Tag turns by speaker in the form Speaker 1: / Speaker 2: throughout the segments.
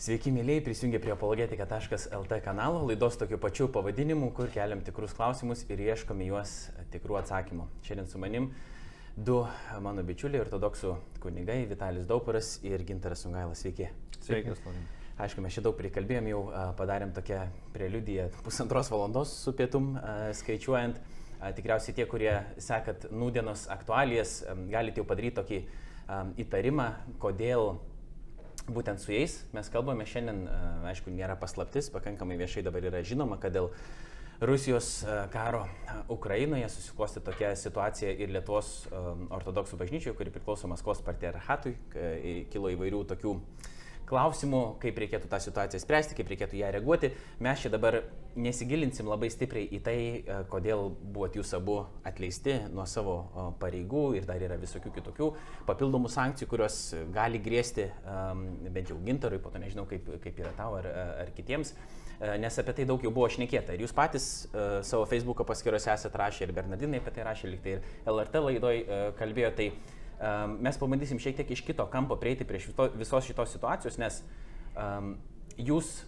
Speaker 1: Sveiki, mėlyjei, prisijungė prie apologetika.lt kanalo, laidos tokiu pačiu pavadinimu, kur keliam tikrus klausimus ir ieškome juos tikrų atsakymų. Šiandien su manim du mano bičiuliai, ortodoksų kunigai, Vitalis Dauparas ir Gintaras Sungailas. Sveiki.
Speaker 2: Sveikas, Laurin.
Speaker 1: Aišku, mes šitą daug prikalbėjom, jau padarėm tokią preliudiją pusantros valandos su pietum skaičiuojant. Tikriausiai tie, kurie sekat nūdienos aktualijas, galite jau padaryti tokį įtarimą, kodėl būtent su jais. Mes kalbame šiandien, a, aišku, nėra paslaptis, pakankamai viešai dabar yra žinoma, kad dėl Rusijos a, karo a, Ukrainoje susiklosti tokia situacija ir Lietuvos ortodoksų bažnyčioje, kuri priklauso Maskvos patriarchatui, kilo įvairių tokių klausimų, kaip reikėtų tą situaciją spręsti, kaip reikėtų ją reaguoti. Mes čia dabar nesigilinsim labai stipriai į tai, e, kodėl buvot jūs abu atleisti nuo savo o, pareigų ir dar yra visokių kitokių papildomų sankcijų, kurios gali grėsti bent jau gintarui, po to nežinau, kaip, kaip yra tau ar, ar kitiems. E, Nes apie tai daug jau buvo šnekėta. Ir jūs patys savo Facebook paskyrose esate rašę ir Bernardinai apie tai rašė, liktai ir LRT laidoj kalbėjo. Tai um, mes pabandysim šiek tiek iš kito kampo prieiti prie šito, visos šitos situacijos, nes um, jūs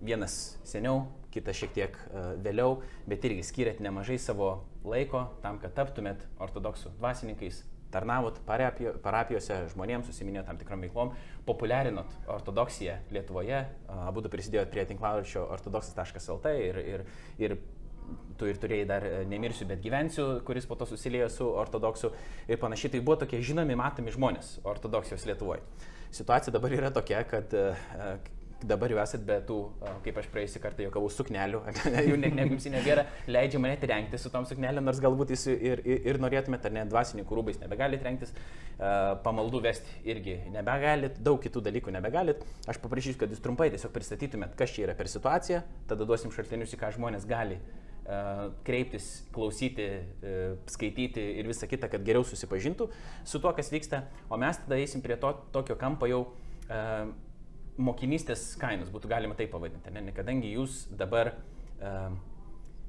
Speaker 1: vienas seniau, kitas šiek tiek uh, vėliau, bet irgi skiriat nemažai savo laiko tam, kad taptumėt ortodoksų dvasininkais, tarnavot parapijo, parapijose žmonėms, susiminėjot tam tikrom veiklom, populiarinot ortodoksiją Lietuvoje, uh, abu du prisidėjot prie tinklaraščio ortodoksas.lt ir, ir, ir tu ir turėjai dar e, nemirsiu, bet gyvensiu, kuris po to susiliejo su ortodoksu ir panašiai. Tai buvo tokie žinomi, matomi žmonės ortodoksijos Lietuvoje. Situacija dabar yra tokia, kad e, dabar jau esat be tų, e, kaip aš praėjusį kartą juokavau, suknelių, jų ne, ne, jums nebėra, leidžiama net rengti su tom suknelėm, nors galbūt jūs ir, ir, ir norėtumėte, ar ne, dvasininkų rūbais nebegalite rengtis, e, pamaldų vesti irgi nebegalit, daug kitų dalykų nebegalit. Aš paprašysiu, kad jūs trumpai tiesiog pristatytumėt, kas čia yra per situaciją, tada duosim šaltinius, į ką žmonės gali e, kreiptis, klausyti, e, skaityti ir visa kita, kad geriau susipažintų su tuo, kas vyksta, o mes tada eisim prie to tokio kampo jau e, mokinystės kainos, būtų galima taip pavadinti, ne? kadangi jūs dabar e,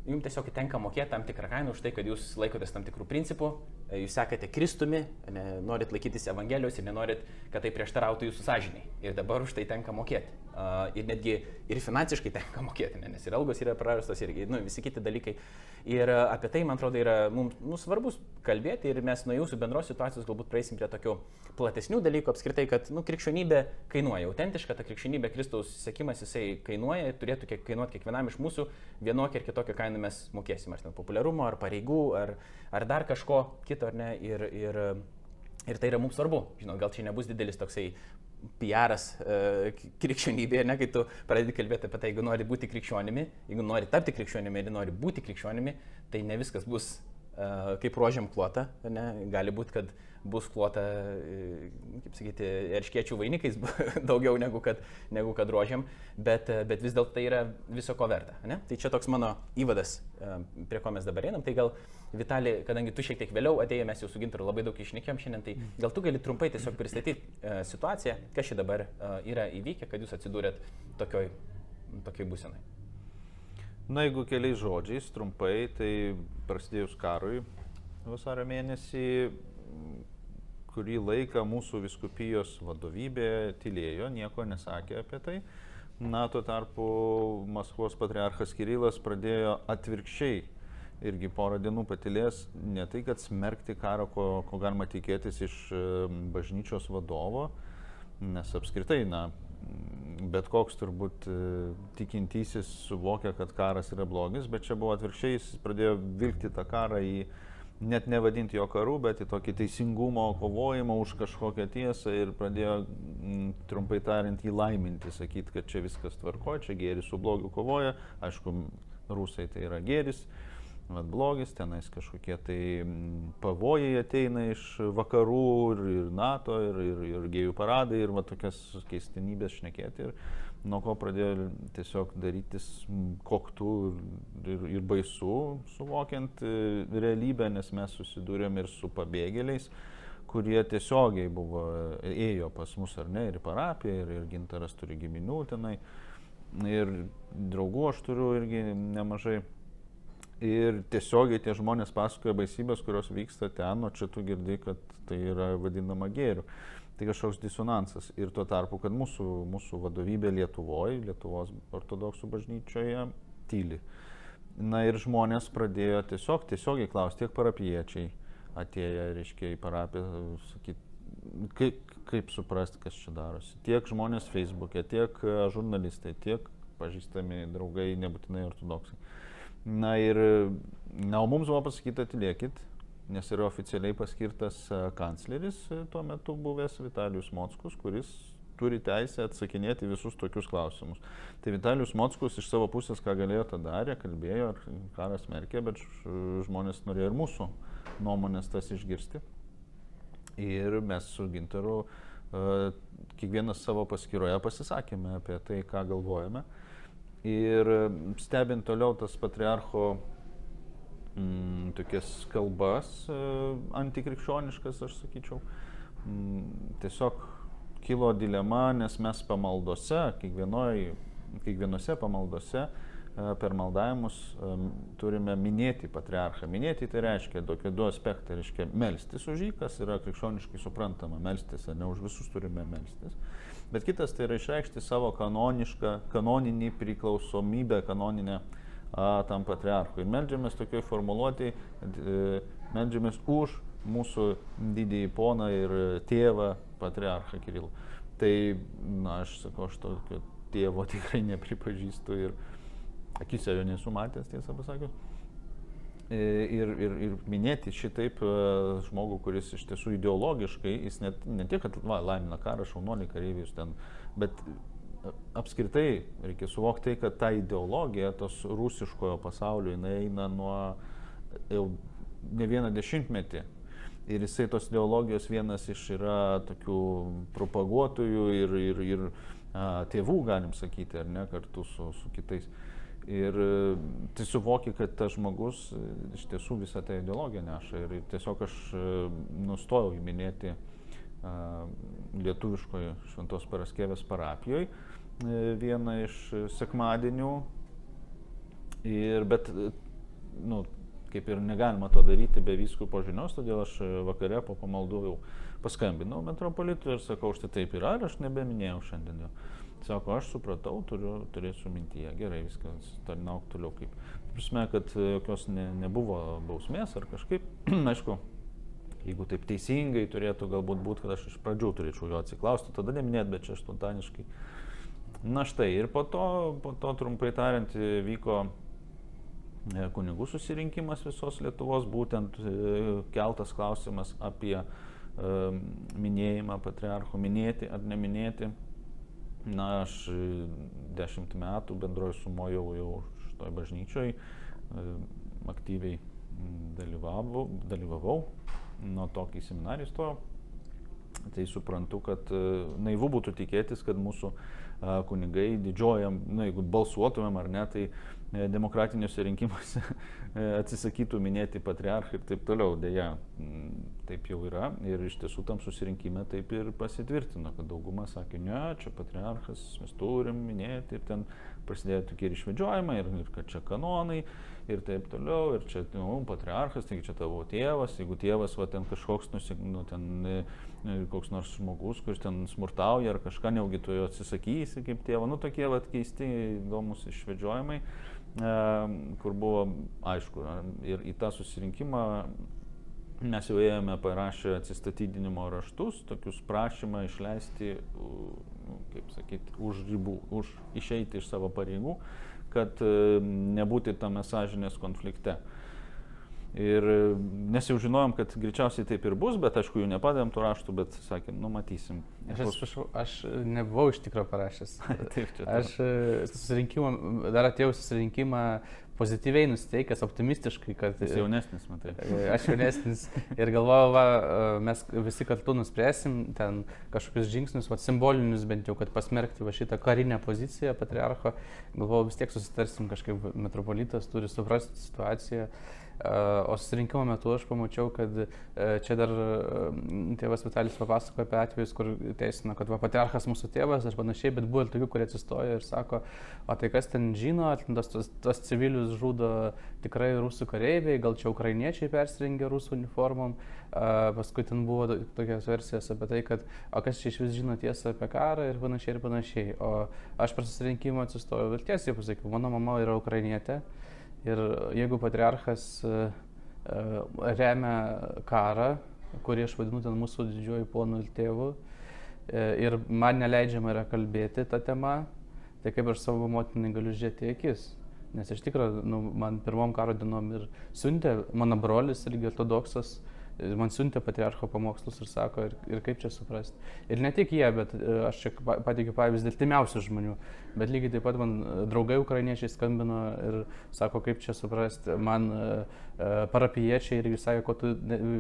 Speaker 1: jums tiesiog tenka mokėti tam tikrą kainą už tai, kad jūs laikotės tam tikrų principų, e, jūs sekate Kristumi, ne, norit laikytis Evangelijos ir nenorit, kad tai prieštarautų jūsų sąžiniai. Ir dabar už tai tenka mokėti. Ir netgi ir finansiškai tenka mokėti, ne, nes ir algos yra prarastos ir nu, visi kiti dalykai. Ir apie tai, man atrodo, yra mums nu, svarbus kalbėti ir mes nuo jūsų bendros situacijos galbūt praeisim prie tokių platesnių dalykų apskritai, kad nu, krikščionybė kainuoja. Autentiška ta krikščionybė, Kristaus sekimas, jisai kainuoja ir turėtų kiek, kainuoti kiekvienam iš mūsų vienokią ir kitokią kainą mes mokėsim, ar ten populiarumo, ar pareigų, ar, ar dar kažko kito, ar ne. Ir, ir, ir tai yra mums svarbu. Žinot, gal čia nebus didelis toksai PR'as e, krikščionybėje, ne, kai tu pradedi kalbėti apie tai, jeigu nori būti krikščionimi, jeigu nori tapti krikščionimi ir nori būti krikščionimi, tai ne viskas bus e, kaip rožiam klota, ne, gali būti, kad bus klota, e, kaip sakyti, erškiečių vainikais daugiau negu kad, negu kad rožiam, bet, e, bet vis dėlto tai yra viso ko verta. Ne? Tai čia toks mano įvadas, e, prie ko mes dabar einam. Tai gal, Vitali, kadangi tu šiek tiek vėliau atėjai, mes jau su Gintaru labai daug išnekėm šiandien, tai gal tu gali trumpai tiesiog pristatyti situaciją, kas čia dabar yra įvykę, kad jūs atsidūrėt tokioj, tokioj būsenai.
Speaker 2: Na, jeigu keliais žodžiais, trumpai, tai prasidėjus karui vasario mėnesį, kurį laiką mūsų viskupijos vadovybė tylėjo, nieko nesakė apie tai. Na, tuo tarpu Maskvos patriarchas Kirilas pradėjo atvirkščiai irgi porą dienų patilės, ne tai, kad smerkti karą, ko, ko galima tikėtis iš e, bažnyčios vadovo, nes apskritai, na, bet koks turbūt e, tikintysis suvokia, kad karas yra blogis, bet čia buvo atvirkščiai, jis pradėjo vilkti tą karą į net nevadinti jo karu, bet į tokį teisingumo kovojimą už kažkokią tiesą ir pradėjo, m, trumpai tariant, jį laiminti, sakyti, kad čia viskas tvarko, čia gėris su blogiu kovoja, aišku, rusai tai yra gėris, vat blogis, tenais kažkokie tai mm, pavojai ateina iš vakarų ir, ir NATO, ir, ir, ir gėjų paradai, ir va tokias keistenybės šnekėti. Ir nuo ko pradėjo tiesiog darytis koktų ir, ir, baisu, suvokiant e, realybę, nes mes susidūrėm ir su pabėgėliais kurie tiesiogiai buvo, ėjo pas mus ar ne, ir į parapiją, ir, ir gintaras turi giminių tenai, ir draugų aš turiu irgi nemažai. Ir tiesiogiai tie žmonės pasakoja baisybės, kurios vyksta ten, o čia tu girdi, kad tai yra vadinama gėriu. Tai kažkoks disonansas. Ir tuo tarpu, kad mūsų, mūsų vadovybė Lietuvoje, Lietuvos ortodoksų bažnyčioje tyli. Na ir žmonės pradėjo tiesiog, tiesiogiai klausti, tiek parapiečiai atėję, reiškia, į parapiją, sakyti, kaip, kaip suprasti, kas čia darosi. Tiek žmonės Facebook'e, tiek žurnalistai, tiek pažįstami draugai, nebūtinai ortodoksai. Na ir, na, o mums buvo pasakyta, atliekit, nes yra oficialiai paskirtas e, kancleris e, tuo metu buvęs Vitalijus Mockus, kuris turi teisę atsakinėti visus tokius klausimus. Tai Vitalijus Mockus iš savo pusės, ką galėjo, tą darė, kalbėjo, ar karas merkė, bet žmonės norėjo ir mūsų nuomonės tas išgirsti. Ir mes su Ginteru kiekvienas savo paskyroje pasisakėme apie tai, ką galvojame. Ir stebint toliau tas patriarcho mm, tokias kalbas e, antikrikščioniškas, aš sakyčiau, mm, tiesiog kilo dilema, nes mes pamaldose, kiekvienose pamaldose e, per maldavimus e, turime minėti patriarchą. Minėti tai reiškia tokie du aspektai, reiškia melstis už jį, kas yra krikščioniškai suprantama, melstis, ne už visus turime melstis bet kitas tai yra išreikšti savo kanonišką, kanoninį priklausomybę, kanoninę a, tam patriarchui. Ir meldžiamės tokioj formuluotėjai, e, meldžiamės už mūsų didįjį poną ir tėvą patriarchą Kirilą. Tai, na, aš sakau, aš tokio tėvo tikrai nepripažįstu ir akise jo nesu matęs, tiesą pasakius. E, ir, ir, ir minėti šitaip e, žmogų, kuris iš tiesų ideologiškai, jis net, ne tik, kad va, laimina karą, šaunuolį kareivius ten, bet apskritai reikia suvokti, kad ta ideologija tos rusiškojo pasaulio, jinai eina nuo jau ne vieną dešimtmetį. Ir jisai tos ideologijos vienas iš yra tokių propaguotojų ir, ir, ir a, tėvų, galim sakyti, ar ne, kartu su, su kitais. Ir tai suvoki, kad tas žmogus e, iš tiesų visą tą ideologiją neša. Ir tiesiog aš e, nustojau įminėti lietuviškoje Šventos Paraskevės parapijoje vieną iš sekmadienių. Ir, bet, nu, kaip ir negalima to daryti be vyskupo žinios, todėl aš vakare po pamaldų jau paskambinau metropolitui ir sakau, štai taip yra, ir aš nebeminėjau šiandien jo. Sako, aš supratau, turiu, turėsiu mintyje. Gerai, viskas, tarnauk toliau kaip. Prasme, kad jokios ne, nebuvo bausmės ar kažkaip, aišku, jeigu taip teisingai turėtų galbūt būti, kad aš iš pradžių turėčiau jo atsiklausti, tada neminėt, bet čia spontaniškai. Na štai, ir po to, po to trumpai tariant, vyko e, kunigų susirinkimas visos Lietuvos, būtent e, keltas klausimas apie e, minėjimą patriarcho, minėti ar neminėti. Na, aš dešimt metų bendroji sumojau jau šitoj bažnyčioj, aktyviai dalyvavau, dalyvavau nuo to, kai seminarį stojau. Tai suprantu, kad naivu būtų tikėtis, kad mūsų kunigai didžiojam, na, jeigu balsuotumėm ar ne, tai demokratiniuose rinkimuose atsisakytų minėti patriarchą ir taip toliau. Deja, taip jau yra ir iš tiesų tam susirinkime taip ir pasitvirtino, kad dauguma sakė, ne, čia patriarchas, mes turim minėti ir ten prasidėjo tokie ir išvedžiojimai, ir, ir kad čia kanonai ir taip toliau, ir čia, nu, patriarchas, taigi čia tavo tėvas, jeigu tėvas, va, ten kažkoks, nusik, nu, ten e, e, koks nors žmogus, kuris ten smurtauja ar kažką, neugi tu jo atsisakysi kaip tėvo, nu, tokie, va, keisti, įdomus išvedžiojimai kur buvo aišku ir į tą susirinkimą mes jau ėjome parašę atsistatydinimo raštus, tokius prašymą išleisti, nu, kaip sakyti, už ribų, už išeiti iš savo pareigų, kad nebūti tame sąžinės konflikte. Ir nes jau žinojom, kad greičiausiai taip ir bus, bet aišku, jų nepadėm tų raštų, bet sakėm, nu matysim.
Speaker 3: Aš atsiprašau, aš nebuvau iš tikrųjų parašęs.
Speaker 2: taip, čia.
Speaker 3: Aš e, susirinkimą, dar atėjau susirinkimą pozityviai nusteikęs, optimistiškai, kad...
Speaker 2: Jis jaunesnis, matai.
Speaker 3: E, aš jaunesnis ir galvojau, va, e, mes visi kartu nuspręsim ten kažkokius žingsnius, va, simbolinius bent jau, kad pasmerkti va šitą karinę poziciją patriarcho. Galvojau, vis tiek susitarsim kažkaip, metropolitas turi suprasti situaciją O susirinkimo metu aš pamačiau, kad čia dar tėvas Vitalis papasakojo apie atvejus, kur teisino, kad va patriarchas mūsų tėvas ir panašiai, bet buvo ir tokių, kurie atsistojo ir sako, o tai kas ten žino, tos, tos, tos civilius žudo tikrai rusų kareiviai, gal čia ukrainiečiai persirengė rusų uniformom. Paskui ten buvo tokios versijos apie tai, kad o kas čia iš vis žino tiesą apie karą ir panašiai ir panašiai. O aš per susirinkimą atsistojau ir tiesiai pasakiau, mano mama yra ukrainietė. Ir jeigu patriarchas e, e, remia karą, kurį aš vadinu ten mūsų didžiuoju ponu ir tėvu, e, ir man neleidžiama yra kalbėti tą temą, tai kaip aš savo motinai galiu žiūrėti akis. Nes iš tikrųjų, nu, man pirmom karo dienom ir siuntė mano brolis, irgi ortodoksas, man siuntė patriarcho pamokslus ir sako, ir, ir kaip čia suprasti. Ir ne tik jie, bet aš čia pateikiu pavyzdį timiausių žmonių. Bet lygiai taip pat man e, draugai ukrainiečiai skambino ir sako, kaip čia suprasti. Man uh, parapiečiai irgi sakė, ko tu,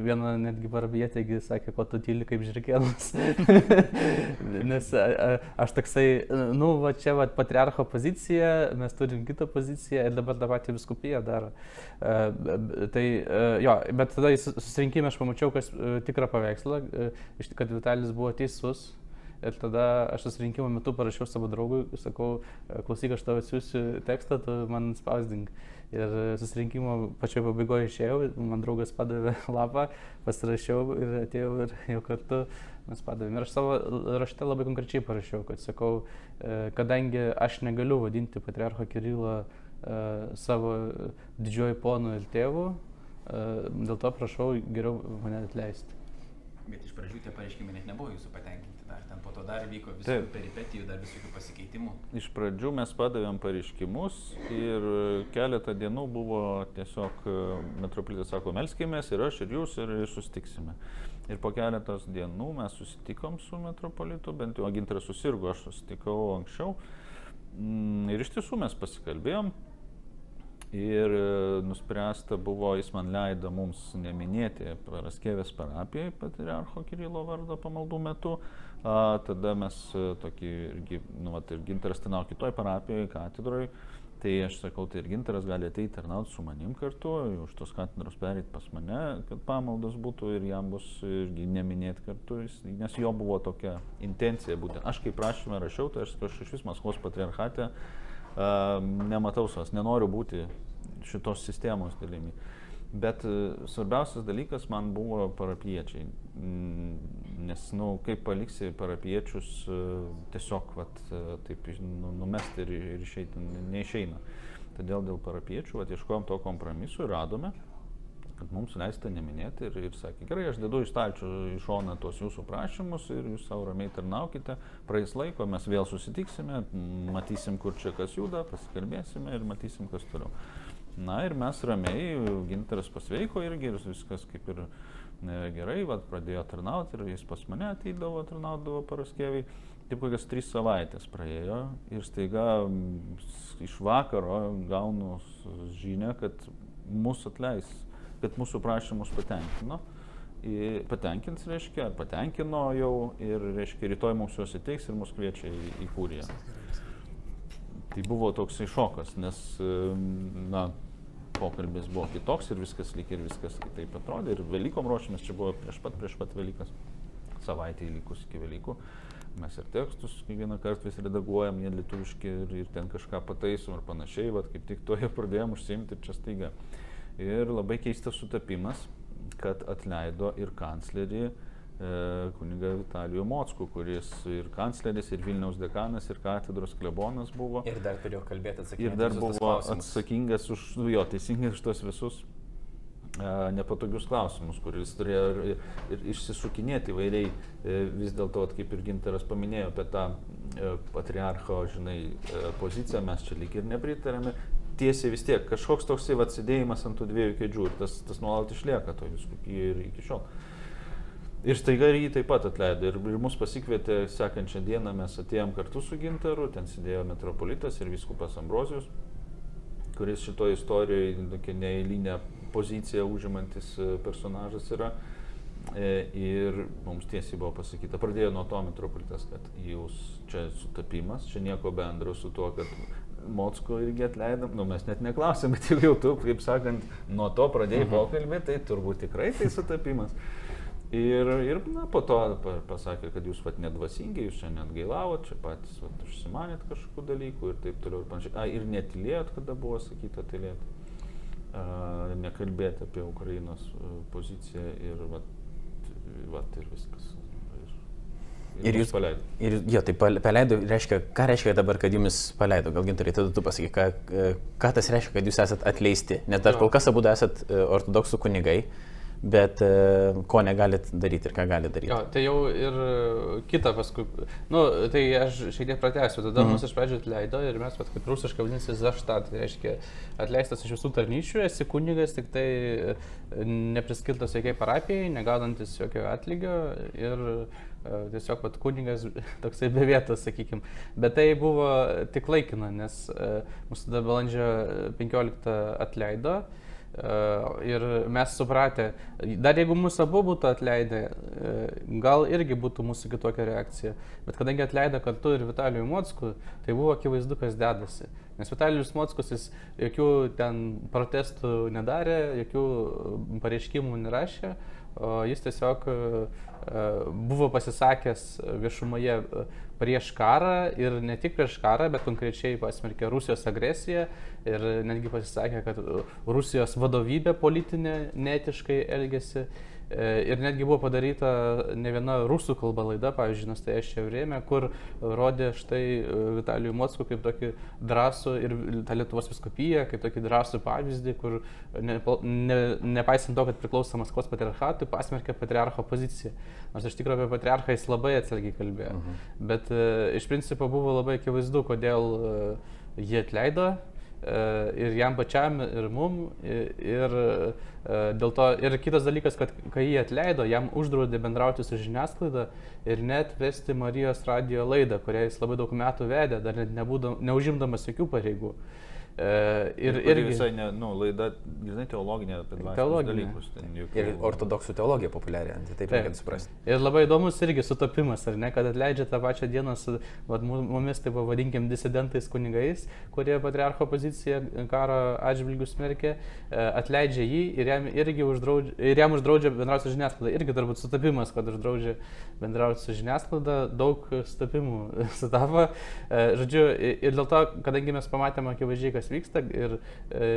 Speaker 3: viena netgi parapietė, sakė, ko tu tyli kaip žirkėnas. Nes aš toksai, nu, va čia va patriarcho pozicija, mes turim kitą poziciją ir dabar tą patį viskupiją daro. Tai jo, bet tada susirinkime aš pamačiau, kas tikrą paveikslą, kad Vitalis buvo teisus Ir tada aš susirinkimo metu parašiau savo draugui, sakau, klausyk, aš tau atsiųsiu tekstą, tu man spausdink. Ir susirinkimo pačioje pabaigoje išėjau, man draugas padavė lapą, pasirašiau ir atėjau ir jau kartu mes padavėm. Ir aš savo rašte labai konkrečiai parašiau, kad sakau, e, kadangi aš negaliu vadinti patriarcho Kirilo e, savo didžioji ponu ir tėvu, e, dėl to prašau geriau mane atleisti.
Speaker 1: Bet iš pradžių tie pareiškimai net nebuvo jūsų patenkinti, dar ten po to dar vyko visokių peripetijų, dar visokių pasikeitimų.
Speaker 2: Iš pradžių mes padavėm pareiškimus ir keletą dienų buvo tiesiog e, metropolitas sako, melskimės ir aš ir jūs ir, sustiksime. Ir po keletos dienų mes susitikom su metropolitu, bent jau gintaras susirgo, aš susitikau anksčiau. Mm, ir iš tiesų mes pasikalbėjom, Ir e, nuspręsta buvo, jis man leido mums neminėti Praskevės parapijai patriarcho Kirilo vardo pamaldų metu. A, tada mes e, tokį, irgi, nu, vat, ir gintaras tenau kitoj parapijoje, katedroje. Tai aš sakau, tai ir gintaras gali ateiti tarnauti su manim kartu, už tos katedros pereiti pas mane, kad pamaldos būtų ir jam bus irgi neminėti kartu, nes jo buvo tokia intencija būtent. Aš kaip prašymę rašiau, tai aš, aš iš vis Maskvos patriarchate nematau savęs, nenoriu būti šitos sistemos dalimi. Bet e, svarbiausias dalykas man buvo parapiečiai, mm, nes, na, nu, kaip paliksi parapiečius e, tiesiog, vat, e, taip, nu, numesti ir, ir išeiti, neišeina. Todėl dėl parapiečių, vat, ieškojom to kompromisu ir radome kad mums leista neminėti ir, ir sakė, gerai, aš dedu iš stalčių į šoną tuos jūsų prašymus ir jūs savo ramiai tarnaukite, praeis laiko, mes vėl susitiksime, matysim, kur čia kas juda, pasikalbėsime ir matysim, kas toliau. Na ir mes ramiai, gintaras pasveiko irgi ir viskas kaip ir ne, gerai, vad pradėjo tarnauti ir jis pas mane ateidavo, tarnaudavo paraskėviai. Taip kokias trys savaitės praėjo ir staiga iš vakaro gaunu žinę, kad mūsų atleis kad mūsų prašymus patenkino. Patenkins, reiškia, patenkino jau ir, reiškia, rytoj mums juos įteiks ir mus kviečia į, į kūriją. Tai buvo toksai šokas, nes, na, pokalbis buvo kitoks ir viskas lyg ir viskas kitaip atrodė. Ir Velykom ruošėmės, čia buvo prieš pat, prieš pat Velykas, savaitė įlikus iki Velykų. Mes ir tekstus kiekvieną kartą vis redaguojam, jie lietuviški ir, ir ten kažką pataisom ir panašiai, vad kaip tik to jau pradėjom užsiimti ir čia staiga. Ir labai keistas sutapimas, kad atleido ir kanclerį e, kuniga Vitalijų Mockų, kuris ir kancleris, ir Vilniaus dekanas, ir katedros klebonas buvo.
Speaker 1: Ir dar turėjo kalbėti atsakingas.
Speaker 2: Ir dar buvo atsakingas už, nu jo, teisingai už tos visus e, nepatogius klausimus, kuris turėjo ir, ir, ir išsisukinėti įvairiai, e, vis dėlto, kaip ir Ginteras paminėjo apie tą e, patriarcho, žinai, poziciją, mes čia lyg ir nepritarėme, tiesiai vis tiek kažkoks toksai atsidėjimas ant tų dviejų kėdžių ir tas, tas nuolat išlieka to viskupyje ir iki šiol. Ir staiga jį taip pat atleido ir, ir mus pasikvietė sekančią dieną, mes atėjom kartu su Gintaru, ten sėdėjo metropolitas ir viskupas Ambrozijus, kuris šitoje istorijoje tokia neįlinė pozicija užimantis e, personažas yra. E, ir mums tiesiai buvo pasakyta, pradėjo nuo to metropolitas, kad jūs čia sutapimas, čia nieko bendro su tuo, kad Mocko irgi atleidom, nu mes net neklausėm, bet jau tu, kaip sakant, nuo to pradėjai mhm. pokalbį, tai turbūt tikrai tai sutapimas. Ir, ir na, po to pasakė, kad jūs vat nedvasingi, jūs čia net gailavot, čia patys vat, užsimanėt kažkokių dalykų ir taip toliau ir panašiai. A, ir netilėjot, kada buvo sakyta tylėti, nekalbėti apie Ukrainos poziciją ir, vat, vat, ir viskas.
Speaker 1: Ir, jūs paleido. Ir jo, tai paleido, reiškia, ką reiškia dabar, kad jumis paleido? Gal gintarai, tada tu pasakyk, ką, ką tas reiškia, kad jūs esate atleisti? Nes dar kol kas abu esate ortodoksų kunigai. Bet e, ko negalit daryti ir ką galit daryti.
Speaker 3: Jo, tai jau ir kita paskui, nu, tai aš šiek tiek pratęsiu, tada mm. mus iš pradžių atleido ir mes, pat, kaip rusiškai vadinasi, zaštat, tai reiškia atleistas iš visų tarnyšių, esi kunigas, tik tai e, nepriskirtas jokiai parapijai, negaudantis jokio atlygio ir e, tiesiog pat kunigas toksai be vietos, sakykime. Bet tai buvo tik laikina, nes mūsų tada balandžio 15 atleido. Ir mes supratę, dar jeigu mūsų abu būtų atleidę, gal irgi būtų mūsų kitokia reakcija. Bet kadangi atleido kartu ir Vitalijų Mockų, tai buvo akivaizdu, kas dedasi. Nes Vitalijus Mockus jis jokių ten protestų nedarė, jokių pareiškimų nerašė, jis tiesiog buvo pasisakęs viešumoje prieš karą ir ne tik prieš karą, bet konkrečiai pasmerkė Rusijos agresiją ir netgi pasisakė, kad Rusijos vadovybė politinė netiškai elgėsi. E, ir netgi buvo padaryta ne viena rusų kalba laida, pavyzdžiui, Nastajaščia Vrėmė, kur rodė štai e, Vitalijų Mockų kaip tokį drąsų ir tą Lietuvos viskopiją, kaip tokį drąsų pavyzdį, kur ne, ne, nepaisant to, kad priklauso Maskvos patriarchatui, pasmerkė patriarcho poziciją. Nors iš tikrųjų apie patriarchą jis labai atsargiai kalbėjo. Mhm. Bet e, iš principo buvo labai akivaizdu, kodėl jie atleido ir jam pačiam, ir mum. Ir, e, dėl to, ir kitas dalykas, kad kai jį atleido, jam uždraudė bendrauti su žiniasklaida ir net vesti Marijos radio laidą, kurią jis labai daug metų vedė, dar net nebūdam, neužimdamas jokių pareigų.
Speaker 2: E, ir, ir irgi... visai, ne, nu, laida, žinai, teologinė apie dvasinius dalykus.
Speaker 1: Juk... Ir ortodoksų teologija populiarianti, taip, taip reikia suprasti.
Speaker 3: Ir labai įdomus irgi sutapimas, ar ne, kad atleidžia tą pačią dieną su vat, mumis, tai pavadinkim, disidentais kunigais, kurie patriarcho poziciją karo atžvilgių smerkė, e, atleidžia jį ir jam, irgi uždraudžia, ir jam uždraudžia bendrauti su žiniasklaida. Irgi turbūt sutapimas, kad uždraudžia bendrauti su žiniasklaida, daug sutapimų sutapo. E, žodžiu, ir dėl to, kadangi mes pamatėme akivaizdžiai, kas vyksta ir e,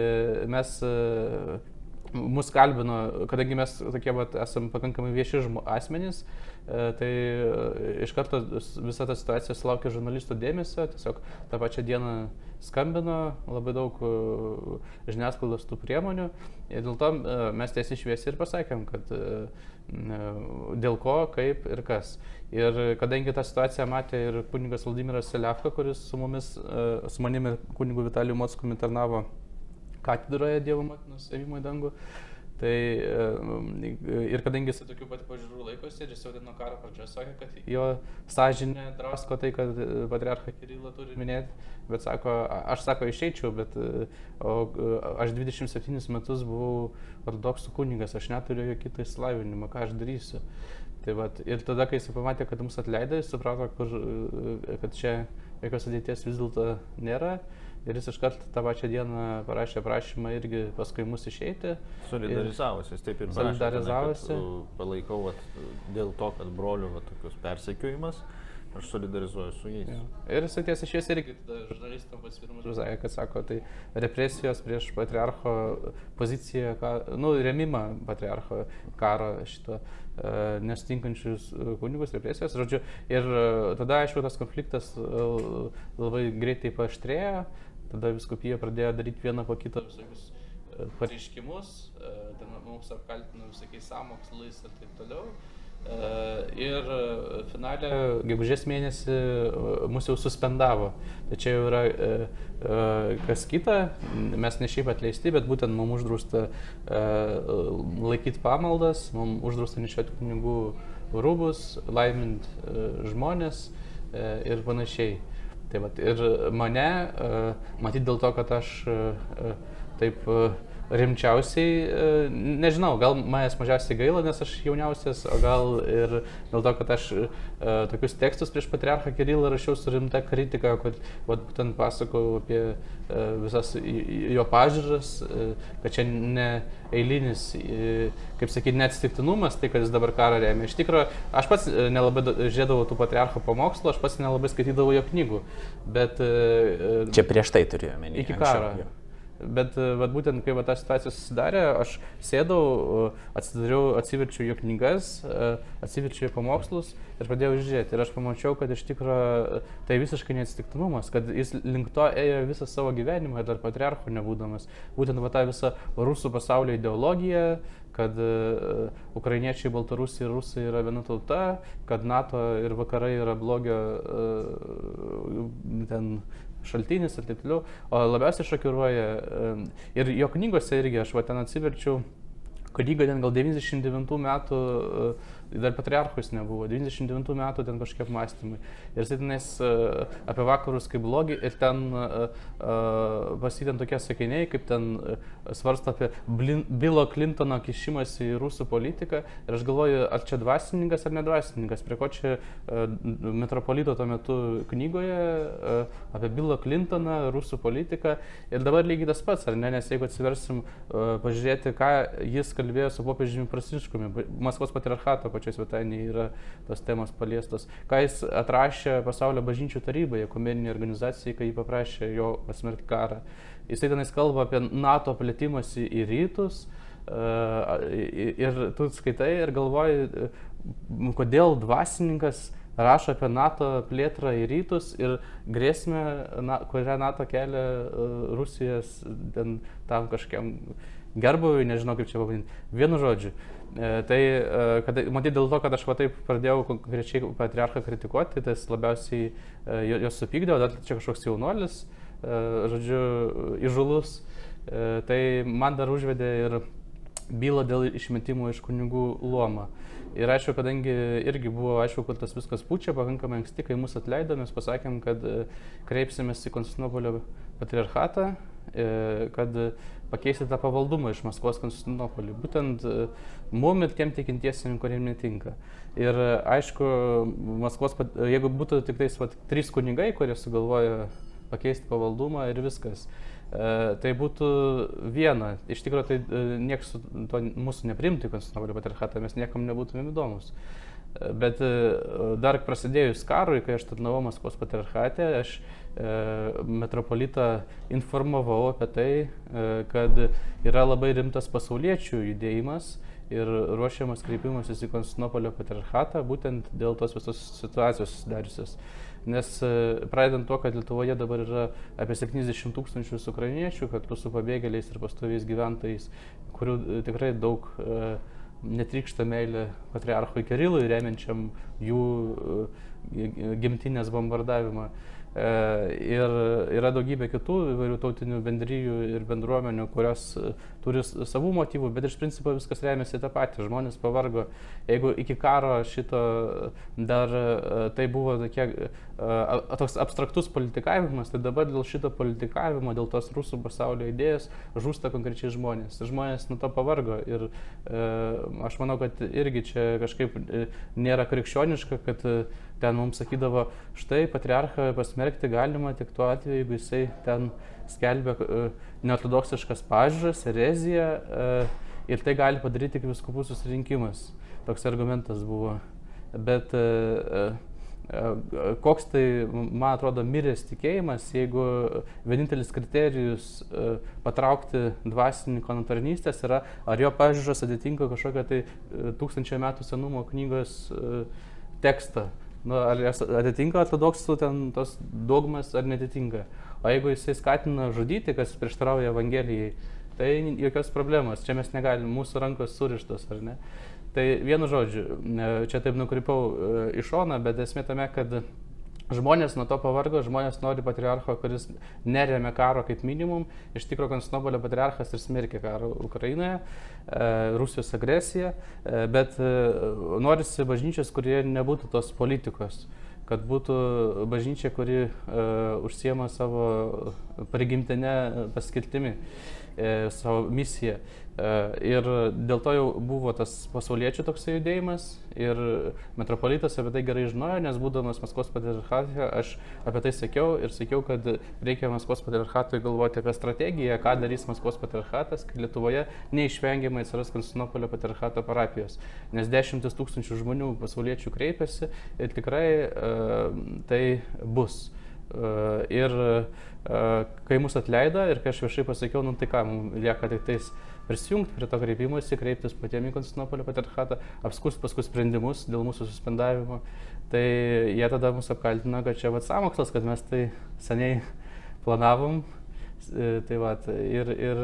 Speaker 3: mes e, mus kalbino, kadangi mes tokie vat, esame pakankamai vieši asmenys, e, tai e, iš karto visa ta situacija sulaukė žurnalistų dėmesio, tiesiog tą pačią dieną skambino labai daug e, žiniasklaidos tų priemonių. Ir dėl to mes tiesiai šviesiai ir pasakėm, kad dėl ko, kaip ir kas. Ir kadangi tą situaciją matė ir kunigas Vladimiras Selevka, kuris su mumis, e, su manimi kunigu Vitalijų Motskumi tarnavo katedroje Dievo motinos savimo į dangų, Tai e, ir kadangi jis tokių pat pažiūrų laikosi ir jis jau nuo karo pradžios sakė, kad jo sąžinė drasko tai, kad patriarchą Kirilą turi minėti, bet sako, aš sako išeičiau, bet o, aš 27 metus buvau ortodoksų kunigas, aš neturiu jokio kito įsilavinimo, ką aš darysiu. Tai vat, ir tada, kai jis pamatė, kad mus atleido, jis suprato, kur, kad čia jokios ateities vis dėlto nėra. Ir jis iškart tą pačią dieną parašė prašymą irgi paskui mus išeiti.
Speaker 2: Solidarizavosi, taip ir
Speaker 3: solidarizavosi.
Speaker 2: Palaikau vat, dėl to, kad brolių va, tokius persekiojimas. Aš solidarizuoju su jais. Ja.
Speaker 3: Ir jis tiesiai švies irgi žurnalistam pasiūlymus pasakė, kad sako, tai represijos prieš patriarcho poziciją, ką, nu, remimą patriarcho karo šito uh, nesutinkančius kunigus represijos. Žodžiu, ir uh, tada, aišku, tas konfliktas uh, labai greitai paaštrėjo, tada viskupija pradėjo daryti vieną po kito visokius pareiškimus, ten mums apkaltino visokiais samokslais ir taip toliau. Ir finale, gegužės mėnesį, mus jau suspendavo. Čia jau yra kas kita, mes ne šiaip atleisti, bet būtent mums uždrausta laikyti pamaldas, mums uždrausta nešioti kunigų rūbus, laiminti žmonės ir panašiai. Tai vat, ir mane, matyt dėl to, kad aš taip rimčiausiai, e, nežinau, gal manęs mažiausiai gaila, nes aš jauniausias, o gal ir dėl to, kad aš e, tokius tekstus prieš patriarchą Kirilą rašiau su rimta kritika, kad vat, būtent pasakau apie e, visas jo pažiūras, kad čia ne eilinis, kaip sakyti, neatsitiktinumas, tai kad jis dabar karą remia. Iš tikrųjų, aš pats nelabai žiūrėdavau tų patriarcho pamokslų, aš pats nelabai skaitydavau jo knygų, bet...
Speaker 1: Čia prieš tai turėjau menį.
Speaker 3: Iki karo. Anksčiau, Bet e, vat, būtent kai va, ta situacija susidarė, aš sėdau, e, atsidariau, atsiverčiau jo knygas, e, atsiverčiau jo pamokslus ir pradėjau žiūrėti. Ir aš pamačiau, kad iš tikrųjų tai visiškai neatsitiktinumas, kad jis link to ėjo visą savo gyvenimą ir dar patriarchų nebūdamas. Būtent va, ta visa rusų pasaulio ideologija, kad ukrainiečiai, baltarusiai ir rusai yra viena tauta, kad NATO ir vakarai yra blogio ten šaltinis ir taip toliau. O labiausiai šokiruoja ir jo knygose irgi aš va ten atsiverčiau knygą ten gal 99 metų dar patriarchus nebuvo, 99 metų ten kažkokie apmąstymai. Ir jis tenais uh, apie vakarus kaip blogi ir ten uh, uh, pasitėn tokie sakiniai, kaip ten svarsto apie Blin, Bilo Clintono kišimąsi į rusų politiką. Ir aš galvoju, ar čia dvasininkas ar nedvasininkas, prie ko čia metropolito tuo metu knygoje apie Bilo Clintoną, rusų politiką. Ir dabar lygiai tas pats, ar ne, nes jeigu atsiversim pažiūrėti, ką jis kalbėjo su popiežiumi Pranciškumi, Maskvos patriarchato pačioj svetainėje yra tos temos paliestos. Ką jis atrašė pasaulio bažnyčių tarybai, ekumeninė organizacija, kai jį paprašė jo pasmerkti karą. Jisai tenais kalba apie NATO plėtimąsi į rytus. Ir tu skaitai ir galvoji, kodėl dvasininkas rašo apie NATO plėtrą į rytus ir grėsmę, na, kurią NATO kelia Rusijos ten, tam kažkiam gerbuvui, nežinau kaip čia pavadinti. Vienu žodžiu, E, tai, e, kad, matyt, dėl to, kad aš va taip pradėjau konkrečiai patriarchą kritikuoti, tai tas labiausiai e, jos supykdė, o dar čia kažkoks jaunuolis, žodžiu, įžulus, tai man dar užvedė ir bylą dėl išmetimo iš kunigų luomą. Ir aišku, kadangi irgi buvo aišku, kad tas viskas pučia pakankamai anksti, kai mus atleido, mes pasakėm, kad kreipsimės į Konstantinopolio patriarchatą, kad pakeisti tą pavaldumą iš Maskvos Konstantinopolį. Būtent e, mum ir tiem tikintiesiems, kuriems netinka. Ir e, aišku, Maskvos, jeigu būtų tik tais vat, trys kunigai, kurie sugalvoja pakeisti pavaldumą ir viskas, e, tai būtų viena. Iš tikrųjų, tai e, niekas to mūsų neprimtų į Konstantinopolio patriarchatą, mes niekam nebūtumėm įdomus. E, bet e, dar prasidėjus karui, kai aš tarnavau Maskvos patriarchate, aš E, metropolitą informavau apie tai, e, kad yra labai rimtas pasauliečių judėjimas ir ruošiamas kreipimasis į Konstantinopolio patriarchatą būtent dėl tos visos situacijos susidariusios. Nes e, pradedant to, kad Lietuvoje dabar yra apie 70 tūkstančių ukrainiečių, kartu su pabėgėliais ir pastoviais gyventojais, kurių tikrai daug netrykšta meilė patriarchui Kirilui, remiančiam jų gimtinės bombardavimą. E, ir yra daugybė kitų įvairių tautinių bendryjų ir bendruomenių, kurios turi savų motyvų, bet iš principo viskas remiasi tą patį. Žmonės pavargo. Jeigu iki karo šito dar e, tai buvo tokie, toks abstraktus politikavimas, tai dabar dėl šito politikavimo, dėl tos rusų pasaulio idėjos žūsta konkrečiai žmonės. Žmonės nuo to pavargo ir aš manau, kad irgi čia kažkaip nėra krikščioniška, kad ten mums sakydavo, štai patriarchą pasmerkti galima tik tuo atveju, jeigu jisai ten skelbia uh, neortodoksiškas pažiūras, ereziją uh, ir tai gali padaryti tik viskupų susirinkimas. Toks argumentas buvo. Bet uh, koks tai, man atrodo, miręs tikėjimas, jeigu vienintelis kriterijus patraukti dvasininko nuo tarnystės yra, ar jo pažiūros atitinka kažkokią tai tūkstančio metų senumo knygos tekstą. Nu, ar atitinka ortodoksų ten tos dogmas ar netitinka. O jeigu jisai skatina žudyti, kas prieštarauja Evangelijai, tai jokios problemos. Čia mes negalim, mūsų rankos surištos, ar ne? Tai vienu žodžiu, čia taip nukrypau e, iš šoną, bet esmė tame, kad Žmonės nuo to pavargo, žmonės nori patriarcho, kuris neremia karo kaip minimum. Iš tikrųjų, Konstantinopolio patriarchas ir smerkia karą Ukrainoje, e, Rusijos agresiją, e, bet e, norisi bažnyčios, kurie nebūtų tos politikos kad būtų bažnyčia, kuri uh, užsiema savo prigimtinę paskirtimi. e, savo misiją. E, ir dėl to jau buvo tas pasauliečių toksai judėjimas ir metropolitas apie tai gerai žinojo, nes būdamas Maskvos patriarchatė, aš apie tai sakiau ir sakiau, kad reikia Maskvos patriarchatui galvoti apie strategiją, ką darys Maskvos patriarchatas, kad Lietuvoje neišvengiamai atsiras Konstantinopolio patriarchato parapijos. Nes dešimtis tūkstančių žmonių pasauliečių kreipiasi ir tikrai uh, tai bus. Uh, ir uh, kai mus atleido ir kai aš viešai pasakiau, nu tai ką, mums lieka tik tais prisijungti prie to kreipimuose, kreiptis patiems į Konstantinopolio patriarchatą, apskūsti paskui sprendimus dėl mūsų suspendavimo. Tai jie tada mus apkaltino, kad čia vad samokslas, kad mes tai seniai planavom. E, tai va, ir, ir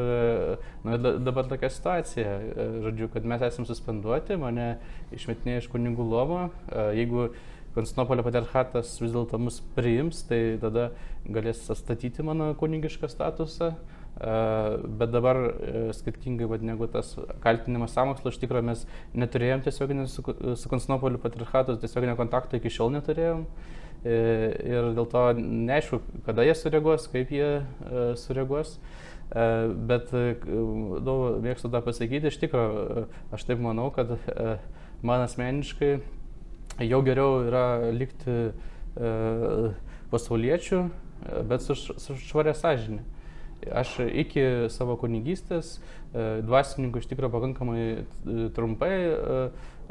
Speaker 3: nu, dabar tokia situacija, e, žodžiu, kad mes esame suspenduoti, mane išmetinė iš kunigų lomo. E, jeigu Konstantinopolio patriarchatas vis dėlto mus priims, tai tada galės atstatyti mano kunigišką statusą bet dabar e, skirtingai vad negu tas kaltinimas samokslo, iš tikrųjų mes neturėjom tiesioginio su, su Konstantinopoliu patriarchatu, tiesioginio kontakto iki šiol neturėjom. E, ir dėl to neaišku, kada jie sureaguos, kaip jie e, sureaguos. Bet nu, mėgstu tą pasakyti, iš tikrųjų, aš taip manau, kad man asmeniškai jau geriau yra likti pasauliečių, bet su, su švaria sąžinė. Aš iki savo kunigystės e, dvasininkų iš tikrųjų pakankamai e, trumpai e,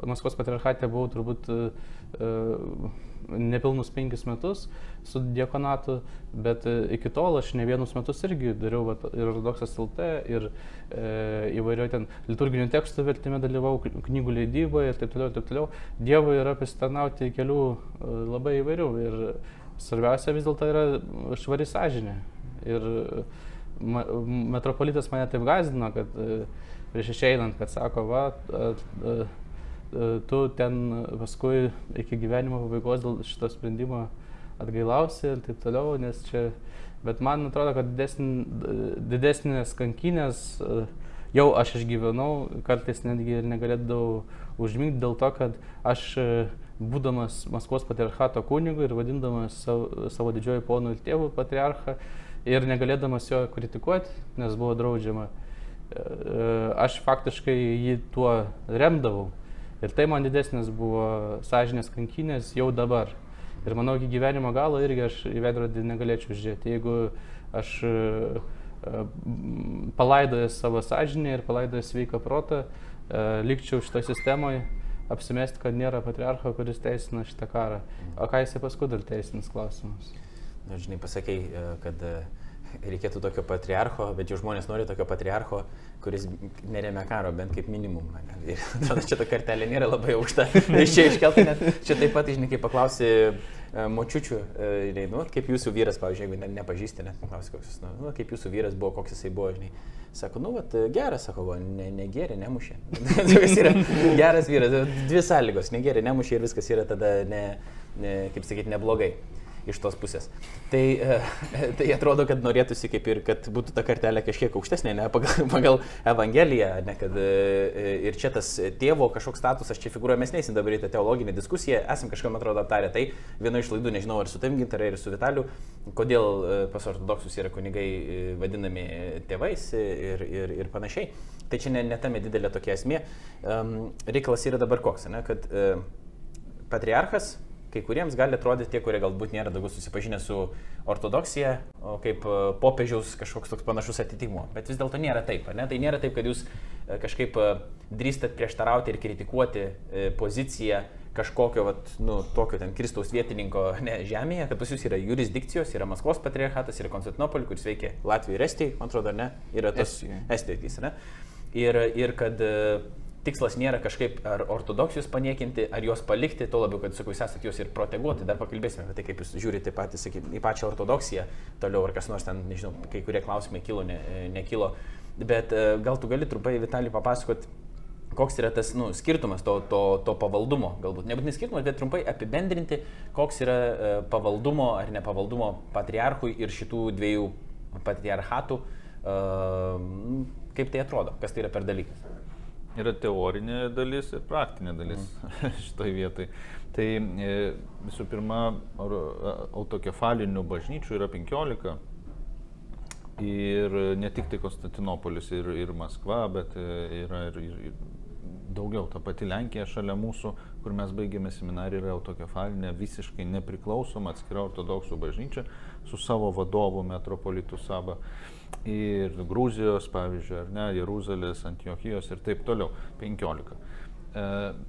Speaker 3: Maskvos patriarchatė buvau turbūt nepilnus penkis metus su diekonatu, bet iki tol aš ne vienus metus irgi dariau vat, ir ortodoksas LT, ir e, įvairioj ten liturginių tekstų vertime dalyvau, knygų leidyboje ir taip toliau, ir taip toliau. Dievui yra pasitarnauti kelių labai įvairių ir svarbiausia vis dėlto yra švari sąžinė. Ir, e, metropolitas mane taip gazdino, kad e, prieš išeinant, kad sako, va, tu ten paskui iki gyvenimo pabaigos dėl šito sprendimo atgailausi ir taip toliau, nes čia, bet man atrodo, kad didesn, didesnės kankinės e, jau aš išgyvenau, kartais netgi ir negalėdavau užmygti dėl to, kad aš e, būdamas Maskvos patriarchato kunigu ir vadindamas savo, savo didžiojo ponų ir tėvų patriarchą, ir negalėdamas jo kritikuoti, nes buvo draudžiama, e, aš faktiškai jį tuo remdavau. Ir tai man didesnis buvo sąžinės kankinės jau dabar. Ir manau, iki gyvenimo galo irgi aš į veidrodį negalėčiau žiūrėti. Jeigu aš e, e, palaidojęs savo sąžinę ir palaidojęs sveiką protą, likčiau šitoje sistemoje, apsimesti, kad nėra patriarcho, kuris teisina šitą karą. O ką jisai paskui dar teisinis klausimas?
Speaker 1: Na, žinai, pasakėjai, e, kad e, reikėtų tokio patriarcho, bet jau žmonės nori tokio patriarcho, kuris neremia karo, bent kaip minimum. Ir tada čia ta kartelė nėra labai aukšta. Iš čia iškeltai net, čia taip pat, žinai, kai paklausi e, močiučių, nu, kaip jūsų vyras, pavyzdžiui, jeigu ne, nepažįsti, net paklausi, koks jis, nu, nu, kaip jūsų vyras buvo, koks jisai buvo, žinai. Sako, nu, vat, geras, sako, va, ne, negerė, nemušė. Toks yra geras vyras, dvi sąlygos, negerė, nemušė ir viskas yra tada, ne, ne, kaip sakyti, neblogai iš tos pusės. Tai, e, tai atrodo, kad norėtųsi kaip ir, kad būtų ta kartelė kažkiek aukštesnė, ne pagal, pagal Evangeliją, ne kad e, e, ir čia tas tėvo kažkoks statusas čia figūruoja, mes neįsim dabar į tą teologinę diskusiją, esam kažkam atrodo aptarę tai, viena iš laidų, nežinau, ar su tam gintarai, ir su Vitaliu, kodėl pas ortodoksus yra kunigai vadinami tėvais ir, ir, ir panašiai. Tai čia ne, ne tame didelė tokia esmė. Um, reikalas yra dabar koks, ne, kad uh, patriarchas kai kuriems gali atrodyti tie, kurie galbūt nėra daugiau susipažinę su ortodoksija, kaip e, popiežiaus kažkoks toks panašus atitikmuo. Bet vis dėlto nėra taip, ne? Tai nėra taip, kad jūs e, kažkaip e, drįstat prieštarauti ir kritikuoti poziciją kažkokio, vat, nu, tokio ten Kristaus vietininko ne, žemėje, kad pas jūs yra jurisdikcijos, yra Maskvos patriarchatas, yra Konstantinopolį, kuris veikia Latvijoje ir Estijoje, man atrodo, ne, yra tas Estijoje, ne? Ir, ir kad uh, tikslas nėra kažkaip ar ortodoksijos paniekinti, ar juos palikti, tuo labiau, kad, sakau, jūs esate juos ir proteguoti, dar pakalbėsime apie tai, kaip jūs žiūrite patys į pačią ortodoksiją, toliau ar kas nors ten, nežinau, kai kurie klausimai kilo, ne, nekilo, bet e, gal tu gali trumpai, Vitalijai, papasakot, koks yra tas nu, skirtumas to, to, to pavaldumo, galbūt nebūtinai skirtumas, bet trumpai apibendrinti, koks yra e, pavaldumo ar nepavaldumo patriarchui ir šitų dviejų patriarchatų, uh, kaip tai atrodo, kas tai yra per dalykas.
Speaker 2: Yra teorinė dalis ir praktinė dalis mm. šitoj vietai. Tai e, visų pirma, autokefalinių bažnyčių yra 15. Ir ne tik tai Konstantinopolis ir, ir Maskva, bet yra ir, ir, ir daugiau. Ta pati Lenkija šalia mūsų, kur mes baigėme seminariją, yra autokefalinė, visiškai nepriklausoma atskira ortodoksų bažnyčia su savo vadovu metropolitu Saba. Ir Gruzijos, pavyzdžiui, ar ne, Jeruzalės, Antiochijos ir taip toliau. 15. E,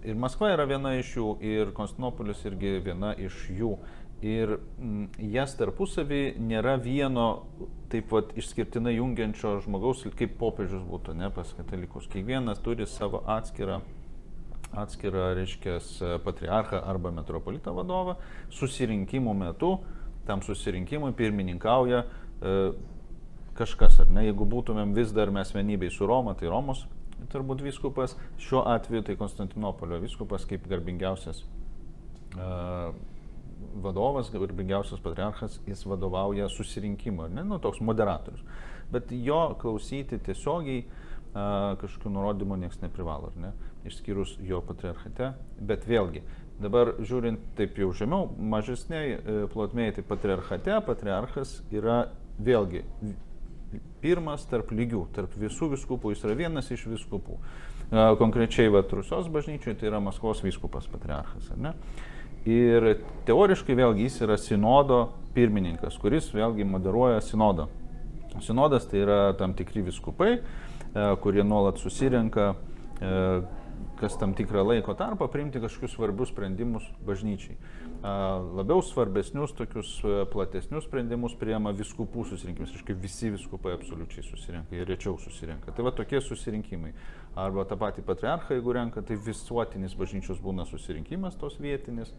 Speaker 2: ir Maskva yra viena iš jų, ir Konstantinopolis irgi viena iš jų ir m, jas tarpusavį nėra vieno taip pat išskirtinai jungiančio žmogaus, kaip popiežius būtų, ne, pas katalikus. Kiekvienas turi savo atskirą, atskirą, reiškia, patriarchą arba metropolitą vadovą. Susirinkimų metu tam susirinkimui pirmininkauja e, kažkas, ar ne, jeigu būtumėm vis dar mes vienybei su Roma, tai Romos turbūt viskupas, šiuo atveju tai Konstantinopolio viskupas kaip garbingiausias uh, vadovas, garbingiausias patriarchas, jis vadovauja susirinkimui, ne, nu, toks moderatorius. Bet jo klausyti tiesiogiai a, kažkokių nurodymų niekas neprivalo, ne, išskyrus jo patriarchate. Bet vėlgi, dabar žiūrint taip jau žemiau, mažesniai e, plotmėjai, tai patriarchate patriarchas yra vėlgi pirmas tarp lygių, tarp visų viskupų, jis yra vienas iš viskupų. Konkrečiai, va, Rusios bažnyčioje tai yra Maskvos vyskupas patriarchas, ar ne? Ir teoriškai vėlgi jis yra sinodo pirmininkas, kuris vėlgi moderuoja sinodą. Sinodas tai yra tam tikri viskupai, e, kurie nuolat susirenka, e, kas tam tikrą laiko tarpą priimti kažkokius svarbius sprendimus bažnyčiai labiau svarbesnius, tokius platesnius sprendimus priema viskupų susirinkimus. Iškai visi viskupai absoliučiai susirenka, jie rečiau susirenka. Tai va tokie susirinkimai. Arba tą patį patriarchą, jeigu renka, tai visuotinis bažnyčios būna susirinkimas tos vietinis.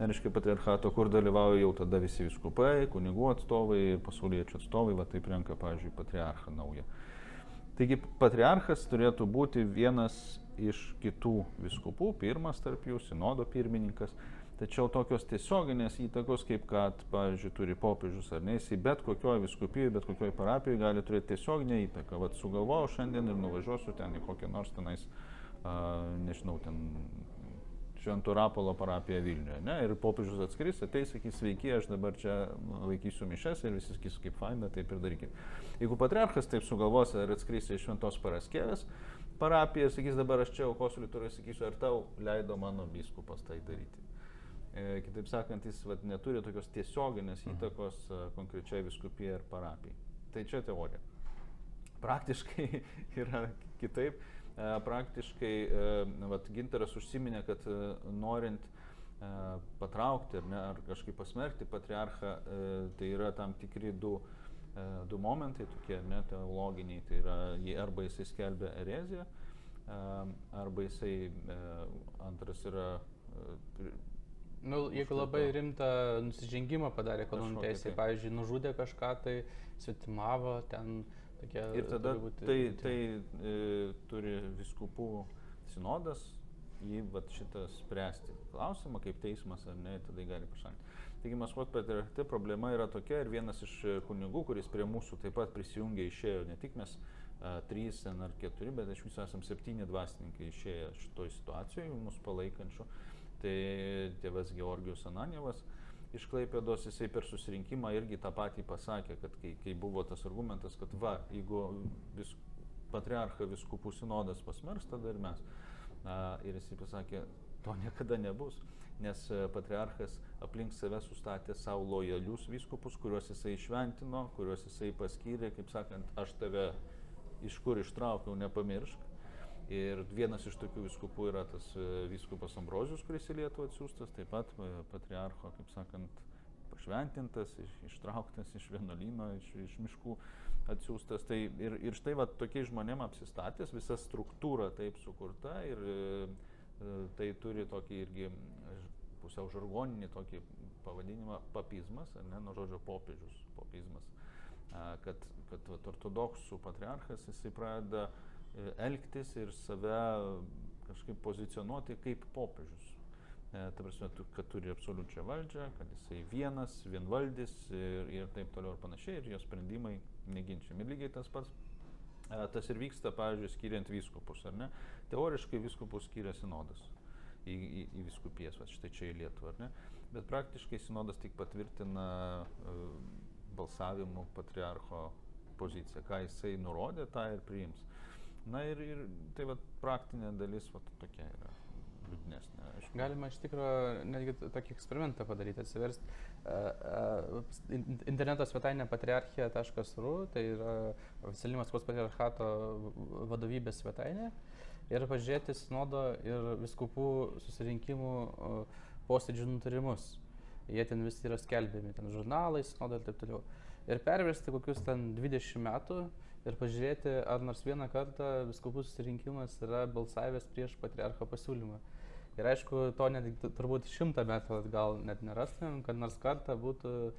Speaker 2: Reiškia patriarchato, kur dalyvauja jau tada visi viskupai, kunigų atstovai pasauliečių atstovai, va taip renka, pavyzdžiui, patriarchą naują. Taigi patriarchas turėtų būti vienas iš kitų viskupų, pirmas tarp jų, sinodo pirmininkas, Tačiau tokios tiesioginės įtakos, kaip kad, pavyzdžiui, turi popiežius ar ne, jisai bet kokioje viskupijoje, bet kokioje parapijoje gali turėti tiesioginę įtaką. Vat sugalvojau šiandien ir nuvažiuosiu ten į kokią nors tenais, a, nežinau, ten Šventų Rapolo parapiją Vilniuje. Ne? Ir popiežius atskris, ateis, sakys, sveiki, aš dabar čia laikysiu mišes ir visi sakys, kaip faina, taip ir darykit. Jeigu patriarchas taip sugalvos ar atskris iš Šventos paraskėvės parapiją, sakys, dabar aš čia aukosiu liturą, sakysiu, ar tau leido mano biskupas tai daryti. E, kitaip sakant, jis vat, neturi tokios tiesioginės mhm. įtakos e, konkrečiai viskupijai ir parapijai. Tai čia teorija. Praktiškai yra kitaip. E, praktiškai vat, Ginteras užsiminė, kad norint patraukti ar, ne, ar kažkaip pasmerkti patriarchą, tai yra tam tikri du, du momentai tokie, ne, teologiniai. Tai yra, arba jisai skelbia ereziją, arba jisai antras yra
Speaker 3: Nu, jeigu labai rimtą nusižengimą padarė ekonominė teisė, pavyzdžiui, nužudė kažką, tai svetimavo ten tokie.
Speaker 2: Ir tada būti, tai, tai e, turi viskupų sinodas jį vat, šitą spręsti klausimą, kaip teismas ar ne, tada gali pašalinti. Taigi Maskvos patriarchate problema yra tokia ir vienas iš kunigų, kuris prie mūsų taip pat prisijungė, išėjo ne tik mes a, trys ar keturi, bet iš viso esam septyni dvasininkai išėję šitoj situacijoje, mus palaikančių. Tai tėvas Georgijus Ananievas iš Klaipėdos jisai per susirinkimą irgi tą patį pasakė, kad kai, kai buvo tas argumentas, kad va, jeigu vis, patriarcha viskupų sinodas pasmers, tada ir mes. A, ir jisai pasakė, to niekada nebus, nes e, patriarchas aplink save sustatė savo lojalius viskupus, kuriuos jisai išventino, kuriuos jisai paskyrė, kaip sakant, aš tave iš kur ištraukiau, nepamiršk. Ir vienas iš tokių viskupų yra tas e, viskupas Ambrozijus, kuris į Lietuvą atsiųstas, taip pat e, patriarcho, kaip sakant, pašventintas, iš, ištrauktas iš vienuolino, iš, iš miškų atsiųstas. Tai ir, ir štai va tokiai žmonėm apsistatęs, visa struktūra taip sukurta ir e, tai turi tokį irgi pusiau žargoninį tokį pavadinimą papizmas, ne nuo žodžio popiežius, popizmas, kad, kad vat, ortodoksų patriarchas jisai pradeda E, elgtis ir save kažkaip pozicionuoti kaip popiežius. E, ta prasme, kad turi absoliučią valdžią, kad jisai vienas, vienvaldis ir, ir taip toliau ir panašiai, ir jo sprendimai neginčiami. Lygiai tas pats, e, tas ir vyksta, pavyzdžiui, skiriant vyskupus, ar ne? Teoriškai vyskupus skiria sinodas į, į, į viskupijas, va štai čia į Lietuvą, ar ne? Bet praktiškai sinodas tik patvirtina uh, balsavimu patriarcho poziciją, ką jisai nurodė, tą ir priims. Na ir, ir tai va praktinė dalis va tokia yra liūdnesnė. Aišku.
Speaker 3: Galima iš tikrųjų netgi tokį eksperimentą padaryti, atsiversti uh, uh, interneto svetainę patriarchija.ru, tai yra oficiali Maskvos patriarchato vadovybės svetainė, ir pažiūrėti sinodo ir viskupų susirinkimų posėdžių nutarimus. Jie ten visi yra skelbiami, ten žurnalai, sinodo ir taip toliau. Ir perversti kokius ten 20 metų ir pažiūrėti, ar nors vieną kartą viskupų susirinkimas yra balsavęs prieš patriarcho pasiūlymą. Ir aišku, to net turbūt šimtą metų gal net nerastumėm, kad nors kartą būtų e,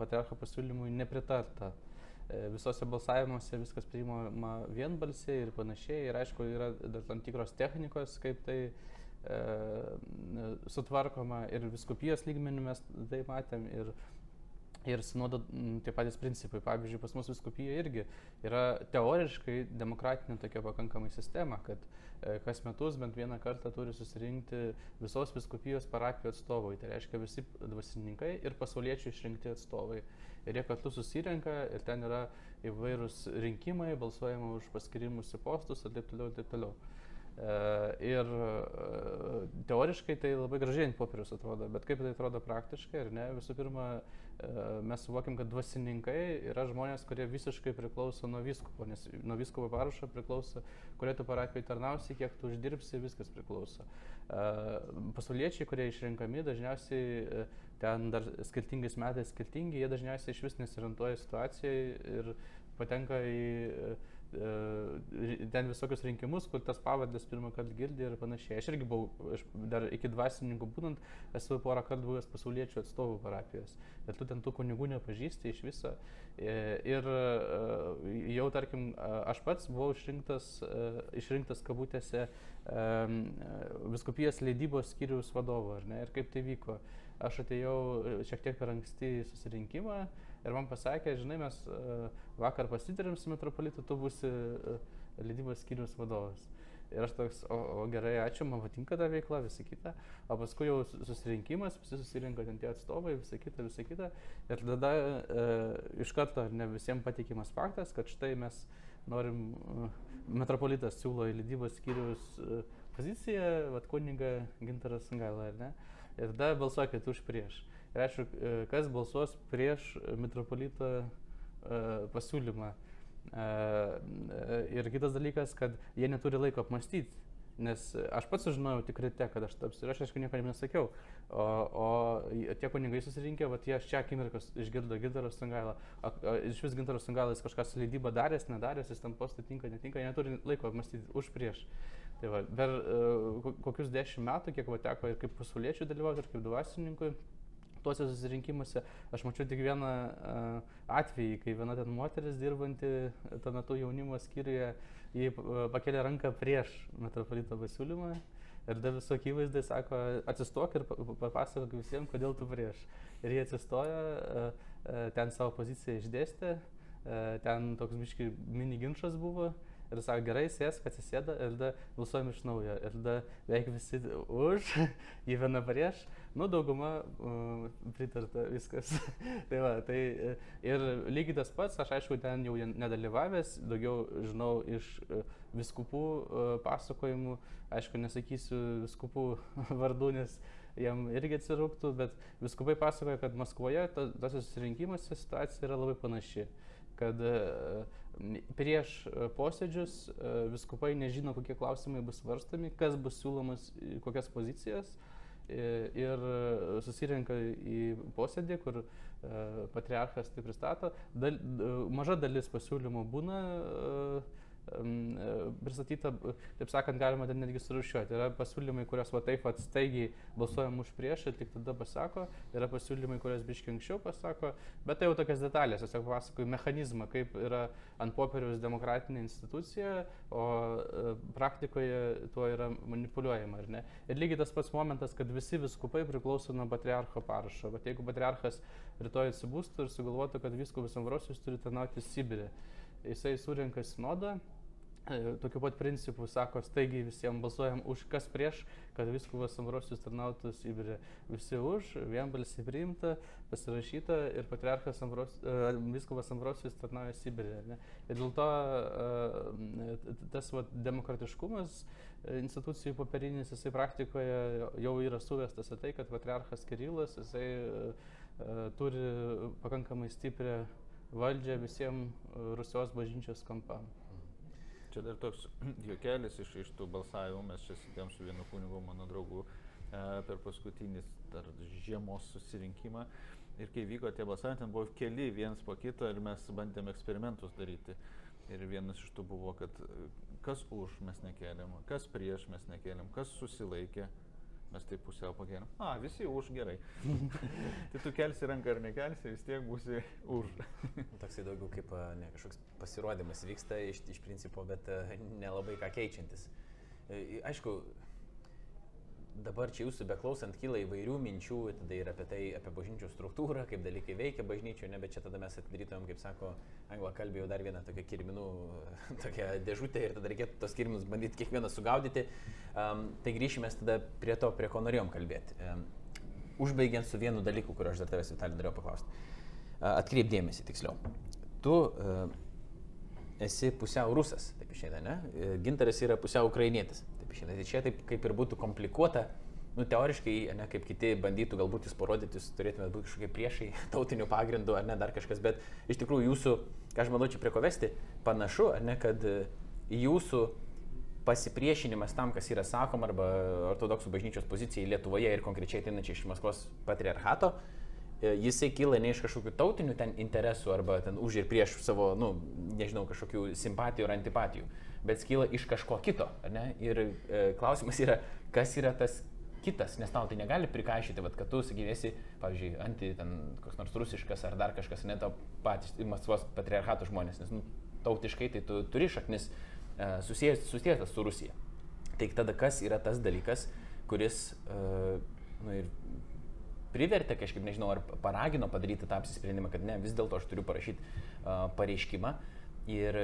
Speaker 3: patriarcho pasiūlymui nepritarta. E, visose balsavimuose viskas priimama vienbalsiai ir panašiai. Ir aišku, yra dar tam tikros technikos, kaip tai e, sutvarkoma ir viskupijos lygmenių mes tai matėm. Ir, Ir sinodo tie patys principai. Pavyzdžiui, pas mus viskupijoje irgi yra teoriškai demokratinė tokia pakankamai sistema, kad e, kas metus bent vieną kartą turi susirinkti visos viskupijos parapijų atstovai. Tai reiškia visi dvasininkai ir pasauliečių išrinkti atstovai. Ir jie kartu susirenka ir ten yra įvairūs rinkimai, balsuojama už paskirimus į postus ir taip toliau ir taip toliau. E, ir e, teoriškai tai labai gražiai ant popieriaus atrodo, bet kaip tai atrodo praktiškai, ar ne? Visų pirma, mes suvokim, kad dvasininkai yra žmonės, kurie visiškai priklauso nuo vyskupo, nes nuo vyskupo parašo priklauso, kurie tu parapijai tarnausi, kiek tu uždirbsi, viskas priklauso. Pasauliečiai, kurie išrenkami, dažniausiai ten dar skirtingais metais skirtingi, jie dažniausiai iš vis nesirantuoja situacijai ir patenka į E, ten visokius rinkimus, kur tas pavardės pirmą kartą girdė ir panašiai. Aš irgi buvau, aš dar iki dvasininkų būnant, esu porą kartų buvęs pasauliečių atstovų parapijos. Ir tu ten tų kunigų nepažįsti iš viso. E, ir e, jau, tarkim, aš pats buvau išrinktas, išrinktas kabutėse viskupijos leidybos ar ne? Ir kaip tai vyko. Aš atėjau šiek tiek per anksti į susirinkimą ir man pasakė, žinai, mes vakar pasitarėm su metropolitu, tu būsi leidybos skyriaus vadovas. Ir aš toks, o, o gerai, ačiū, man patinka ta veikla, visa kita. O paskui jau susirinkimas, visi susirinko ten tie atstovai, visa kita, visa kita. Ir tada e, iš karto ne visiems patikimas faktas, kad štai mes norim, e, metropolitas siūlo į leidybos skyrius e, poziciją, vad kuniga Gintaras Gaila, ar ne? Ir tada balsuokit už prieš. Ir aišku, e, kas balsuos prieš metropolito e, pasiūlymą. E, ir kitas dalykas, kad jie neturi laiko apmastyti. Nes aš pats sužinojau tikrai te, kad aš tapsiu ir aš aišku nieko nesakiau. O, o tie kunigai susirinkė, va tie šią akimirką išgirdo Gintaro Sangailą. Iš vis Gintaro Sangailas kažkas su leidyba daręs, nedaręs, jis tam postą tinka, netinka, jie neturi laiko apmastyti už prieš. Tai va, per kokius dešimt metų, kiek va teko ir kaip pasauliečių dalyvauti, ir kaip dvasininkui, tuose susirinkimuose aš mačiau tik vieną uh, atvejį, kai viena ten moteris dirbanti tuo metu jaunimo skyriuje, jį uh, pakėlė ranką prieš metropolito pasiūlymą. Ir dar visų akivaizdai sako, atsistok ir papasakok visiems, kodėl tu prieš. Ir jie atsistojo, ten savo poziciją išdėstė, ten toks biški mini ginčas buvo ir sako, gerai, sėsk, atsisėda ir tada balsuojam iš naujo. Ir tada beveik visi už, jį viena prieš, nu dauguma uh, pritarta viskas. tai va, tai ir lygiai tas pats, aš aišku, ten jau nedalyvavęs, daugiau žinau iš uh, viskupų uh, pasakojimų, aišku, nesakysiu viskupų vardų, nes jam irgi atsirūktų, bet viskupai pasakoja, kad Maskvoje tose susirinkimuose situacija yra labai panaši kad e, prieš e, posėdžius e, viskupai nežino, kokie klausimai bus svarstami, kas bus siūlomas, kokias pozicijas. Ir susirenka į posėdį, kur patriarchas tai pristato. Dal, maža dalis pasiūlymų būna E, pristatyta, taip sakant, galima ten netgi surušiuoti. Yra pasiūlymai, kurios va taip pat staigiai balsuojam už prieš ir tik tada pasako, yra pasiūlymai, kurios biškiai anksčiau pasako, bet tai jau tokias detalės, tiesiog pasakoju mechanizmą, kaip yra ant popieriaus demokratinė institucija, o e, praktikoje tuo yra manipuliuojama, ar ne? Ir lygiai tas pats momentas, kad visi viskupai priklauso nuo patriarcho parašo. Bet jeigu patriarchas rytoj atsibūstų ir sugalvotų, kad viskupas Ambrosius turi tarnauti Sibirė, jisai surinka sinodą E, tokiu pat principu sako, staigiai visiems balsuojam už kas prieš, kad viskuvas Ambrosius tarnautų Sibirė. Visi už, vienbalsiai priimta, pasirašyta ir patriarchas Ambros, uh, viskuvas Ambrosius tarnauja Sibirė. Ir dėl to uh, tas va, demokratiškumas institucijų popierinis, jisai praktikoje jau yra suvestas į tai, kad patriarchas Kirilas, jisai turi pakankamai stiprią valdžią visiems Rusijos bažnyčios kampam.
Speaker 2: Čia dar toks juokelis iš, iš tų balsavimų, mes čia sėdėm su vienu kunigu, mano draugu, e, per paskutinį žiemos susirinkimą. Ir kai vyko tie balsavimai, ten buvo keli vienas po kito ir mes bandėm eksperimentus daryti. Ir vienas iš tų buvo, kad kas už mes nekeliam, kas prieš mes nekeliam, kas susilaikė. Mes taip pusiau pakėlėm. A, visi už gerai. tai tu kelsi ranką ar nekelsi, vis tiek būsi už.
Speaker 1: Toksai daugiau kaip ne, kažkoks pasirodymas vyksta iš, iš principo, bet nelabai ką keičiantis. Aišku, dabar čia jūsų beklausant kyla įvairių minčių, tada ir apie tai, apie bažnyčių struktūrą, kaip dalykai veikia bažnyčio, ne, bet čia tada mes atidarytumėm, kaip sako anglą kalbėjau, dar vieną tokią kirminų, tokią dėžutę ir tada reikėtų tos kirminus bandyti kiekvieną sugaudyti. Um, tai grįšime tada prie to, prie ko norėjom kalbėti. Um, užbaigiant su vienu dalyku, kurio aš dar tavęs Vitalį norėjau paklausti. Uh, Atkreipdėmėsi tiksliau. Tu uh, esi pusiau rusas, taip išeina, ne? Gintaras yra pusiau ukrainietis išeina. Tai čia taip kaip ir būtų komplikuota, nu, teoriškai, ne kaip kiti bandytų galbūt jūs parodyti, jūs turėtumėte būti kažkokie priešai tautinių pagrindų ar ne dar kažkas, bet iš tikrųjų jūsų, ką aš manau čia prie ko vesti, panašu, ne, kad e, jūsų pasipriešinimas tam, kas yra sakoma, arba ortodoksų bažnyčios pozicijai Lietuvoje ir konkrečiai ateinančiai iš Maskvos patriarchato, e, jisai kyla ne iš kažkokių tautinių ten interesų arba ten už ir prieš savo, nu, nežinau, kažkokių simpatijų ar antipatijų, bet skyla iš kažko kito. Ir e, klausimas yra, kas yra tas kitas, nes tau tai negali prikaišyti, vat, kad tu sakysi, pavyzdžiui, anti ten koks nors rusiškas ar dar kažkas, ne to patys Maskvos patriarchato žmonės, nes nu, tautiškai tai tu turi šaknis e, susijęs, su Rusija. Tai tada kas yra tas dalykas, kuris e, nu, ir privertė kažkaip, nežinau, ar paragino padaryti tą apsisprendimą, kad ne, vis dėlto aš turiu parašyti uh, pareiškimą, ir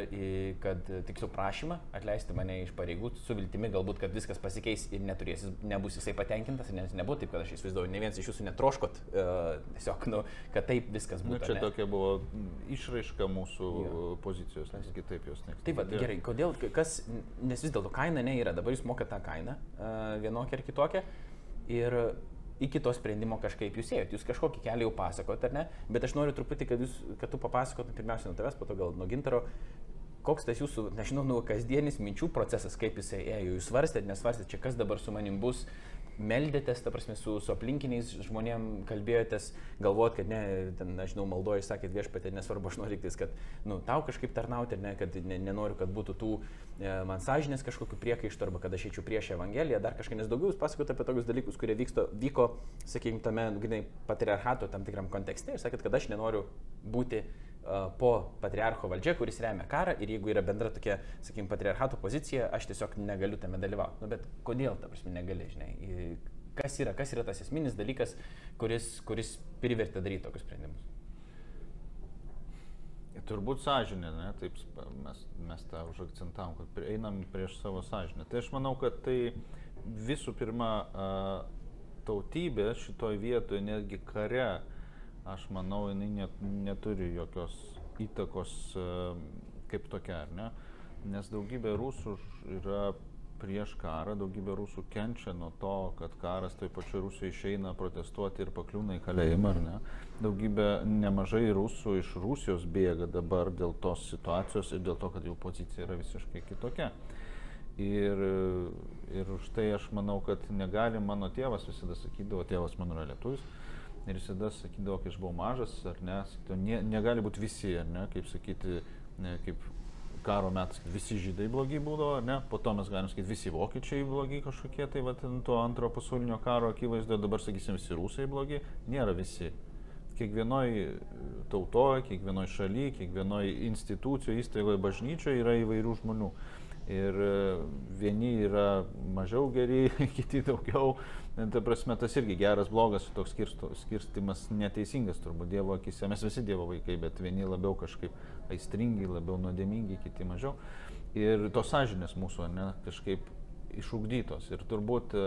Speaker 1: kad tiksliau prašymą atleisti mane iš pareigų su viltimi galbūt, kad viskas pasikeis ir neturės, nebus jisai patenkintas, nes nebuvo taip, kad aš įsivaizduoju, ne vienas iš jūsų netroškot, uh, tiesiog, nu, kad taip viskas būtų.
Speaker 2: Na, čia ne? tokia buvo išraiška mūsų jo. pozicijos, nes kitaip jos ne.
Speaker 1: Taip, bet gerai, kodėl, kas, nes vis dėlto kaina ne yra, dabar jūs mokate tą kainą uh, vienokią ar kitokią ir iki to sprendimo kažkaip jūs ėjot, jūs kažkokį kelią jau pasakot, ar ne, bet aš noriu truputį, kad, jūs, kad tu papasakotum pirmiausia nuo tavęs, po to gal nuo gintaro, koks tas jūsų, nežinau, nu, kasdienis minčių procesas, kaip jisai ėjo, jūs svarstėt, nesvarstėt, čia kas dabar su manim bus, meldėtės, ta prasme, su, su aplinkiniais žmonėm kalbėjotės, galvot, kad ne, ten, nežinau, maldoju, sakėt viešpatė, nesvarbu, aš noriu tiktis, kad, nu, tau kažkaip tarnauti, ne, kad ne, nenoriu, kad būtų tų e, man sąžinės kažkokių priekaištų arba kad aš eičiau prieš Evangeliją, dar kažką, nes daugiau jūs pasakote apie tokius dalykus, kurie vyksto, vyko, sakykime, tame, grinai, patriarchato tam tikram kontekste ir sakėt, kad aš nenoriu būti po patriarcho valdžia, kuris remia karą ir jeigu yra bendra tokia, sakykime, patriarchato pozicija, aš tiesiog negaliu tame dalyvauti. Nu, bet kodėl, ta prasme, negali, žinai, kas yra, kas yra tas esminis dalykas, kuris, kuris privertė daryti tokius sprendimus?
Speaker 2: Turbūt sąžinė, ne? taip mes, mes tą užakcentavom, kad einam prieš savo sąžinę. Tai aš manau, kad tai visų pirma tautybė šitoj vietoje, netgi kare, aš manau, jinai net, neturi jokios įtakos e, kaip tokia, ar ne? Nes daugybė rusų yra prieš karą, daugybė rusų kenčia nuo to, kad karas toj pačioj Rusijoje išeina protestuoti ir pakliūna į kalėjimą, ar ne? Daugybė nemažai rusų iš Rusijos bėga dabar dėl tos situacijos ir dėl to, kad jų pozicija yra visiškai kitokia. Ir, ir už tai aš manau, kad negali mano tėvas visada sakydavo, tėvas mano yra lietuvis, Ir visada sakydavo, kai aš buvau mažas, ar ne, sakydavo, ne, negali būti visi, ar ne, kaip sakyti, ne, kaip karo metais visi žydai blogi būdavo, ne, po to mes galim sakyti, visi vokiečiai blogi kažkokie, tai va, to antrojo pasaulinio karo akivaizdoje dabar sakysim, visi rusai blogi, nėra visi. Kiekvienoje tautoje, kiekvienoje šalyje, kiekvienoje institucijoje, įstaigoje, bažnyčioje yra įvairių žmonių. Ir e, vieni yra mažiau geri, kiti daugiau, Ta prasme, tas irgi geras, blogas, toks skirstimas neteisingas turbūt Dievo akise. Mes visi Dievo vaikai, bet vieni labiau kažkaip aistringi, labiau nuodėmingi, kiti mažiau. ir tos sąžinės mūsų, ne, kažkaip išugdytos. Ir turbūt e,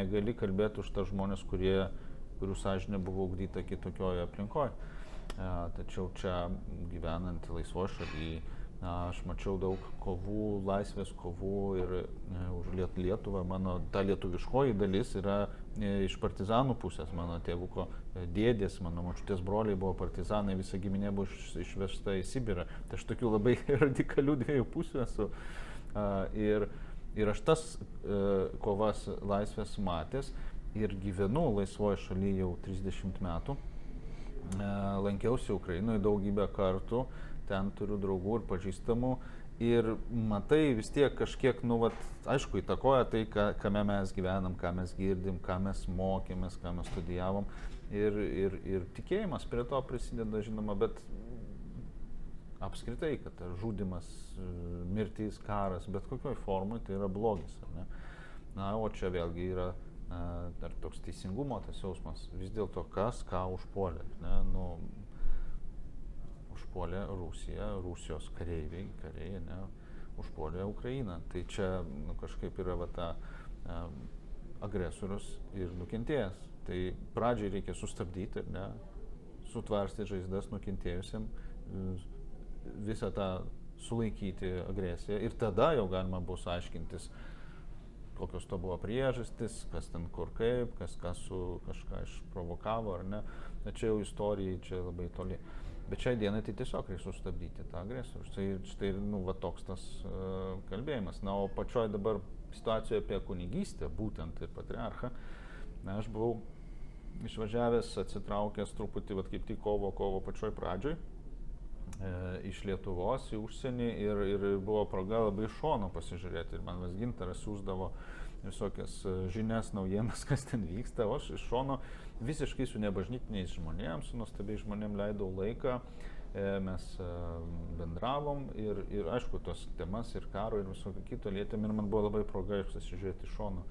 Speaker 2: negali kalbėti už tą žmonės, kurie, kurių sąžinė buvo ugdyta kitokioje aplinkoje. Tačiau čia gyvenant laisvoje šalyje, aš mačiau daug kovų, laisvės kovų ir ne, už Lietuvą. Mano ta lietuviškoji dalis yra e, iš partizanų pusės. Mano tėvuko e, dėdės, mano mačiutės broliai buvo partizanai, visa giminė buvo išvežta į Sibirą. Tai aš tokių labai radikalių dviejų pusių esu. Ir, ir aš tas e, kovas laisvės matęs ir gyvenu laisvoje šalyje jau 30 metų. Lankiausi Ukrainoje daugybę kartų ten turiu draugų ir pažįstamų. Ir matai vis tiek kažkiek, nu, vat, aišku, įtakoja tai, ką, kame mes gyvenam, ką mes girdim, ką mes mokėmės, ką mes studijavom. Ir, ir, ir tikėjimas prie to prisideda, žinoma, bet apskritai, kad žudimas, mirtis, karas, bet kokioj formai tai yra blogis. Na, o čia vėlgi yra dar toks teisingumo tas jausmas. Vis dėlto kas ką užpuolė. Ne? Nu, užpuolė Rusiją, Rusijos kareiviai, kariai, ne, užpuolė Ukrainą. Tai čia nu, kažkaip yra va, ta um, agresorius ir nukentėjęs. Tai pradžiai reikia sustabdyti, ne, sutvarstyti žaizdas nukentėjusiam, visą tą sulaikyti agresiją ir tada jau galima bus aiškintis, kokios to buvo priežastis, kas ten kur kaip, kas, kas su kažką išprovokavo ar ne. Tačiau jau istorijai čia labai toli. Bet šiai dienai tai tiesiog reikia sustabdyti tą agresorių. Tai štai nu, va, toks tas uh, kalbėjimas. Na, o pačioj dabar situacijoje apie kunigystę, būtent ir patriarchą, na, aš buvau išvažiavęs, atsitraukęs truputį, va, kaip tik kovo, kovo pačioj pradžioj, e, iš Lietuvos į užsienį ir, ir buvo proga labai iš šono pasižiūrėti. Ir man vas gintaras siūsdavo visokias e, žinias, naujienas, kas ten vyksta, o aš iš šono visiškai su nebažnytiniais žmonėms, su nuostabiai žmonėm leidau laiką, e, mes e, bendravom ir, ir aišku, tos temas ir karo ir visokio kito lietėm ir man buvo labai proga pasižiūrėti iš šono,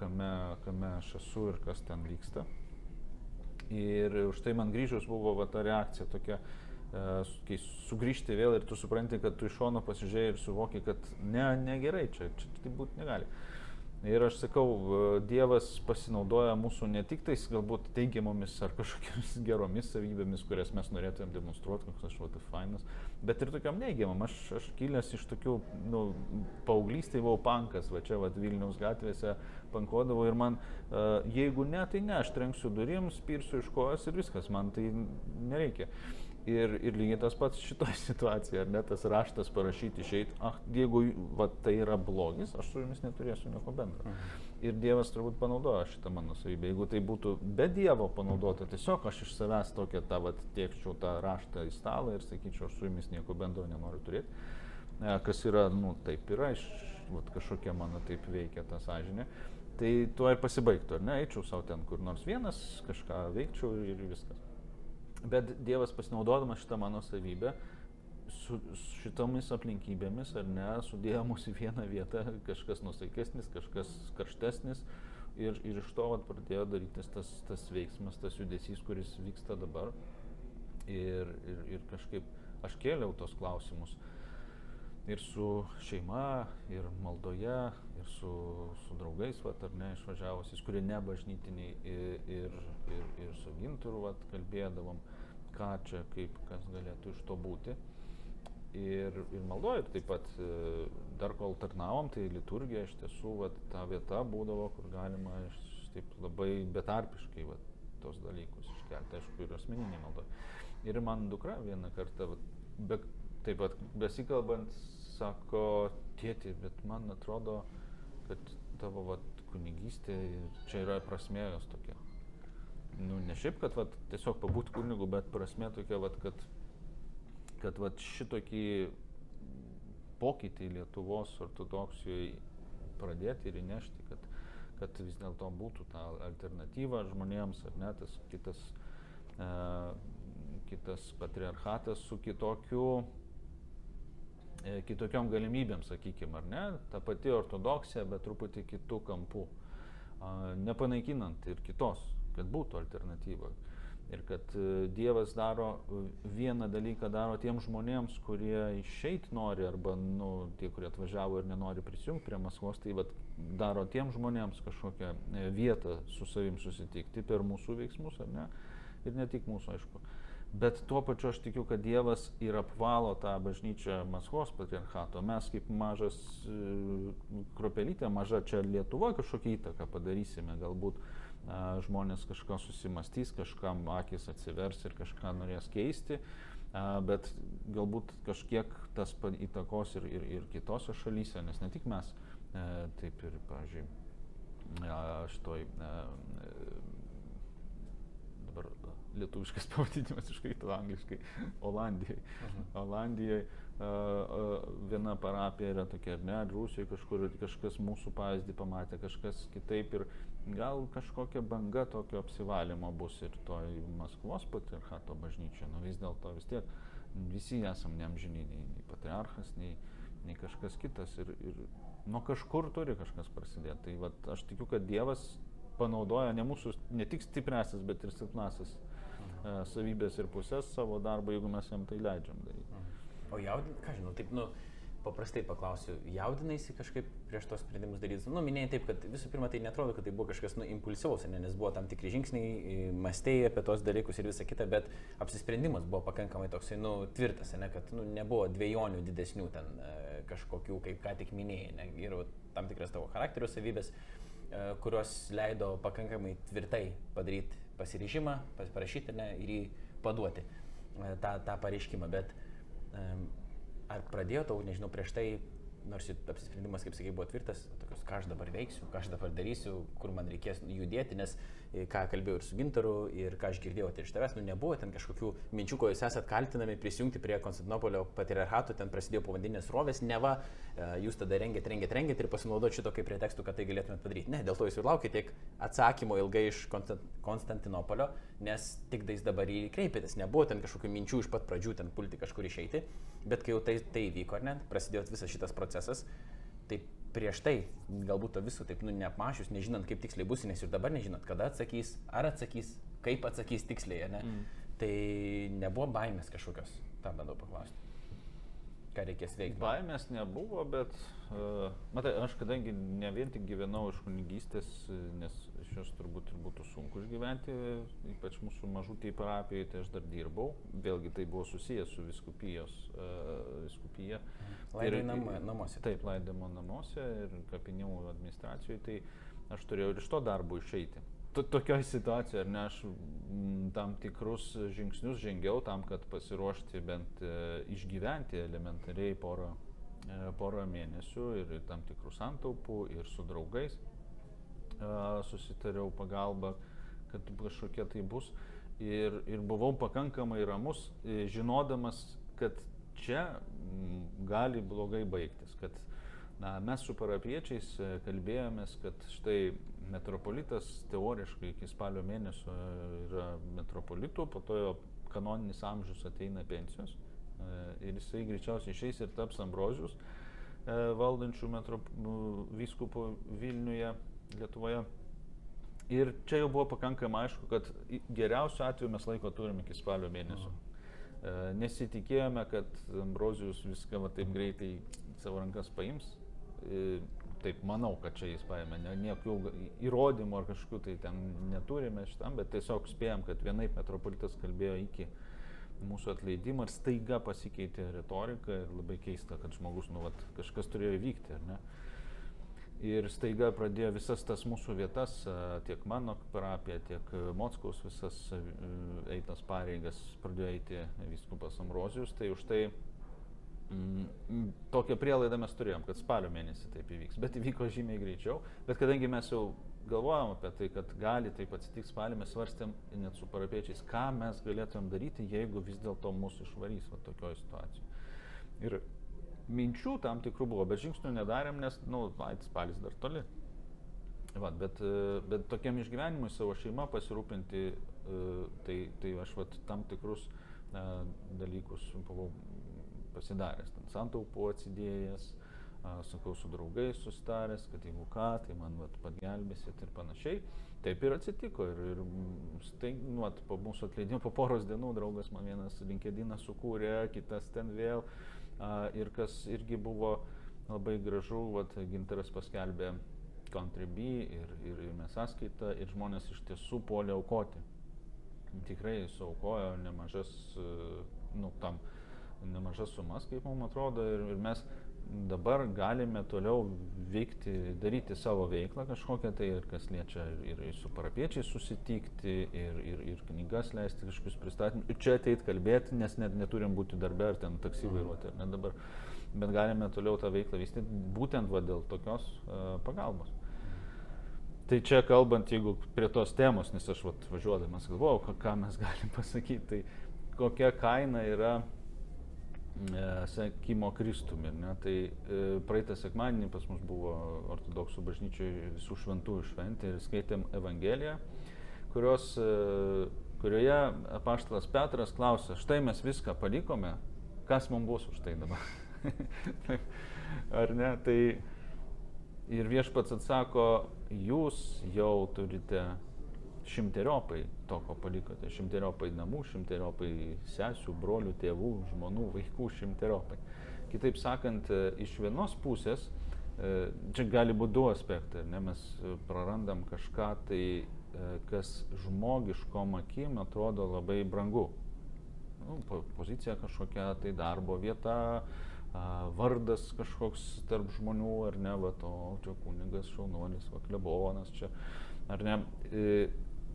Speaker 2: kame, kame aš esu ir kas ten vyksta. Ir už tai man grįžus buvo va, ta reakcija tokia, kai sugrįžti vėl ir tu supranti, kad tu iš šono pasižiūrėjai ir suvoki, kad ne, negerai, čia, čia tai būti negali. Ir aš sakau, Dievas pasinaudoja mūsų ne tik tais galbūt teigiamomis ar kažkokiamis geromis savybėmis, kurias mes norėtumėm demonstruoti, koks aš šuotas fainas, bet ir tokiam neigiamam. Aš, aš kilęs iš tokių, nu, paauglystėje buvau pankas, va čia, va, Vilniaus gatvėse pankodavau ir man, jeigu ne, tai ne, aš trenksiu durims, spirsiu iš kojas ir viskas, man tai nereikia. Ir, ir lygiai tas pats šitoje situacijoje, ar ne tas raštas parašyti išeit, ah, jeigu va, tai yra blogis, aš su jumis neturėsiu nieko bendro. Mhm. Ir Dievas turbūt panaudojo šitą mano savybę. Jeigu tai būtų be Dievo panaudota, tiesiog aš iš savęs tokią tą, va, tiekčiau tą raštą į stalą ir sakyčiau, aš su jumis nieko bendro nenoriu turėti. E, kas yra, nu, taip yra, iš, va, kažkokia mano taip veikia ta sąžinė. Tai tuo ir pasibaigtų, ar ne, eičiau savo ten kur nors vienas, kažką veikčiau ir viskas. Bet Dievas pasinaudodamas šitą mano savybę, su šitomis aplinkybėmis, ar ne, sudėjo mus į vieną vietą, kažkas nusaikesnis, kažkas karštesnis. Ir, ir iš to vat, pradėjo darytis tas, tas veiksmas, tas judesys, kuris vyksta dabar. Ir, ir, ir kažkaip aš kėliau tos klausimus. Ir su šeima, ir maldoje, ir su, su draugais, vat, ar ne, išvažiavusiais, kurie nebažnytiniai, ir, ir, ir, ir su ginturu vat, kalbėdavom ką čia, kaip, kas galėtų iš to būti. Ir, ir maldoju, taip pat e, dar kol tarnavom, tai liturgija iš tiesų vat, ta vieta būdavo, kur galima iš, taip labai betarpiškai vat, tos dalykus iškelti, aišku, ir asmeniniai maldoju. Ir man dukra vieną kartą, vat, be, taip pat besikalbant, sako, tėti, bet man atrodo, kad tavo vat, kunigystė, čia yra prasmė jos tokia. Nu, ne šiaip, kad vat, tiesiog pabūti kunigu, bet prasme tokia, vat, kad, kad vat, šitokį pokytį Lietuvos ortodoksijoje pradėti ir įnešti, kad, kad vis dėlto būtų ta alternatyva žmonėms, ar ne, tas kitas, e, kitas patriarchatas su kitokiu, kitokiom galimybėm, sakykime, ar ne, ta pati ortodoksija, bet truputį kitų kampų, e, nepanaikinant ir kitos kad būtų alternatyva. Ir kad e, Dievas daro vieną dalyką, daro tiems žmonėms, kurie išeit nori, arba nu, tie, kurie atvažiavo ir nenori prisijungti prie Maskvos, tai vat, daro tiems žmonėms kažkokią vietą su savim susitikti per mūsų veiksmus, ar ne? Ir ne tik mūsų, aišku. Bet tuo pačiu aš tikiu, kad Dievas ir apvalo tą bažnyčią Maskvos patriarchato. Mes kaip mažas e, kropelytė, maža čia Lietuva kažkokią įtaką padarysime. Galbūt a, žmonės kažką susimastys, kažkam akis atsivers ir kažką norės keisti. A, bet galbūt kažkiek tas įtakos ir, ir, ir kitose šalyse, nes ne tik mes, e, taip ir, pavyzdžiui, šitoj lietuviškas pavadinimas iškaito angliškai, Olandijai. Mhm. Olandijoje viena parapija yra tokia, ar ne, Rusijoje kažkur kažkas mūsų pavyzdį pamatė, kažkas kitaip ir gal kažkokia banga tokio apsivalymo bus ir toj Maskvos patriarchato bažnyčioje, nu vis dėlto vis tiek visi esam neamžiniai, nei, patriarchas, nei, nei kažkas kitas ir, ir nuo kažkur turi kažkas prasidėti. Tai vat, aš tikiu, kad Dievas panaudoja ne mūsų, ne tik stipresias, bet ir silpnasis savybės ir pusės savo darbo, jeigu mes jam tai leidžiam daryti.
Speaker 1: O jaudin, ką žinau, taip, nu, paprastai paklausiu, jaudinaisi kažkaip prieš tos sprendimus daryti? Nu, minėjai taip, kad visų pirma, tai netrodo, kad tai buvo kažkas, nu, impulsyvaus, ne, nes buvo tam tikri žingsniai, mąstėjai apie tos dalykus ir visa kita, bet apsisprendimas buvo pakankamai toksai, nu, tvirtas, ne, kad, nu, nebuvo dviejonių didesnių ten e, kažkokių, kaip ką tik minėjai, ne, ir tam tikras tavo charakterio savybės. E, kurios leido pakankamai tvirtai padaryti pasiryžimą, parašyti ne, ir jį paduoti e, tą, tą pareiškimą. Bet ar pradėjo tau, nežinau, prieš tai nors apsisprendimas, kaip sakai, buvo tvirtas, tokius, ką aš dabar veiksiu, ką aš dabar darysiu, kur man reikės judėti, nes e, ką kalbėjau ir su Gintaru, ir ką aš girdėjau tai iš tavęs, nu nebuvo ten kažkokių minčių, ko jūs esat kaltinami prisijungti prie Konstantinopolio patriarchato, ten prasidėjo povandeninės rovės, neva e, jūs tada rengėt, rengėt, rengėt ir pasinaudot šito kaip pretekstų, kad tai galėtumėt padaryti. Ne, dėl to jūs ir laukite tiek atsakymo ilgai iš Konstantinopolio, nes tik tais dabar jį kreipėtės, nebuvo ten kažkokių minčių iš pat pradžių ten pulti kažkur išeiti, bet kai jau tai, tai vyko, ar ne, prasidėjo visas šitas procesas procesas. Tai prieš tai, galbūt to viso taip, nu, neapmašius, nežinant, kaip tiksliai bus, nes ir dabar nežinot, kada atsakys, ar atsakys, kaip atsakys tiksliai, ne? Mm. Tai nebuvo baimės kažkokios, tą bandau paklausti ką reikės veikti?
Speaker 2: Baimės nebuvo, bet, uh, matai, aš kadangi ne vien tik gyvenau iš kunigystės, nes iš jos turbūt ir būtų sunku išgyventi, ypač mūsų mažutėje parapijoje, tai aš dar dirbau, vėlgi tai buvo susijęs su viskupijos, uh, viskupija.
Speaker 1: Laidojimo namuose.
Speaker 2: Taip, laidojimo namuose ir kapinių administracijoje, tai aš turėjau ir iš to darbo išeiti tokioje situacijoje, ar ne, aš tam tikrus žingsnius žengiau tam, kad pasiruošti bent e, išgyventi elementariai porą, e, porą mėnesių ir, tam tikrų santaupų ir su draugais e, susitariau pagalbą, kad kažkokie tai bus. Ir, ir buvau pakankamai ramus, e, žinodamas, kad čia gali blogai baigtis, kad na, mes su parapiečiais e, kalbėjomės, kad štai metropolitas teoriškai iki spalio mėnesio yra metropolitų, po to jo kanoninis amžius ateina pensijos e, ir jisai greičiausiai išeis ir taps Ambrozijus e, valdančių metrop... vyskupų Vilniuje, Lietuvoje. Ir čia jau buvo pakankamai aišku, kad geriausiu atveju mes laiko turime iki spalio mėnesio. Mhm. Nesitikėjome, kad Ambrozijus viską va, taip greitai savo rankas paims, taip manau, kad čia jis paėmė, niekių įrodymų ar kažkokių tai ten neturime šitam, bet tiesiog spėjom, kad vienaip metropolitas kalbėjo iki mūsų atleidimo ir staiga pasikeitė retorika ir labai keista, kad žmogus, nu, vat, kažkas turėjo įvykti, ar ne? Ir staiga pradėjo visas tas mūsų vietas, tiek mano parapija, tiek Mockaus visas eitas pareigas pradėjo eiti viskupas Ambrozijus, tai už tai Mm, tokią prielaidą mes turėjom, kad spalio mėnesį taip įvyks, bet įvyko žymiai greičiau. Bet kadangi mes jau galvojom apie tai, kad gali taip atsitikti spalį, mes svarstėm net su parapiečiais, ką mes galėtumėm daryti, jeigu vis dėlto mūsų išvarys va, tokioje situacijoje. Ir minčių tam tikrų buvo, bet žingsnių nedarėm, nes, na, nu, spalis dar toli. Va, bet, bet tokiam išgyvenimui savo šeimą pasirūpinti, e, tai, tai aš vat, tam tikrus e, dalykus buvau pasidaręs, ten santaupų atsidėjęs, sakau, su draugais sustaręs, kad jeigu ką, tai man vat, pagelbėsit ir panašiai. Taip ir atsitiko. Ir, ir tai, nu, vat, po mūsų atleidimo, po poros dienų draugas man vienas linkediną sukūrė, kitas ten vėl. A, ir kas irgi buvo labai gražu, vat, gintaras paskelbė Contribui ir, ir, ir mes sąskaitą ir žmonės iš tiesų puolė aukoti. Tikrai suaukojo nemažas, nu, tam, nemažas sumas, kaip mums atrodo, ir, ir mes dabar galime toliau veikti, daryti savo veiklą kažkokią tai ir kas liečia ir, ir su parapiečiais susitikti, ir, ir, ir knygas leisti kažkokius pristatymus, ir čia ateit kalbėti, nes net neturim būti darbe ar ten taksi mhm. vairuoti, ar ne dabar, bet galime toliau tą veiklą vystyti būtent va, dėl tokios uh, pagalbos. Tai čia kalbant, jeigu prie tos temos, nes aš vat, važiuodamas galvojau, ką mes galim pasakyti, tai kokia kaina yra sekimo Kristumi. Ne? Tai e, praeitą sekmadienį pas mus buvo ortodoksų bažnyčioje visų šventųjų šventė ir skaitėm Evangeliją, kurios, e, kurioje apaštalas Petras klausia, štai mes viską palikome, kas mums bus už tai dabar. Ar ne? Tai ir viešpats atsako, jūs jau turite šimteriopai to, ko palikote, šimteriopai namų, šimteriopai sesių, brolių, tėvų, žmonų, vaikų, šimteriopai. Kitaip sakant, e, iš vienos pusės, e, čia gali būti du aspektai, ne, mes prarandam kažką tai, e, kas žmogiškom akim atrodo labai brangu. Nu, pozicija kažkokia, tai darbo vieta, vardas kažkoks tarp žmonių, ar ne, va to, čia kunigas, šaunuolis, va klebonas, čia, ar ne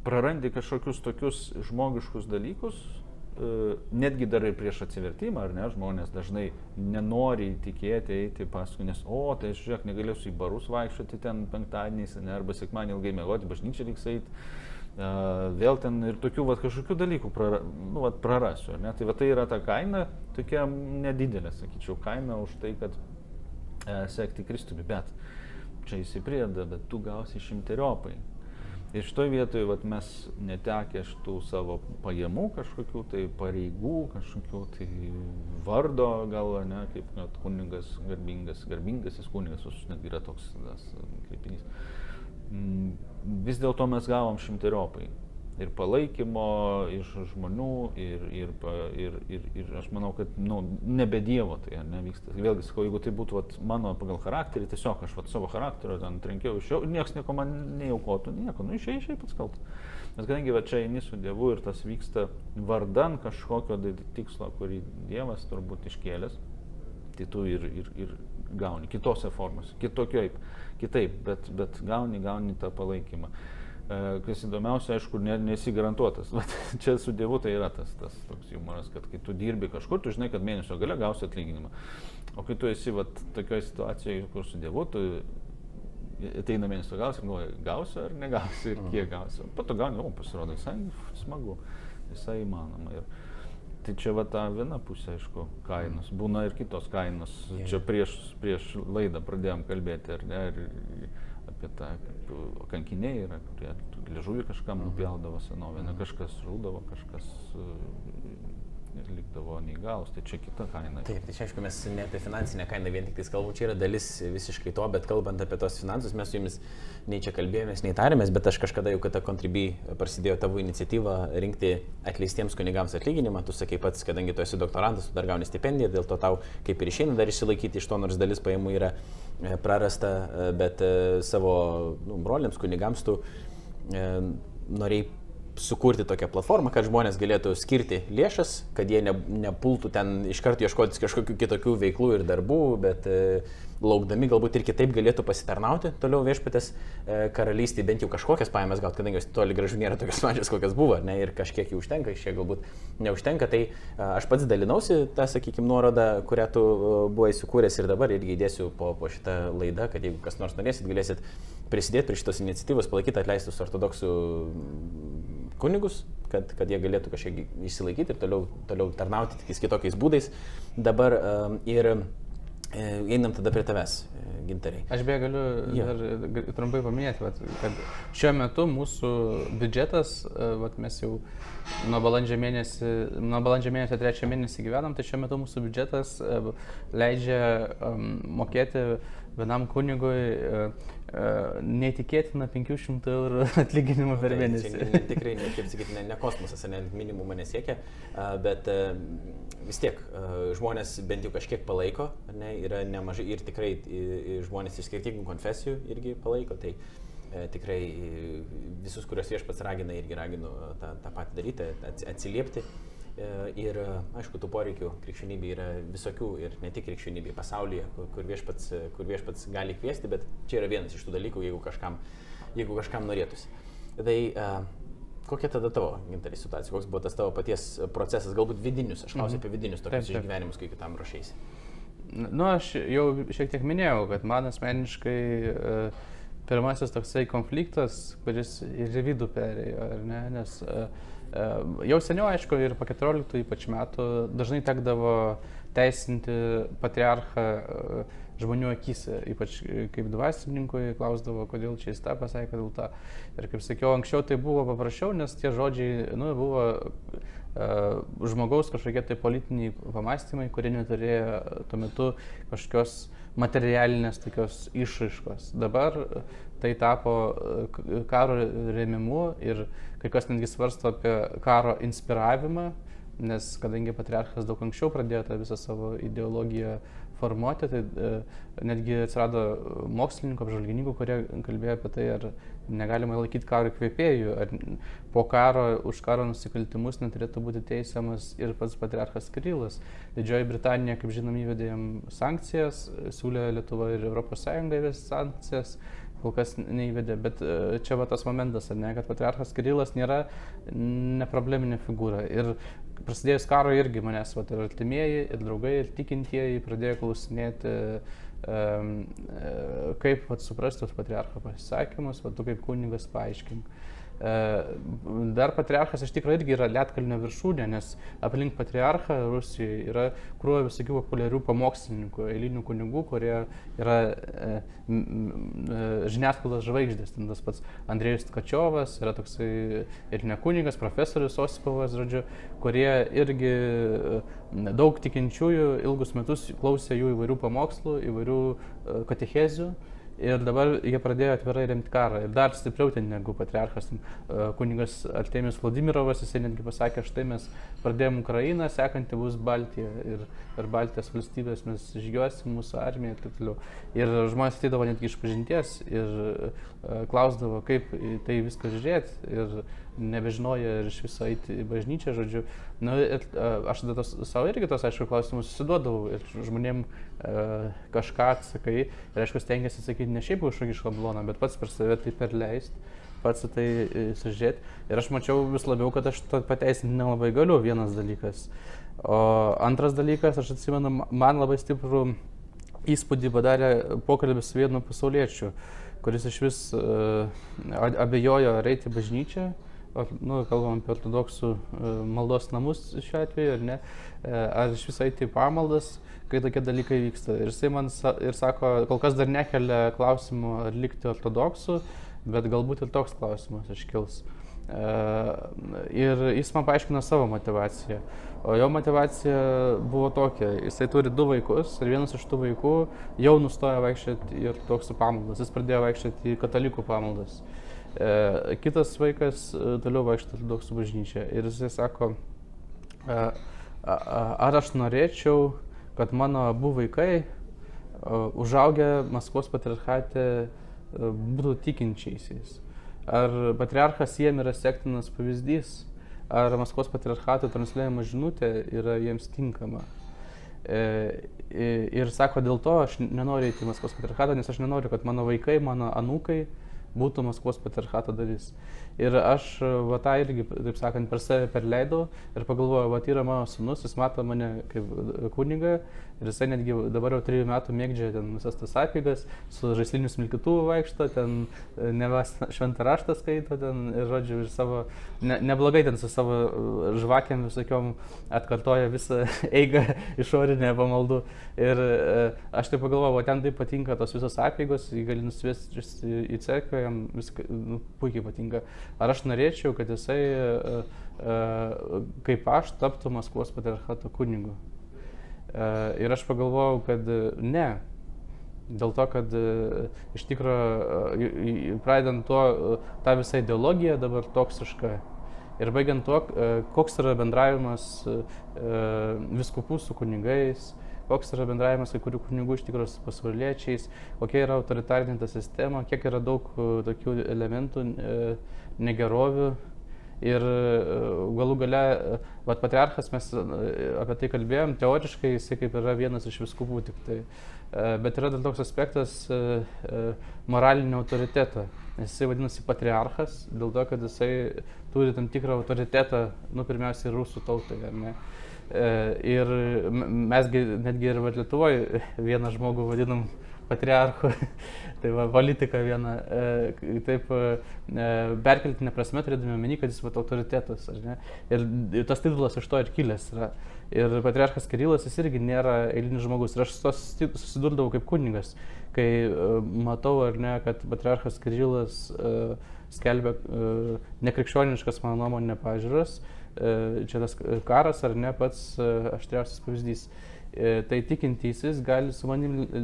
Speaker 2: prarandi kažkokius tokius žmogiškus dalykus, e, netgi dar ir prieš atsivertimą, ar ne, žmonės dažnai nenori tikėti, eiti paskui, nes, o, tai aš žiūrėk, negalėsiu į barus vaikščioti ten penktadieniais, ne, arba sekmadienį ilgai mėgoti, bažnyčia reiks eiti, uh, vėl ten ir tokių va, kažkokių dalykų prara, nu, va, prarasiu, ne, tai va tai yra ta kaina, tokia nedidelė, sakyčiau, kaina už tai, kad uh, sekti Kristumi, bet čia įsiprieda, bet tu gausi šimteriopai. Ir šitoje vietoje vat, mes netekę šitų savo pajamų kažkokių tai pareigų, kažkokių tai vardo gal, ne, kaip net kuningas, garbingas, garbingasis kuningas, netgi yra toks kreipinys. Mm, vis dėlto mes gavom šimteriopai ir palaikymo iš žmonių ir, ir, ir, ir, ir aš manau, kad nu, nebe Dievo tai nevyksta. Vėlgi sakau, jeigu tai būtų vat, mano pagal charakterį, tiesiog aš vat, savo charakterio ten trenkiau iš jo, niekas nieko man neaukotų, nieko, nu išėjai, išėjai pats kaltas. Nes kadangi va čia eini su Dievu ir tas vyksta vardan kažkokio tikslo, kurį Dievas turbūt iškėlės, tai tu ir, ir, ir gauni kitose formose, kitokioj, kitaip, bet, bet gauni, gauni tą palaikymą. E, kas įdomiausia, aišku, ne, nesi garantuotas. Bet čia su Dievu tai yra tas, tas toks humoras, kad kai tu dirbi kažkur, tu žinai, kad mėnesio gale gausi atlyginimą. O kai tu esi vat, tokioje situacijoje, kur su Dievu, tu ateina mėnesio gausi ir galvoji, gausiu ar negausiu ir kiek gausiu. Po to gauni, o pasirodo, visai smagu, visai įmanoma. Ir, tai čia va ta viena pusė, aišku, kainos. Būna ir kitos kainos. Yeah. Čia prieš, prieš laidą pradėjom kalbėti, ar ne? Ir, apie tą, kaip kankiniai yra, kurie liežuvį kažkam mhm. nupjaudavo senovę, kažkas žūdavo, kažkas ir likdavo neįgalus, tai čia kita kaina.
Speaker 1: Taip, tai čia aišku, mes ne apie finansinę kainą vien tik tai kalbame, čia yra dalis visiškai to, bet kalbant apie tos finansus, mes su jumis nei čia kalbėjomės, nei tarėmės, bet aš kažkada jau, kada Contribui prasidėjo tavo iniciatyva rinkti atleistiems kunigams atlyginimą, tu sakai pats, kadangi tu esi doktorantas, tu dar gauni stipendiją, dėl to tau kaip ir išeina dar išsilaikyti iš to, nors dalis pajamų yra e, prarasta, e, bet e, savo nu, broliams kunigams tu norėjai sukurti tokią platformą, kad žmonės galėtų skirti lėšas, kad jie ne, nepultų ten iš karto ieškotis kažkokių kitokių veiklų ir darbų, bet e, laukdami galbūt ir kitaip galėtų pasitarnauti toliau viešpatės e, karalystį, bent jau kažkokias pajamas gauti, kadangi jos toli gražu nėra tokios mažos, kokios buvo, ne, ir kažkiek jų užtenka, iš čia galbūt neužtenka, tai e, aš pats dalinausi tą, sakykime, nuorodą, kurią tu e, buvai sukūręs ir dabar irgi įdėsiu po, po šitą laidą, kad jeigu kas nors norėsit, galėsit prisidėti prie šitos iniciatyvos, palaikyti atleistus ortodoksų kunigus, kad, kad jie galėtų kažkiek išsilaikyti ir toliau, toliau tarnauti tik kitokiais būdais. Dabar ir Einam tada prie tavęs, gintariai.
Speaker 3: Aš beje galiu
Speaker 1: Jo.
Speaker 3: dar trumpai paminėti, vat, kad šiuo metu mūsų biudžetas, e, vat, mes jau nuo balandžio mėnesį, nuo balandžio mėnesio trečią mėnesį gyvenam, tai šiuo metu mūsų biudžetas e, leidžia mokėti vienam kunigui uh, neįtikėtiną 500 eurų atlyginimą per
Speaker 1: Tai
Speaker 3: mėnesį.
Speaker 1: čia ne- Tikrai, ne, kaip sakyti, ne, ne kosmosas, ne minimumą nesiekia, a, bet a, vis tiek žmonės bent jau kažkiek palaiko, ne, yra nemažai ir tikrai žmonės iš skirtingų konfesijų irgi palaiko, tai e, tikrai e, visus, kuriuos viešpats ragina, irgi raginu tą, tą patį daryti, ats- atsiliepti. E, Ir aišku, tų poreikių krikščionybė yra visokių ir ne tik krikščionybė pasaulyje, kur, kur, viešpats, kur viešpats gali kviesti, bet čia yra vienas iš tų dalykų, jeigu kažkam, jeigu kažkam norėtųsi. Tai a, kokia tada tavo, gintarį, situacija, koks buvo tas tavo paties procesas, galbūt vidinius, aš klausiu apie vidinius tokius
Speaker 3: Taip, taip.
Speaker 1: išgyvenimus, kai kitam rašysi.
Speaker 3: Nu, aš jau šiek tiek minėjau, kad man asmeniškai e, pirmasis toksai konfliktas, kuris ir vidų perėjo, ar ne, nes e, e, jau seniau, aišku, ir po 14 ypač metų dažnai tekdavo teisinti patriarchą e, žmonių akise, ypač e, kaip dvasininkui, klausdavo, kodėl čia jis tą pasakė, kodėl tą. Ir kaip sakiau, anksčiau tai buvo paprasčiau, nes tie žodžiai, nu, buvo e, žmogaus kažkokie tai politiniai pamastymai, kurie neturėjo tuo metu kažkokios materialinės tokios išraiškos. Dabar e, tai tapo e, karo rėmimu ir kai kas netgi svarsto apie karo inspiravimą, nes kadangi patriarchas daug anksčiau pradėjo tą visą savo ideologiją formuoti, tai e, netgi atsirado mokslininkų, apžvalgininkų, kurie kalbėjo apie tai, ar negalima laikyti karo įkvėpėjų, ar po karo už karo nusikaltimus neturėtų būti teisiamas ir pats patriarchas Kirilas. Didžioji Britanija, kaip žinom, įvedė jam sankcijas, siūlė Lietuva ir ES įvesti sankcijas, kol kas neįvedė, bet e, čia va tas momentas, ne, kad patriarchas Kirilas nėra neprobleminė figūra. Ir prasidėjus karo irgi manęs, va, ir artimieji, ir draugai, ir tikintieji pradėjo klausinėti, um, kaip vat, suprasti tos patriarcho pasisakymus, va, tu kaip kunigas paaiškink. E, Dar patriarchas iš tikrųjų irgi yra Lietkalnio viršūnė, nes aplink patriarchą Rusijoje yra krūva visokių populiarių pamokslininkų, eilinių kunigų, kurie yra e, e, žiniasklaidos žvaigždės. Ten tas pats Andrėjus Tkačiovas, yra toksai ir ne kunigas, profesorius Osipovas, žodžiu, kurie irgi e, daug tikinčiųjų ilgus metus klausė jų įvairių pamokslų, įvairių e, katechezių. Ir dabar jie pradėjo atvirai remti karą. Ir dar stipriau ten negu patriarchas. E, Kunigas Artemijus Vladimirovas, jisai netgi pasakė, štai mes pradėjome Ukrainą, sekanti bus Baltija. Ir per Baltijos valstybės mes žygiuosim mūsų armiją ir taip toliau. Ir žmonės ateidavo netgi iš pažinties ir e, klausdavo, kaip tai viską žiūrėti. Ir nebežinojo ir iš viso eiti į bažnyčią, žodžiu. Na, ir, e, aš tada tos, savo irgi tos, aišku, klausimus susiduodavau ir žmonėm e, kažką atsakai. Ir aišku, stengiasi atsakyti ne šiaip kažkokį šabloną, bet pats per save tai perleisti, pats tai e, sužiūrėti. Ir aš mačiau vis labiau, kad aš to pateisinti nelabai galiu, vienas dalykas. O antras dalykas, aš atsimenu, ma- man labai stiprų įspūdį padarė pokalbis su vienu pasauliečiu, kuris iš vis uh, abejojo ar eiti į bažnyčią. Nu, kalbam apie ortodoksų maldos namus šiuo atveju, ar ne? Ar iš viso eiti į pamaldas, kai tokie dalykai vyksta. Ir jisai man sa ir sako, kol kas dar nekelia klausimų, ar likti ortodoksų, bet galbūt ir toks klausimas iškils. Uh, ir jis man paaiškino savo motivaciją. O jo motivacija buvo tokia. Jisai turi du vaikus ir vienas iš tų vaikų jau nustojo vaikščioti į ortodoksų pamaldas. Jis pradėjo vaikščioti į katalikų pamaldas. E, kitas vaikas e, toliau vaikšto ortodoksų bažnyčią. Ir jisai sako, e, ar aš norėčiau, kad mano abu vaikai e, užaugę Maskvos patriarchate e, būtų tikinčiaisiais. Ar patriarchas jiem yra sektinas pavyzdys, ar Maskvos patriarchato transliuojama žinutė yra jiems tinkama. E, ir sako, dėl to aš nenoriu eiti į Maskvos patriarchatą, nes aš nenoriu, kad mano vaikai, mano anūkai būtų Maskvos patriarchato dalis. Ir aš va tą irgi, taip sakant, per save perleidau ir pagalvojau, va yra mano sunus, jis mato mane kaip kunigą ir jisai netgi dabar jau trijų metų mėgdžia ten visas tas apygas, su žaisliniu smilkytuvu vaikšto, ten nevas šventą raštą skaito, ten ir, žodžiu, ir savo, ne, neblogai ten su savo žvakėm visokiom atkartoja visą eigą išorinę pamaldų. Ir e, aš taip pagalvojau, ten taip patinka tos visos apygos, jį gali nusivesti į cerkvę, jam viską nu, puikiai patinka. Ar aš norėčiau, kad jisai uh, uh, kaip aš taptų Maskvos patriarchato kunigu? Uh, ir aš pagalvojau, kad ne. Dėl to, kad iš tikrųjų, pradedant tuo, ta visa ideologija dabar toksiška ir baigiant tuo, koks yra bendravimas viskupų su kunigais, koks yra bendravimas kai kurių kunigų iš tikrųjų su pasauliečiais, kokia yra autoritarinė ta sistema, kiek yra daug tokių elementų negerovių. Ir e, galų gale, e, vat patriarchas, mes e, apie tai kalbėjom, teoriškai jisai kaip yra vienas iš viskupų tik tai. Bet yra dar toks aspektas moralinio autoriteto. Jisai vadinasi patriarchas, dėl to, kad jisai turi tam tikrą autoritetą, nu, pirmiausia, rusų tautai, ar ne? Ir mesgi netgi ir Lietuvoje vieną žmogų vadinam patriarchu, tai va, politika viena, e, taip e, perkeltinė prasme turėdami omeny, kad jis va, autoritetas. Ir, ir tas titulas iš to ir kilęs yra. Ir patriarchas Kirilas jis irgi nėra eilinis žmogus. Ir aš su to susidurdavau kaip kuningas, kai uh, matau ar ne, kad patriarchas Kirilas uh, skelbia uh, nekrikščioniškas, mano nuomonė, pažiūras. Uh, čia tas karas ar ne pats uh, aštriausias pavyzdys. E, tai tikintysis gali su manim, e,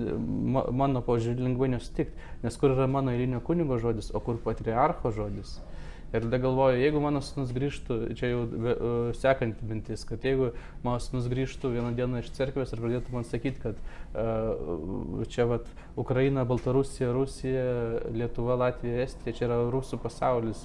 Speaker 3: mano požiūrį lengvai nesutikti, nes kur yra mano eilinio kunigo žodis, o kur patriarcho žodis. Ir tada galvoju, jeigu mano sunus grįžtų, čia jau uh, sekanti mintis, kad jeigu mano sunus grįžtų vieną dieną iš cerkvės ir pradėtų man sakyti, kad uh, čia vat Ukraina, Baltarusija, Rusija, Lietuva, Latvija, Estija, čia yra rusų pasaulis,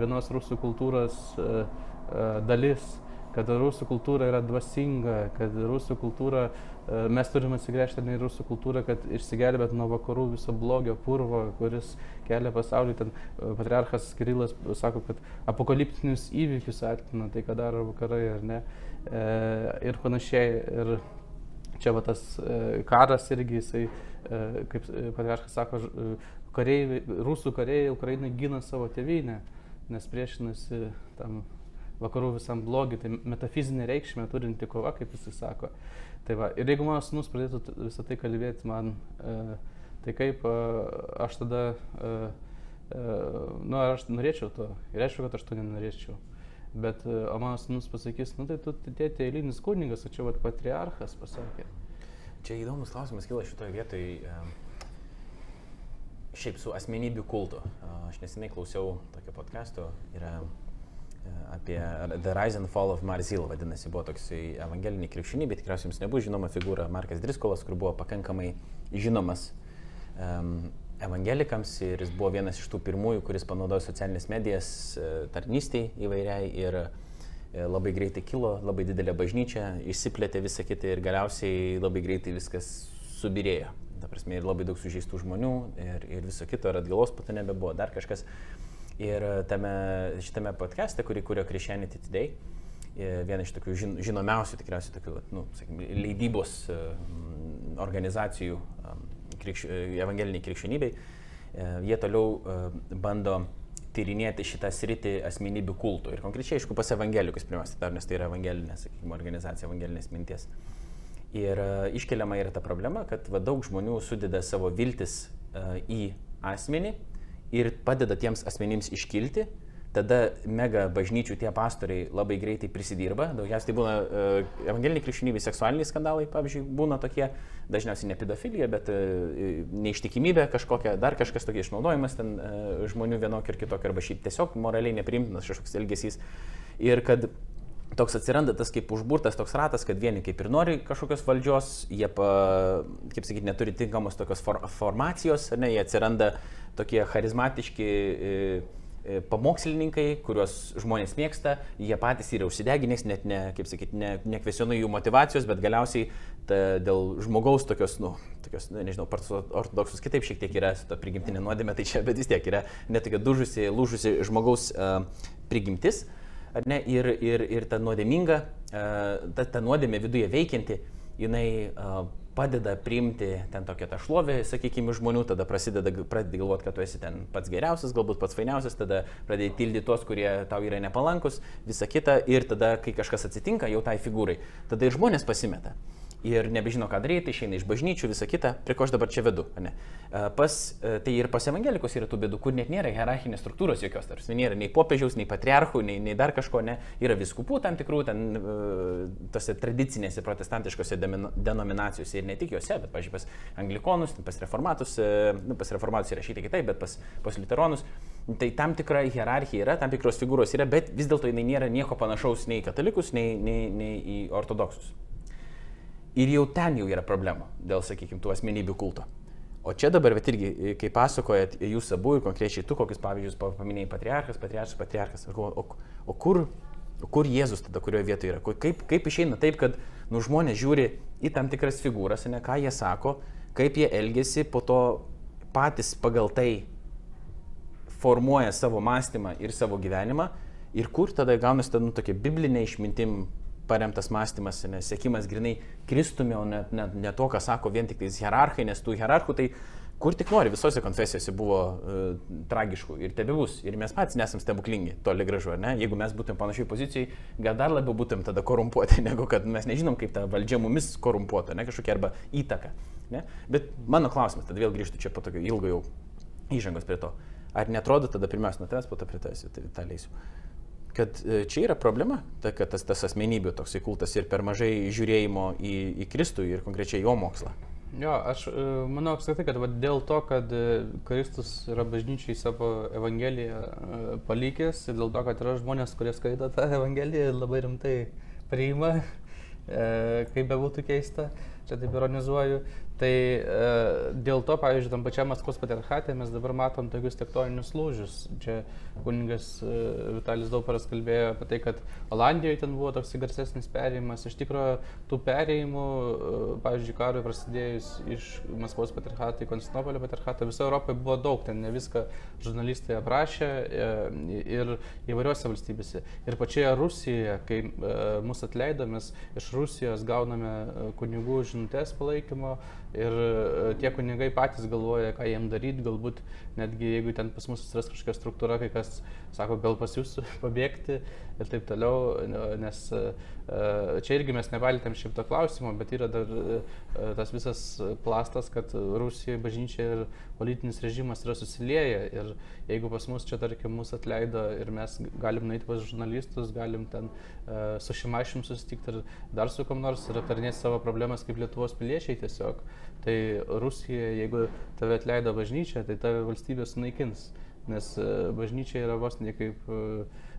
Speaker 3: vienos rusų kultūros uh, uh, dalis kad rusų kultūra yra dvasinga, kad rusų kultūra, e, mes turime atsigręžti į rusų kultūrą, kad išsigelbėt nuo vakarų viso blogio purvo, kuris kelia pasaulį. Ten e, patriarchas Kirilas sako, kad apokaliptinius įvykius atmina tai, ką daro vakarai ar ne. E, ir panašiai. Ir čia va tas karas irgi, jisai, kaip patriarchas sako, kariai, rusų kariai Ukrainai gina savo tėvynę, nes priešinasi tam vakarų visam blogiui, tai metafizinė reikšmė turinti kova, kaip jis sako. Tai va, ir jeigu mano sunus pradėtų visą tai kalbėti man, e, tai kaip e, aš tada, e, e, nu, aš norėčiau to, ir aišku, kad aš to nenorėčiau. Bet, e, o mano sunus pasakys, nu tai tu tėtė eilinis kunigas, o čia vat patriarchas pasakė.
Speaker 1: Čia įdomus klausimas kyla šitoje vietoje. Šiaip su asmenybių kultu. Aš nesenai klausiau tokio podcast'o, yra apie The Rise and Fall of Marzil, vadinasi, buvo toks evangelinė krikščionybė, tikriausiai jums nebuvo žinoma figūra Markas Driskolas, kur buvo pakankamai žinomas um, evangelikams ir jis buvo vienas iš tų pirmųjų, kuris panaudojo socialinės medijas uh, tarnystėj įvairiai ir uh, labai greitai kilo, labai didelė bažnyčia, išsiplėtė visą kitą ir galiausiai labai greitai viskas subirėjo. Ta prasme, ir labai daug sužeistų žmonių ir, ir viso kito, ir atgalos pato nebebuvo, dar kažkas. Uh, Ir tame, šitame podcast'e, kurį kurio Christianity Today, e, viena iš tokių žin, žinomiausių tikriausiai tokių, nu, sakykime, leidybos e, organizacijų krikš, e, evangeliniai krikščionybei, jie toliau bando tyrinėti šitą sritį asmenybių kultų. Ir konkrečiai, aišku, pas evangelikus pirmiausia, dar, nes tai yra evangelinė, sakykime, organizacija, evangelinės minties. Ir iškeliama yra ta problema, kad va, daug žmonių sudeda savo viltis į asmenį, ir padeda tiems asmenims iškilti, tada mega bažnyčių tie pastoriai labai greitai prisidirba, daugiausiai tai būna uh, evangeliniai krikščionybė, seksualiniai skandalai, pavyzdžiui, būna tokie, dažniausiai ne pedofilija, bet uh, neištikimybė kažkokia, dar kažkas tokia išnaudojimas ten uh, žmonių vienokio ir kitokio, arba šiaip tiesiog moraliai neprimtinas kažkoks elgesys. Ir kad toks atsiranda tas kaip užburtas toks ratas, kad vieni kaip ir nori kažkokios valdžios, jie, pa, kaip sakyti, neturi tinkamos tokios for, formacijos, ne, jie atsiranda tokie charizmatiški, e, e, pamokslininkai, kuriuos žmonės mėgsta, jie patys yra užsideginęs, net ne, kaip sakyti, ne, nekvesionuoju jų motivacijos, bet galiausiai ta, dėl žmogaus tokios, nu, tokios, nu, nežinau, ortodoksus kitaip šiek tiek yra su ta prigimtinė nuodėmė, tai čia, bet vis tiek yra netokia dužusi, lūžusi žmogaus uh, prigimtis, ar ne, ir, ir, ir ta nuodėminga, uh, ta, ta nuodėmė viduje veikianti, jinai uh, padeda priimti ten tokią tą šlovę, sakykime, žmonių, tada prasideda, pradedi galvoti, kad tu esi ten pats geriausias, galbūt pats fainiausias, tada pradedi tildyti tuos, kurie tau yra nepalankus, visa kita. Ir tada, kai kažkas atsitinka jau tai figūrai, tada ir žmonės pasimeta ir nebežino, ką daryti, išeina iš bažnyčių, visa kita, prie ko aš dabar čia vedu. Ne? Pas, tai ir pas evangelikus yra tų bėdų, kur net nėra hierarchinės struktūros jokios, tarsi nėra nei popiežiaus, nei patriarchų, nei, nei dar kažko, ne. Yra viskupų tam tikrų, ten tose tradicinėse protestantiškose denominacijose ir ne tik juose, bet, pažiūrėjau, pas anglikonus, pas reformatus, nu, pas reformatus yra šiek tiek kitaip, bet pas, pas liuteronus. Tai tam tikra hierarchija yra, tam tikros figūros yra, bet vis dėlto jinai nėra nieko panašaus nei į katalikus, nei, nei, nei į ortodoksus. Ir jau ten jau yra problemų dėl, sakykime, tų asmenybių kulto. O čia dabar, bet irgi, kai pasakojat jūs abu ir konkrečiai tu, kokius pavyzdžius paminėjai patriarchas, patriarchas, patriarchas, o, o, o kur, kur Jėzus tada, kurioje vietoje yra? Kaip, kaip išeina taip, kad nu, žmonės žiūri į tam tikras figūras, ne ką jie sako, kaip jie elgesi, po to patys pagal tai formuoja savo mąstymą ir savo gyvenimą ir kur tada gaunasi ta nu, tokia biblinė išmintim paremtas mąstymas, nes sėkimas grinai Kristumi, o ne, ne, ne to, ką sako vien tik tais hierarchai, nes tų hierarchų tai kur tik nori, visose konfesijose buvo uh, tragiškų ir tebe bus. Ir mes patys nesam stebuklingi, toli gražu, ne? Jeigu mes būtum panašiai pozicijai, gal dar labiau būtum tada korumpuoti, negu kad mes nežinom, kaip ta valdžia mumis korumpuota, ne kažkokia arba įtaka. Ne? Bet mano klausimas, tada vėl grįžtu čia po tokio ilgo jau įžangos prie to. Ar netrodo tada pirmiausia nuo tavęs, po to prie tavęs, tai tą leisiu kad e, čia yra problema, ta, kad tas, tas asmenybių toksai kultas ir per mažai žiūrėjimo į, į Kristų ir konkrečiai jo mokslą.
Speaker 3: Jo, aš e, manau apskritai, kad va, dėl to, kad e, Kristus yra bažnyčiai savo Evangeliją palikęs ir dėl to, kad yra žmonės, kurie skaito tą Evangeliją ir labai rimtai priima, kaip bebūtų keista, čia taip ironizuoju, Tai dėl to, pavyzdžiui, tam pačiam Maskvos patriarchate mes dabar matom tokius tektoninius lūžius. Čia kuningas e, Vitalis Dauparas kalbėjo apie tai, kad Olandijoje ten buvo toks garsesnis perėjimas. Iš tikrųjų, tų perėjimų, e, pavyzdžiui, karui prasidėjus iš Maskvos patriarchato į Konstantinopolio patriarchatą, viso Europoje buvo daug, ten ne viską žurnalistai aprašė e, ir įvairiose valstybėse. Ir pačioje Rusijoje, kai mus atleido, mes iš Rusijos gauname kunigų žinutės palaikymo ir tie kunigai patys galvoja, ką jiem daryti, galbūt netgi jeigu ten pas mus atsiras kažkokia struktūra, kai kas sako, gal pas jūs pabėgti ir taip toliau, nes e, čia irgi mes nevaltėm šimto klausimo, bet yra dar e, tas visas plastas, kad Rusijoje bažnyčia ir politinis režimas yra susilieję ir jeigu pas mus čia, tarkim, mus atleido ir mes galim nueiti pas žurnalistus, galim ten su šimašim susitikti ir dar su kam nors ir aptarnėti savo problemas kaip Lietuvos piliečiai tiesiog, tai Rusija, jeigu tave atleido bažnyčia, tai tave valstybė sunaikins, nes e, bažnyčia yra vos ne kaip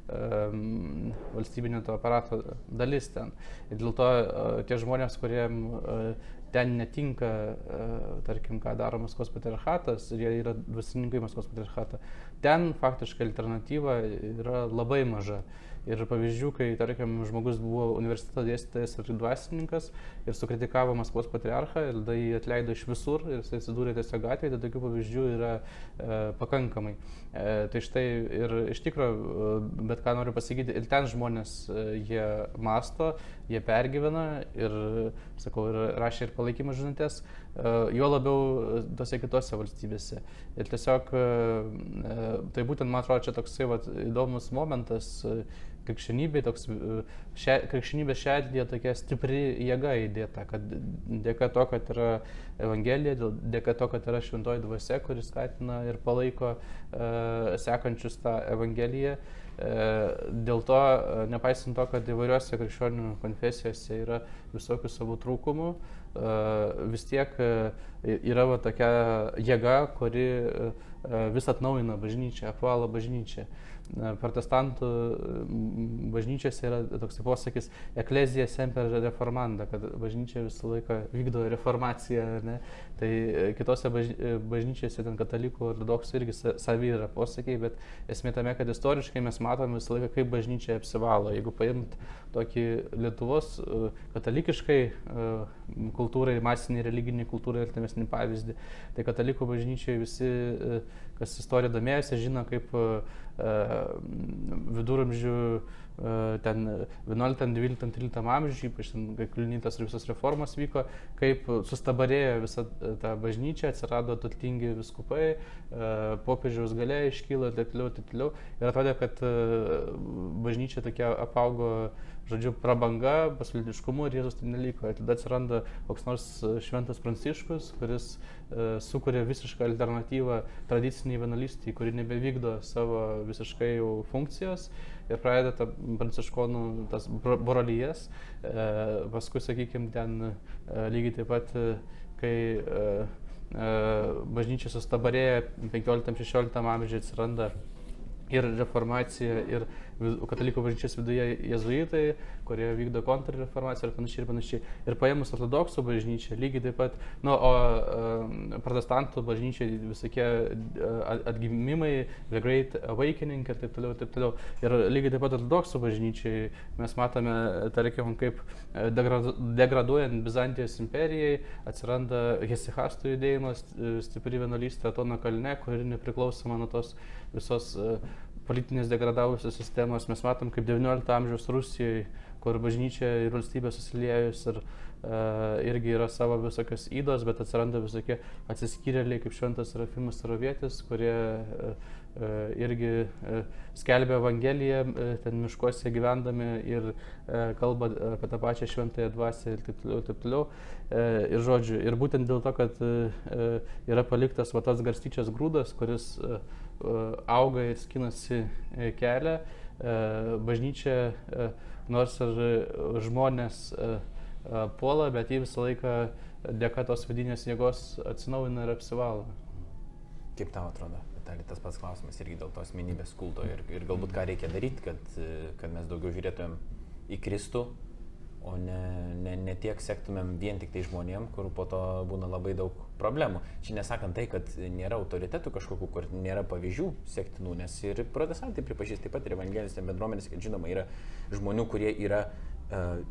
Speaker 3: um, valstybinio to aparato dalis ten. Ir dėl to uh, tie žmonės, kuriem uh, ten netinka, uh, tarkim, ką daro Maskvos patriarchatas ir jie yra dvasininkai Maskvos patriarchatą, ten faktiškai alternatyva yra labai maža. Ir pavyzdžių, kai, tarkim, žmogus buvo universiteto dėstytojas ir dvasininkas ir sukritikavo Maskvos patriarchą ir tada jį atleido iš visur ir jis atsidūrė tiesiog gatvėje, tai tokių pavyzdžių yra e, pakankamai. E, tai štai ir iš tikrųjų, e, bet ką noriu pasakyti, ir ten žmonės, e, jie masto, jie pergyvena ir, sakau, ir rašė ir palaikymą žinutės, e, juo labiau tose kitose valstybėse. Ir tiesiog, e, e tai būtent, man atrodo, čia toksai vat, įdomus momentas. E, krikščionybė, toks, e, šia, krikščionybės šerdėje tokia stipri jėga įdėta, kad dėka to, kad yra Evangelija, dėka to, kad yra šventoji dvasia, kuris skatina ir palaiko uh, sekančius tą Evangeliją. Uh, dėl to, uh, nepaisant to, kad įvairiuose krikščionių konfesijose yra visokių savo trūkumų, uh, vis tiek uh, yra va, tokia jėga, kuri uh, vis atnaujina bažnyčią, apvalo bažnyčią. Protestantų bažnyčiose yra toks posakis eklezija semper reformanda, kad bažnyčia visą laiką vykdo reformaciją. Ne? Tai kitose bažnyčiose, ten katalikų, ortodoksų irgi savi yra posakiai, bet esmė tame, kad istoriškai mes matome visą laiką, kaip bažnyčia apsivalo. Jeigu paimt tokį Lietuvos katalikiškai kultūrai, masiniai religiniai kultūrai artimesnį pavyzdį, tai katalikų bažnyčiai visi kas istorija domėjosi, žino, kaip e, viduramžių ten 11, 12, 13 amžiuje, ypač kai kliunytas ir visos reformos vyko, kaip sustabarėjo visa ta bažnyčia, atsirado turtingi viskupai, popiežiaus galia iškylo ir taip toliau, taip toliau. Ir atrodė, kad bažnyčia tokia apaugo žodžiu, prabanga, pasauliniškumu ir Jėzus tai neliko. Ir tada atsiranda koks nors e, šventas pranciškus, kuris e, sukuria visišką alternatyvą tradiciniai vienalystį, kuri nebevykdo savo visiškai jau funkcijos ir pradeda tą pranciškonų tas brolyjas. E, paskui, sakykime, ten e, lygiai taip pat, e, kai e, e, bažnyčia sustabarėja 15-16 amžiuje atsiranda ir reformacija, ir katalikų bažnyčios viduje jezuitai, kurie vykdo kontrreformaciją ir panašiai ir panašiai. Ir paėmus ortodoksų bažnyčią, lygiai taip pat, nu, o protestantų bažnyčiai visokie uh, atgimimai, The Great Awakening ir taip toliau, taip toliau. Ir lygiai taip pat ortodoksų bažnyčiai mes matome, tarkim, kaip degraduojant Bizantijos imperijai atsiranda Hesihastų judėjimas, stipri vienuolystė Atono kalne, kuri nepriklausoma nuo tos visos uh, politinės degradavusios sistemos. Mes matom, kaip XIX amžiaus Rusijoje, kur bažnyčia ir valstybė susiliejus ir uh, irgi yra savo visokios įdos, bet atsiranda visokie atsiskyrėliai kaip šventas Rafimas Rovėtis, kurie uh, uh, irgi uh, skelbia Evangeliją uh, ten miškuose gyvendami ir uh, kalba apie tą pačią šventąją dvasę ir taip toliau. Taip toliau. Uh, ir, žodžiu, ir būtent dėl to, kad uh, yra paliktas va tas garstyčias grūdas, kuris uh, auga ir skinasi e, kelią. E, bažnyčia, e, nors ir žmonės puola, bet jį visą laiką dėka tos vidinės jėgos atsinaujina ir apsivalo.
Speaker 1: Kaip tau atrodo, Vitalij, tas pats klausimas irgi dėl tos minybės kulto ir, ir galbūt ką reikia daryti, kad, kad mes daugiau žiūrėtumėm į Kristų, o ne, ne, ne tiek sektumėm vien tik tai žmonėm, kur po to būna labai daug problemų. Čia nesakant tai, kad nėra autoritetų kažkokių, kur nėra pavyzdžių sektinų, nes ir protestantai pripažįsta taip pat ir evangelistai bendruomenės, kad žinoma yra žmonių, kurie yra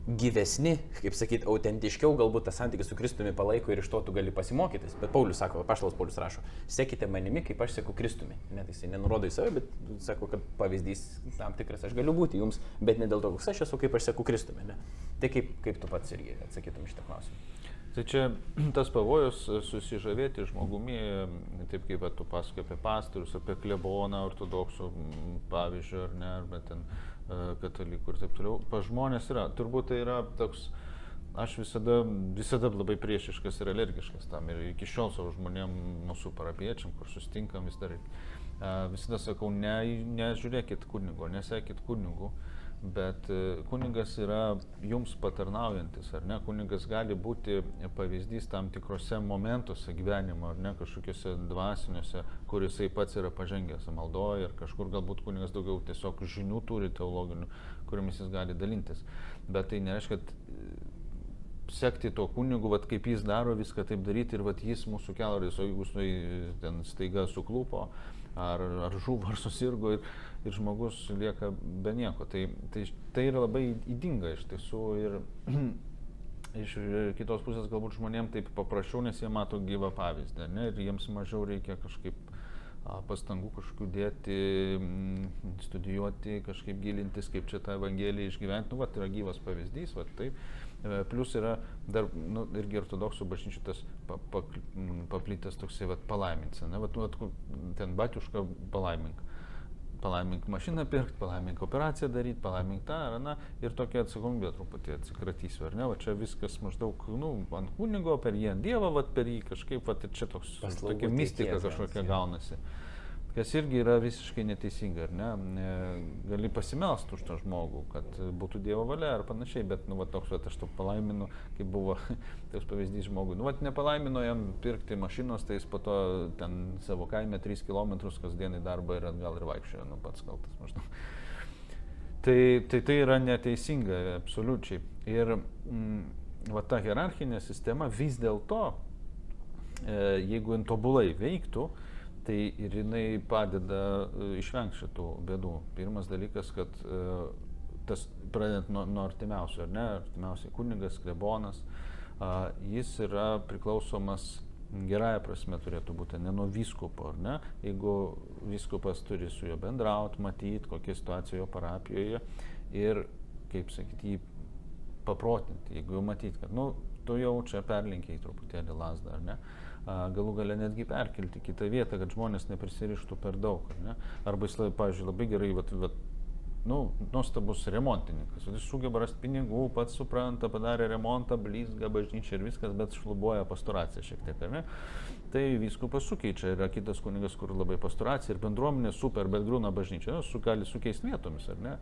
Speaker 1: gyvesni, kaip sakyti, autentiškiau galbūt tas santykis su Kristumi palaiko ir iš to tu gali pasimokytis. Bet Paulius sako, Paštalas Paulius rašo, sekite manimi, kaip aš seku Kristumi. Net jis nenurodo į save, bet sako, kad pavyzdys tam tikras aš galiu būti jums, bet ne dėl to, koks aš esu, kaip aš seku Kristumi. Ne? Tai kaip, kaip tu pats irgi atsakytum šitą klausimą?
Speaker 2: Tai čia tas pavojus susižavėti žmogumi, taip kaip tu pasakai apie pastorius, apie kleboną ortodoksų pavyzdžiui, ar ne, arba ten E, katalikų ir taip toliau. Pa žmonės yra, turbūt tai yra toks, aš visada, visada labai priešiškas ir alergiškas tam ir iki šiol savo žmonėm, mūsų parapiečiam, kur sustinkam vis dar, e, visada sakau, ne, nežiūrėkit kunigo, nesekit kunigų. Uh, bet e, kunigas yra jums patarnaujantis, ar ne? Kunigas gali būti pavyzdys tam tikrose momentuose gyvenimo, ar ne, kažkokiuose dvasiniuose, kur jisai pats yra pažengęs maldoje, ir kažkur galbūt kunigas daugiau tiesiog žinių turi teologinių, kuriamis jis gali dalintis. Bet tai nereiškia, kad e, sekti to kunigu, vat, kaip jis daro viską taip daryti ir vat, jis mūsų kelrodės, o jeigu jis ten staiga suklupo, ar, ar žuvo, ar susirgo ir, ir žmogus lieka be nieko. Tai, tai, tai yra labai įdinga iš tiesų ir iš kitos pusės galbūt žmonėms taip paprasčiau, nes jie mato gyvą pavyzdį ne, ir jiems mažiau reikia kažkaip pastangų kažkokių dėti, studijuoti, kažkaip gilintis, kaip čia tą Evangeliją išgyventi. Nu, va, tai yra gyvas pavyzdys, va, taip. E, plus yra dar nu, irgi ortodoksų bažnyčių tas pa, pa, paplitęs toksai vat, palaiminsi. Ne? Vat, vat, ten batiuška palaimink. Palaimink mašiną pirkti, palaimink operaciją daryti, palaimink tą ar aną ir tokia atsakomybė truputį atsikratysiu, ar ne? O čia viskas maždaug, nu, ant kunigo, per jį ant Dievą, vat, per jį kažkaip, vat, ir čia toks, Paslaugų tokia mistika kažkokia gaunasi. Kas irgi yra visiškai neteisinga, ar ne? Gali pasimelsti už tą žmogų, kad būtų Dievo valia ar panašiai, bet, nu, va, toks, va, aš to palaiminu, kaip buvo toks pavyzdys žmogui. Nu, va, nepalaimino jam pirkti mašinos, tai jis po to ten savo kaime 3 km kasdien į darbą ir atgal ir vaikščiojo, nu, pats kaltas maždaug. Tai, tai tai yra neteisinga, absoliučiai. Ir mm, va, ta hierarchinė sistema vis dėlto, e, jeigu jin tobulai veiktų, Tai ir jinai padeda e, išvengti šitų bėdų. Pirmas dalykas, kad e, tas, pradedant nuo, nuo artimiausių, ar ne, artimiausiai kunigas, klebonas, jis yra priklausomas gerąją prasme turėtų būti, ne nuo vyskupo, ar ne? Jeigu vyskupas turi su juo bendrauti, matyti, kokia situacija jo parapijoje ir, kaip sakyti, jį paprotinti, jeigu jau matyti, kad, nu, tu jau čia perlinkiai truputėlį lasdą, ar ne? Galų gale netgi perkelti kitą vietą, kad žmonės neprisirištų per daug. Ne? Arba jis, pavyzdžiui, labai gerai, vat, vat, nu, nuostabus remontininkas. Jis sugeba rasti pinigų, pats supranta, padarė remontą, blizga bažnyčia ir viskas, bet šlubuoja pastoraciją šiek tiek, ne? Tai viskupas sukeičia. Yra kitas kunigas, kur labai pastoracija ir bendruomenė super, bet grūna bažnyčia. Nu, su, gali sukeisti vietomis, ar ne?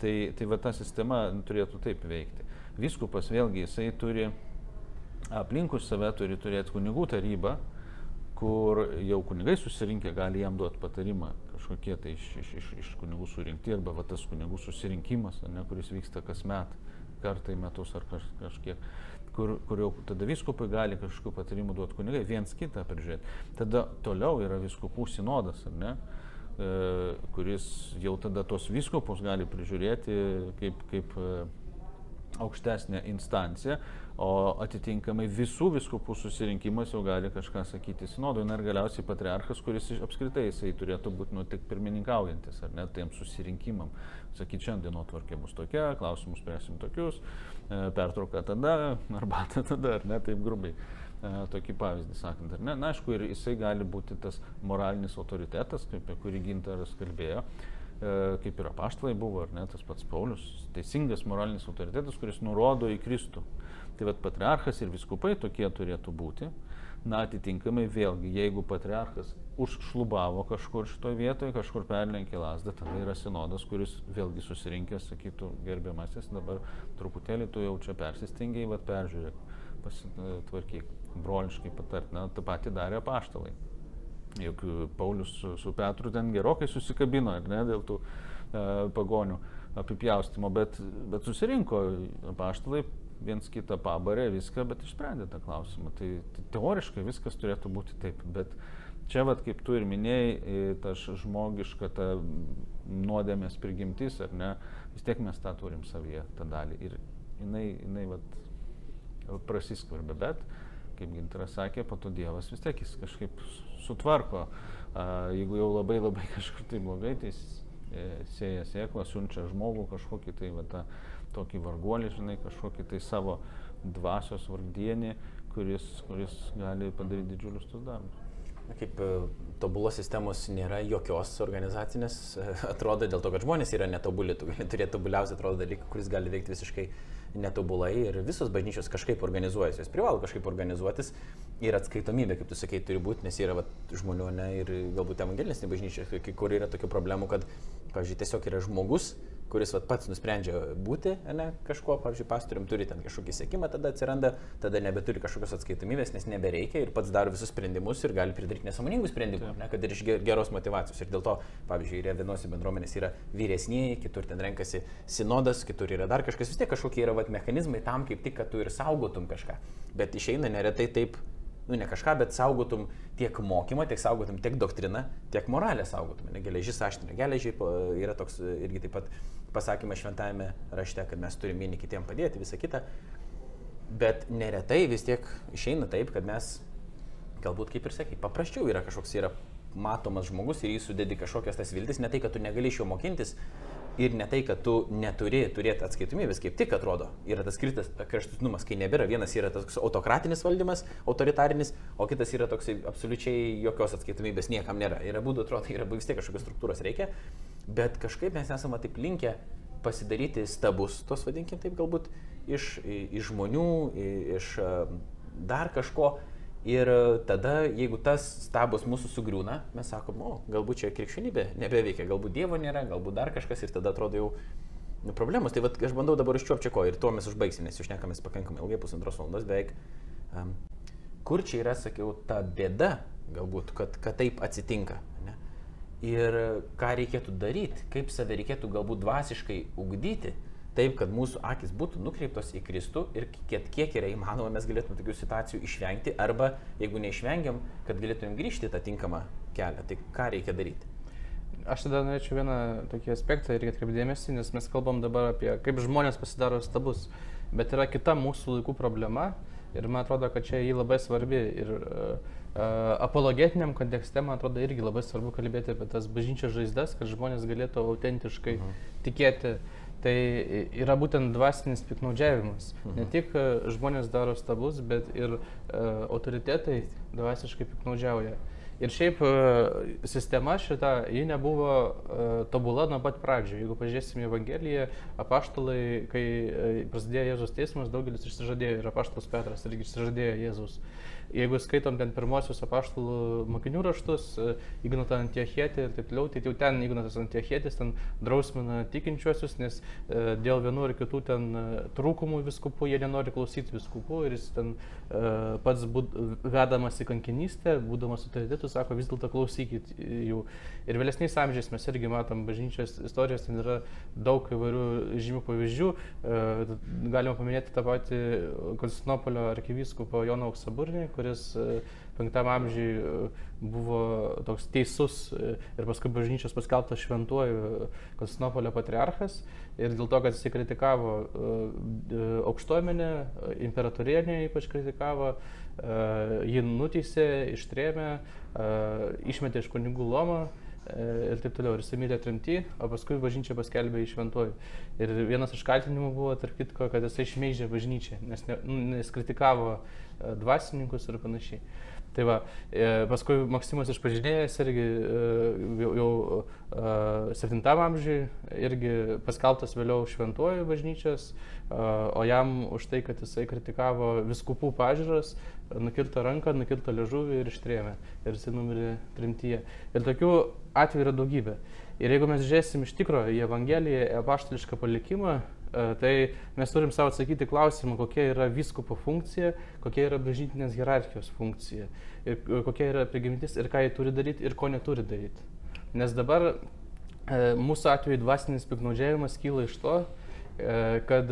Speaker 2: Tai, tai va ta sistema turėtų taip veikti. Viskupas vėlgi jisai turi aplinkui save turi turėti kunigų tarybą, kur jau kunigai susirinkę gali jam duoti patarimą kažkokie tai iš, iš, iš, iš kunigų surinkti arba va, tas kunigų susirinkimas, ne, kuris vyksta kasmet, kartą į metus ar kaž, kažkiek, kur, kur jau tada viskupai gali kažkokių patarimų duoti kunigai, viens kitą prižiūrėti. Tada toliau yra viskupų sinodas, ar ne? E, kuris jau tada tos viskupus gali prižiūrėti kaip, kaip e, aukštesnė instancija, o atitinkamai visų viskupų susirinkimas jau gali kažką sakyti sinodui. Na ir galiausiai patriarchas, kuris apskritai jisai turėtų būti nu, tik pirmininkaujantis, ar net tiem susirinkimam. Sakyti, šiandien dienotvarkė bus tokia, klausimus spręsim tokius, e, pertrauka tada, arbata tada, ar ne taip grubiai. E, tokį pavyzdį sakant, ar ne? Na, aišku, ir jisai gali būti tas moralinis autoritetas, apie kurį Gintaras kalbėjo, e, kaip ir apaštalai buvo, ar ne, tas pats Paulius, teisingas moralinis autoritetas, kuris nurodo į Kristų. Tai vad patriarchas ir viskupai tokie turėtų būti. Na, atitinkamai vėlgi, jeigu patriarchas užšlubavo kažkur šitoje vietoje, kažkur perlenkė lasdą, tada yra sinodas, kuris vėlgi susirinkęs, sakytų, gerbiamasis, dabar truputėlį tu jau čia persistengiai, vad peržiūrėk, pasitvarkyk, broliškai patart, na, tą patį darė paštalai. Juk Paulius su, su Petru ten gerokai susikabino, ar ne, dėl tų e, pagonių apipjaustimo, bet, bet susirinko paštalai, viens kitą pabarė, viską, bet išsprendė tą klausimą. Tai, tai teoriškai viskas turėtų būti taip, bet čia, vat, kaip tu ir minėjai, ta žmogiška, ta nuodėmės prigimtis, ar ne, vis tiek mes tą turim savyje, tą dalį. Ir jinai, jinai vat, prasiskverbė, bet, kaip Gintaras sakė, po to Dievas vis tiek jis kažkaip sutvarko. Jeigu jau labai labai kažkur tai blogai, tai jis e, sėja sėklą, siunčia žmogų kažkokį tai va, tą tokį varguolį, žinai, kažkokį tai savo dvasios vargdienį, kuris, kuris gali padaryti didžiulius tus darbus.
Speaker 1: Kaip e, tobulos sistemos nėra jokios organizacinės, atrodo dėl to, kad žmonės yra netobuli, tu gali turėti tobuliausią atrodo dalyką, kuris gali veikti visiškai netobulai ir visos bažnyčios kažkaip organizuojasi, jos privalo kažkaip organizuotis ir atskaitomybė, kaip tu sakei, turi būti, nes yra vat, žmonių ne, ir galbūt evangelinės bažnyčios, kur yra tokių problemų, kad, pavyzdžiui, tiesiog yra žmogus, kuris vat, pats nusprendžia būti ne, kažkuo, pavyzdžiui, pastorium turi ten kažkokį sėkimą, tada atsiranda, tada nebeturi kažkokios atskaitomybės, nes nebereikia ir pats daro visus sprendimus ir gali pridaryti nesąmoningų sprendimų, ne, kad ir iš geros motivacijos. Ir dėl to, pavyzdžiui, yra vienose bendruomenės yra vyresnieji, kitur ten renkasi sinodas, kitur yra dar kažkas, vis tiek kažkokie yra vat, mechanizmai tam, kaip tik, kad tu ir saugotum kažką. Bet išeina neretai taip nu ne kažką, bet saugotum tiek mokymą, tiek saugotum tiek doktriną, tiek moralę saugotum. Ne, geležis aštrina geležį, yra toks irgi taip pat pasakymas šventajame rašte, kad mes turime vieni kitiem padėti, visą kitą. Bet neretai vis tiek išeina taip, kad mes, galbūt kaip ir sakai, paprasčiau yra kažkoks yra matomas žmogus ir jį sudedi kažkokias tas viltis, ne tai, kad tu negali iš jo mokintis, ir ne tai, kad tu neturi turėti atskaitomybės, kaip tik atrodo, yra tas kraštutinumas, kai nebėra. Vienas yra tas autokratinis valdymas, autoritarinis, o kitas yra toks absoliučiai jokios atskaitomybės niekam nėra. Yra būdų, atrodo, yra vis tiek kažkokios struktūros reikia, bet kažkaip mes esame taip linkę pasidaryti stabus, tos vadinkim taip galbūt, iš, iš žmonių, iš dar kažko Ir tada, jeigu tas stabas mūsų sugriūna, mes sakom, o, galbūt čia krikščionybė nebeveikia, galbūt Dievo nėra, galbūt dar kažkas ir tada atrodo jau nu, problemos. Tai vat, aš bandau dabar užčiuopti ko ir tuo mes užbaigsim, nes išnekamės pakankamai ilgai, pusantros valandos beveik. Um, kur čia yra, sakiau, ta bėda, galbūt, kad, kad taip atsitinka. Ir ką reikėtų daryti, kaip save reikėtų galbūt dvasiškai ugdyti, taip, kad mūsų akis būtų nukreiptos į Kristų ir kiek, kiek yra įmanoma mes galėtume tokių situacijų išvengti arba jeigu neišvengiam, kad galėtumėm grįžti tą tinkamą kelią. Tai ką reikia daryti?
Speaker 3: Aš tada norėčiau vieną tokį aspektą irgi atkreipdėmėsi, nes mes kalbam dabar apie kaip žmonės pasidaro stabus, bet yra kita mūsų laikų problema ir man atrodo, kad čia jį labai svarbi ir uh, apologetiniam kontekste, man atrodo, irgi labai svarbu kalbėti apie tas bažnyčios žaizdas, kad žmonės galėtų autentiškai mhm. tikėti Tai yra būtent dvasinis piknaudžiavimas. Mhm. Ne tik e, žmonės daro stabus, bet ir uh, autoritetai dvasiškai piknaudžiauja. Ir šiaip uh, sistema šita, ji nebuvo tobula nuo pat pradžio. Jeigu pažiūrėsime Evangeliją, apaštalai, kai prasidėjo Jėzus teismas, daugelis išsižadėjo ir apaštalas Petras irgi išsižadėjo Jėzus. Jeigu skaitom ten pirmosius apaštalų mokinių raštus, e, Ignatą Antiochietį ir taip toliau, tai jau ten Ignatas Antiochietis ten drausmina tikinčiuosius, nes e, dėl vienų ir kitų ten e, trūkumų viskupų jie nenori klausyti viskupų ir jis ten pats būd, vedamas į kankinystę, būdamas autoritetu, sako vis dėlto klausykit jų. Ir vėlesniais amžiais mes irgi matom bažnyčios istorijos, ten yra daug įvairių žymių pavyzdžių. Galima paminėti tą patį Konstantinopolio arkivyskupą Joną Auksaburnį, kuris e, penktam amžiui e, buvo toks teisus e, ir paskui bažnyčios paskelbtas šventuoju Konstantinopolio patriarchas. Ir dėl to, kad jisai kritikavo aukštuomenę, imperatorienę ypač kritikavo, jį nuteisė, ištrėmė, išmetė iš kunigų lomą ir taip toliau. Ir jisai mirė tremty, o paskui bažnyčia paskelbė į šventuoju. Ir vienas iš kaltinimų buvo, tarp kitko, kad jisai šmeižė bažnyčią, nes, ne, nu, nes kritikavo E, dvasininkus ir panašiai. Tai va, e, paskui Maksimas išpažinėjęs irgi e, jau, jau 7 amžiui, irgi paskelbtas vėliau šventuoju bažnyčios, o jam už tai, kad jisai kritikavo viskupų pažiūras, nukirto ranką, nukirto ležuvį ir ištrėmė. Ir jisai numirė trimtyje. Ir tokių atvejų yra daugybė. Ir jeigu mes žiūrėsim iš tikrųjų į Evangeliją, į apaštališką palikimą, E, tai mes turim savo atsakyti klausimą, kokia yra vyskupo funkcija, kokia yra bažnytinės hierarchijos funkcija, ir e, kokia yra prigimtis ir ką jie turi daryti ir ko neturi daryti. Nes dabar e, mūsų atveju dvasinis piknaudžiavimas kyla iš to, kad,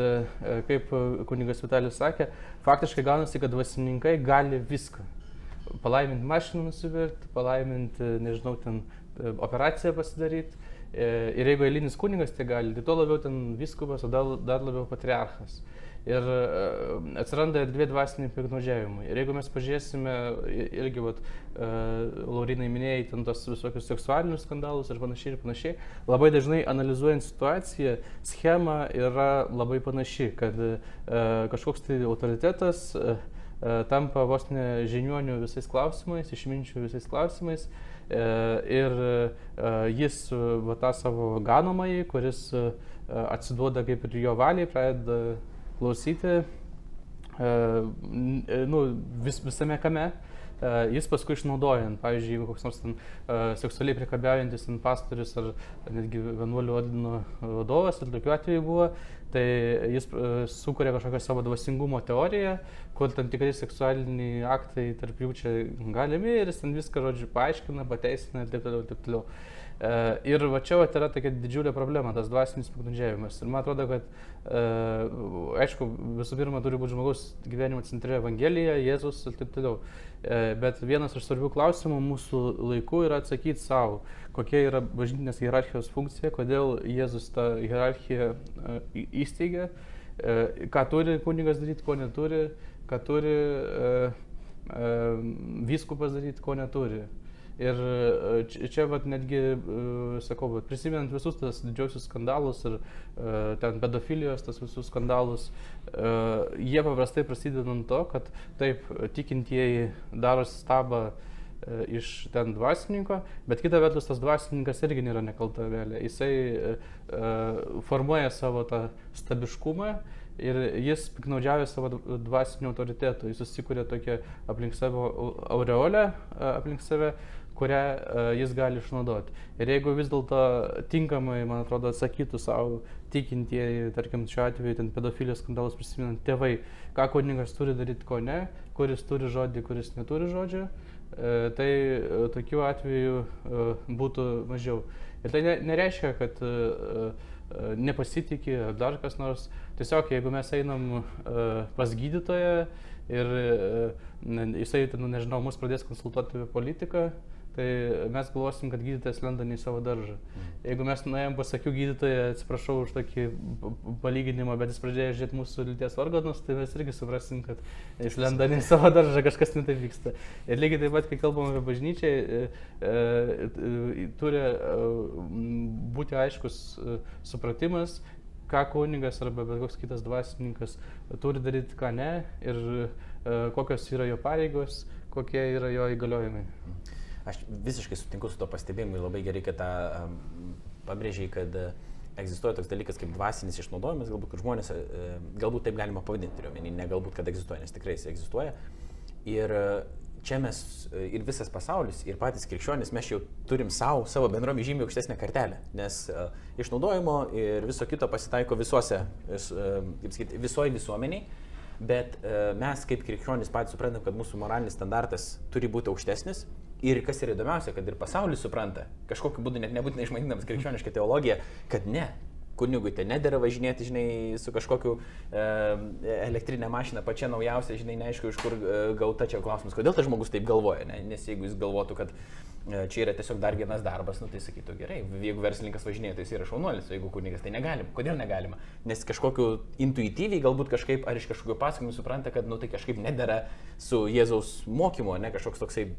Speaker 3: kaip kunigas Vitalijus sakė, faktiškai gaunasi, kad dvasininkai gali viską. Palaiminti mašiną nusivirti, palaiminti, nežinau, ten operaciją pasidaryti, E, ir jeigu eilinis kunigas tai gali, tai tuo labiau ten viskupas, o dar, dar labiau patriarchas. Ir e, atsiranda erdvė dvasiniai piknaudžiavimai. Ir jeigu mes pažiūrėsime, irgi, vat, e, Laurinai minėjai, ten tos visokius seksualinius skandalus ir panašiai ir panašiai, labai dažnai analizuojant situaciją, schema yra labai panaši, kad kažkoks tai autoritetas tampa vos ne žiniuonių visais klausimais, išminčių visais klausimais E, ir e, jis va, tą savo ganomąjį, kuris e, atsiduoda kaip ir jo valiai, pradeda klausyti nu, vis, visame kame. Jis paskui išnaudojant, pavyzdžiui, jeigu koks nors ten uh, seksualiai priekabiaujantis ten pastorius ar netgi vienuolių ordino vadovas, ir tokiu atveju buvo, tai jis uh, sukuria kažkokią savo dvasingumo teoriją, kur tam tikrai seksualiniai aktai tarp jų čia galimi ir jis ten viską, žodžiu, paaiškina, pateisina ir taip toliau, taip toliau. Uh, ir va čia va, yra tokia didžiulė problema, tas dvasinis piknaudžiavimas. Ir man atrodo, kad, uh, aišku, visų pirma, turi būti žmogaus gyvenimo centre Evangelija, Jėzus ir taip toliau. Bet vienas iš svarbių klausimų mūsų laikų yra atsakyti savo, kokia yra bažnytinės hierarchijos funkcija, kodėl Jėzus tą hierarchiją uh, įsteigė, uh, ką turi kunigas daryti, ko neturi, ką turi uh, vyskupas daryti, ko neturi. Ir e, čia, vat, netgi, e, sakau, prisimenant visus tas didžiosius skandalus ir ten pedofilijos, tas visus skandalus, jie paprastai prasideda nuo to, kad taip, tikintieji daro stabą iš ten dvasininko, bet kita vertus tas dvasininkas irgi nėra nekalta vėlė. Jisai uh, formuoja savo tą stabiškumą ir jis piknaudžiavė savo dvasiniu autoritetu, jis susikūrė tokią aplink savo aureolę, aplink save, kurią jis gali išnaudoti. Ir jeigu vis dėlto tinkamai, man atrodo, atsakytų savo tikintieji, tarkim, šiuo atveju ten pedofilijos skandalus prisiminant tėvai, ką kunigas turi daryti, ko ne, kuris turi žodį, kuris neturi žodžio, tai tokių atvejų būtų mažiau. Ir tai nereiškia, kad nepasitikė ar dar kas nors. Tiesiog jeigu mes einam pas gydytoją ir jisai, nu, nežinau, mus pradės konsultuoti apie politiką, tai mes galvosim, kad gydytojas lenda ne į savo daržą. Mhm. Jeigu mes nuėjom pasakiau gydytoją, atsiprašau už tokį palyginimą, bet jis pradėjo žiūrėti mūsų lyties organus, tai mes irgi suprasim, kad jis lenda ne į savo daržą, kažkas netaip vyksta. Ir lygiai taip pat, kai kalbam apie bažnyčią, e, e, turi e, būti aiškus supratimas, ką kunigas arba bet koks kitas dvasininkas turi daryti, ką ne ir kokios yra jo pareigos, kokie yra jo įgaliojimai. Mhm.
Speaker 1: Aš visiškai sutinku su to pastebėjimu, labai gerai, kad tą pabrėžiai, kad uh, egzistuoja toks dalykas kaip dvasinis išnaudojimas, galbūt, žmonės, uh, galbūt taip galima pavadinti, turiu omeny, ne galbūt, kad egzistuoja, nes tikrai jis egzistuoja. Ir uh, čia mes ir visas pasaulis, ir patys krikščionys, mes jau turim savo, savo bendromi žymiai aukštesnę kartelę, nes uh, išnaudojimo ir viso kito pasitaiko visuose, vis, uh, kaip sakyti, visoji visuomeniai, bet uh, mes kaip krikščionys patys suprantam, kad mūsų moralinis standartas turi būti aukštesnis Ir kas yra įdomiausia, kad ir pasaulis supranta, kažkokiu būdu net nebūtinai išmanydamas krikščionišką teologiją, kad ne, kunigui tai nedėra važinėti, žinai, su kažkokiu e, elektrinė mašina, pačia naujausia, žinai, neaišku, iš kur e, gauta čia klausimas, kodėl tas žmogus taip galvoja, ne? nes jeigu jis galvotų, kad e, čia yra tiesiog dar vienas darbas, nu, tai sakytų gerai, jeigu verslininkas važinėja, tai jis yra šaunuolis, jeigu kunigas, tai negalima. Kodėl negalima? Nes kažkokiu intuityviai, galbūt kažkaip, ar iš kažkokio pasakojimo supranta, kad, nu, tai kažkaip nedėra su Jėzaus mokymu, ne kažkoks toksai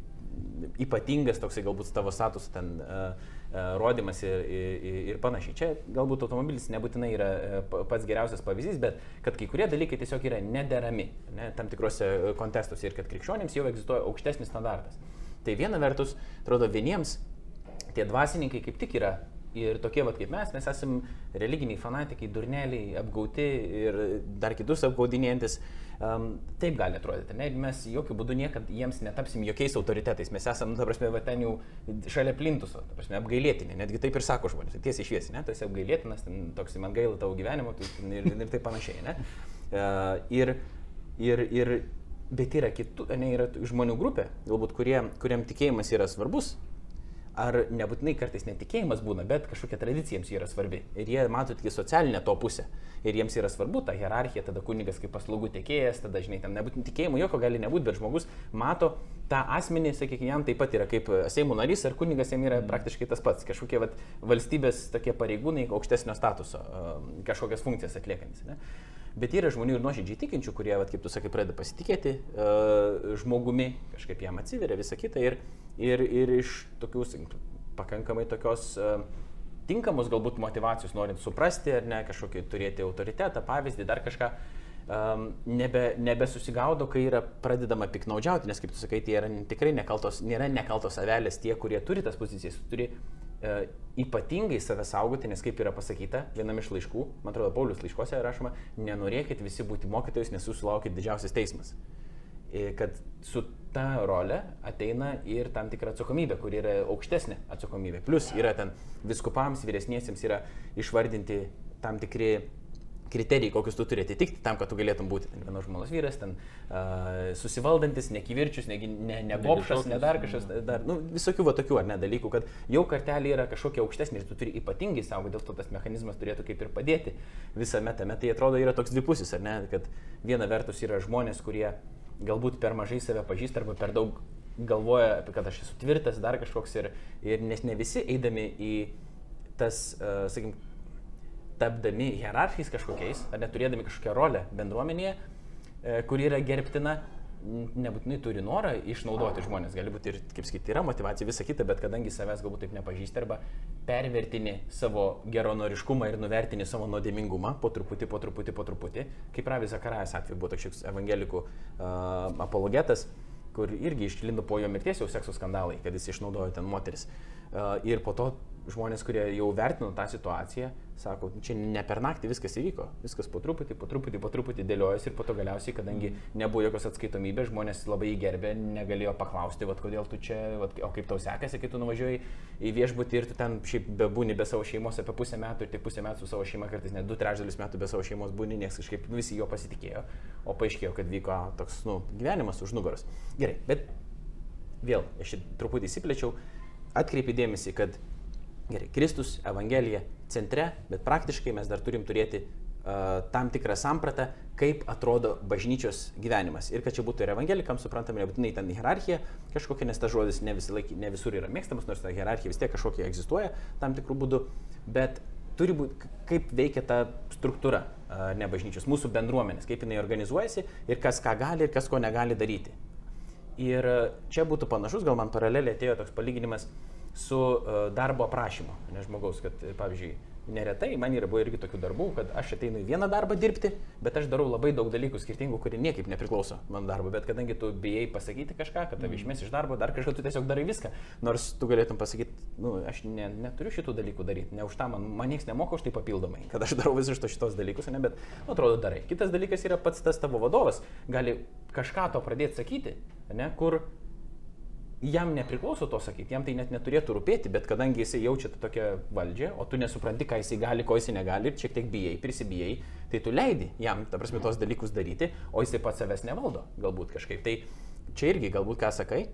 Speaker 1: ypatingas toksai galbūt tavo status ten uh, uh, rodymas ir, ir, ir panašiai. Čia galbūt automobilis nebūtinai yra uh, pats geriausias pavyzdys, bet kad kai kurie dalykai tiesiog yra nederami ne, tam tikrose kontekstuose ir kad krikščionėms jau egzistuoja aukštesnis standartas. Tai viena vertus, atrodo, vieniems tie dvasininkai kaip tik yra ir tokie vat kaip mes, mes esame religiniai fanatikai, durneliai, apgauti ir dar kitus apgaudinėjantis. Um, taip gali atrodyti, ne? mes jokių būdų niekada jiems netapsim jokiais autoritetais, mes esame, ta prasme, va, ten jau šalia plintuso, ta prasme, apgailėtini, netgi taip ir sako žmonės, tiesiai šviesiai, ne, tu esi apgailėtinas, ten, toks man gaila tavo gyvenimo tai, ir, ir taip panašiai, ne. Uh, ir, ir, ir, bet yra kitų, ne, yra žmonių grupė, galbūt kurie, kuriem tikėjimas yra svarbus, ar nebūtinai kartais netikėjimas būna, bet kažkokia tradicija jiems yra svarbi. Ir jie mato tik socialinę to pusę. Ir jiems yra svarbu ta hierarchija, tada kunigas kaip paslaugų tiekėjas, tada, žinai, ten nebūtinai tikėjimo jokio gali nebūti, bet žmogus mato tą asmenį, sakykime, jam taip pat yra kaip Seimo narys ar kunigas jam yra praktiškai tas pats. Kažkokie vat, valstybės tokie pareigūnai aukštesnio statuso, kažkokias funkcijas atliekantis. Ne? Bet yra žmonių ir nuoširdžiai tikinčių, kurie, vat, kaip tu sakai, pradeda pasitikėti uh, žmogumi, kažkaip jam atsiveria visą kitą ir, ir, ir iš tokių, pakankamai tokios uh, tinkamos galbūt motivacijos, norint suprasti ar ne, kažkokį turėti autoritetą, pavyzdį, dar kažką, um, nebe, nebesusigaudo, kai yra pradedama piknaudžiauti, nes kaip tu sakai, tai yra tikrai nekaltos, nėra nekaltos avelės tie, kurie turi tas pozicijas, turi E, ypatingai save saugoti, nes kaip yra pasakyta vienam iš laiškų, man atrodo, Paulius laiškose rašoma, nenorėkit visi būti mokytojais, nes jūs sulaukit didžiausias teismas. E, kad su ta rolė ateina ir tam tikra atsakomybė, kuri yra aukštesnė atsakomybė. Plus yra ten viskupams, vyresniesiems yra išvardinti tam tikri kriterijai, kokius tu turi atitikti tam, kad tu galėtum būti ten vienos žmonos vyras, ten uh, susivaldantis, nekivirčius, ne, ne, ne bobšas, ne dar kažkas, dar, nu, visokių va tokių ar ne dalykų, kad jau kartelė yra kažkokia aukštesnė ir tu turi ypatingai savo, dėl to tas mechanizmas turėtų kaip ir padėti visame tame. Tai atrodo yra toks dvipusis, ar ne, kad viena vertus yra žmonės, kurie galbūt per mažai save pažįsta arba per daug galvoja, kad aš esu tvirtas, dar kažkoks ir, ir nes ne visi eidami į tas, uh, sakykim, tapdami hierarchais kažkokiais, ar neturėdami kažkokią rolę bendruomenėje, e, kuri yra gerbtina, nebūtinai turi norą išnaudoti žmonės, gali būti ir, kaip sakyti, yra motivacija, visa kita, bet kadangi savęs galbūt taip nepažįsti arba pervertini savo geronoriškumą ir nuvertini savo nuodėmingumą po truputį, po truputį, po truputį, kaip Ravi Zakarajas atveju buvo toks evangelikų uh, apologetas, kur irgi išlindo po jo mirties jau sekso skandalai, kad jis išnaudojo ten moteris. Uh, ir po to žmonės, kurie jau vertino tą situaciją, sako, čia ne per naktį viskas įvyko, viskas po truputį, po truputį, po truputį dėliojasi ir po to galiausiai, kadangi nebuvo jokios atskaitomybės, žmonės labai įgerbė, negalėjo paklausti, vat, kodėl tu čia, vat, o kaip tau sekasi, kai tu nuvažiuoji į viešbutį ir tu ten šiaip bebūni be savo šeimos apie pusę metų ir tik pusę metų su savo šeima, kartais net du trečdalis metų be savo šeimos būni, nes kažkaip visi jo pasitikėjo, o paaiškėjo, kad vyko toks, nu, gyvenimas už nugaros. Gerai, bet vėl, aš truputį įsiplėčiau, atkreipi dėmesį, kad Gerai, Kristus, Evangelija centre, bet praktiškai mes dar turim turėti uh, tam tikrą sampratą, kaip atrodo bažnyčios gyvenimas. Ir kad čia būtų ir evangelikams suprantama, nebūtinai ten hierarchija kažkokia, nes ta žodis ne, laik, ne visur yra mėgstamas, nors ta hierarchija vis tiek kažkokia egzistuoja tam tikrų būdų, bet turi būti, kaip veikia ta struktūra ne bažnyčios, mūsų bendruomenės, kaip jinai organizuojasi ir kas ką gali ir kas ko negali daryti. Ir čia būtų panašus, gal man paraleliai atėjo toks palyginimas, su uh, darbo aprašymu, ne žmogaus, kad pavyzdžiui, neretai man yra buvo irgi tokių darbų, kad aš ateinu į vieną darbą dirbti, bet aš darau labai daug dalykų skirtingų, kurie niekaip nepriklauso man darbo, bet kadangi tu bijai pasakyti kažką, kad tave išmės iš darbo, dar kažką tu tiesiog darai viską, nors tu galėtum pasakyti, nu, aš ne, neturiu šitų dalykų daryti, ne už tą man, man niekas nemoka už tai papildomai, kad aš darau visus šitos dalykus, ne, bet, nu, atrodo, darai. Kitas dalykas yra pats tas tavo vadovas, gali kažką to pradėti sakyti, ne, kur jam nepriklauso to sakyti, jam tai net neturėtų rūpėti, bet kadangi jisai jaučia tą tokią valdžią, o tu nesupranti, ką jisai gali, ko jisai negali ir šiek tiek bijai, prisibijai, tai tu leidi jam, ta prasme, tos dalykus daryti, o jisai pats savęs nevaldo, galbūt kažkaip. Tai čia irgi galbūt ką sakai,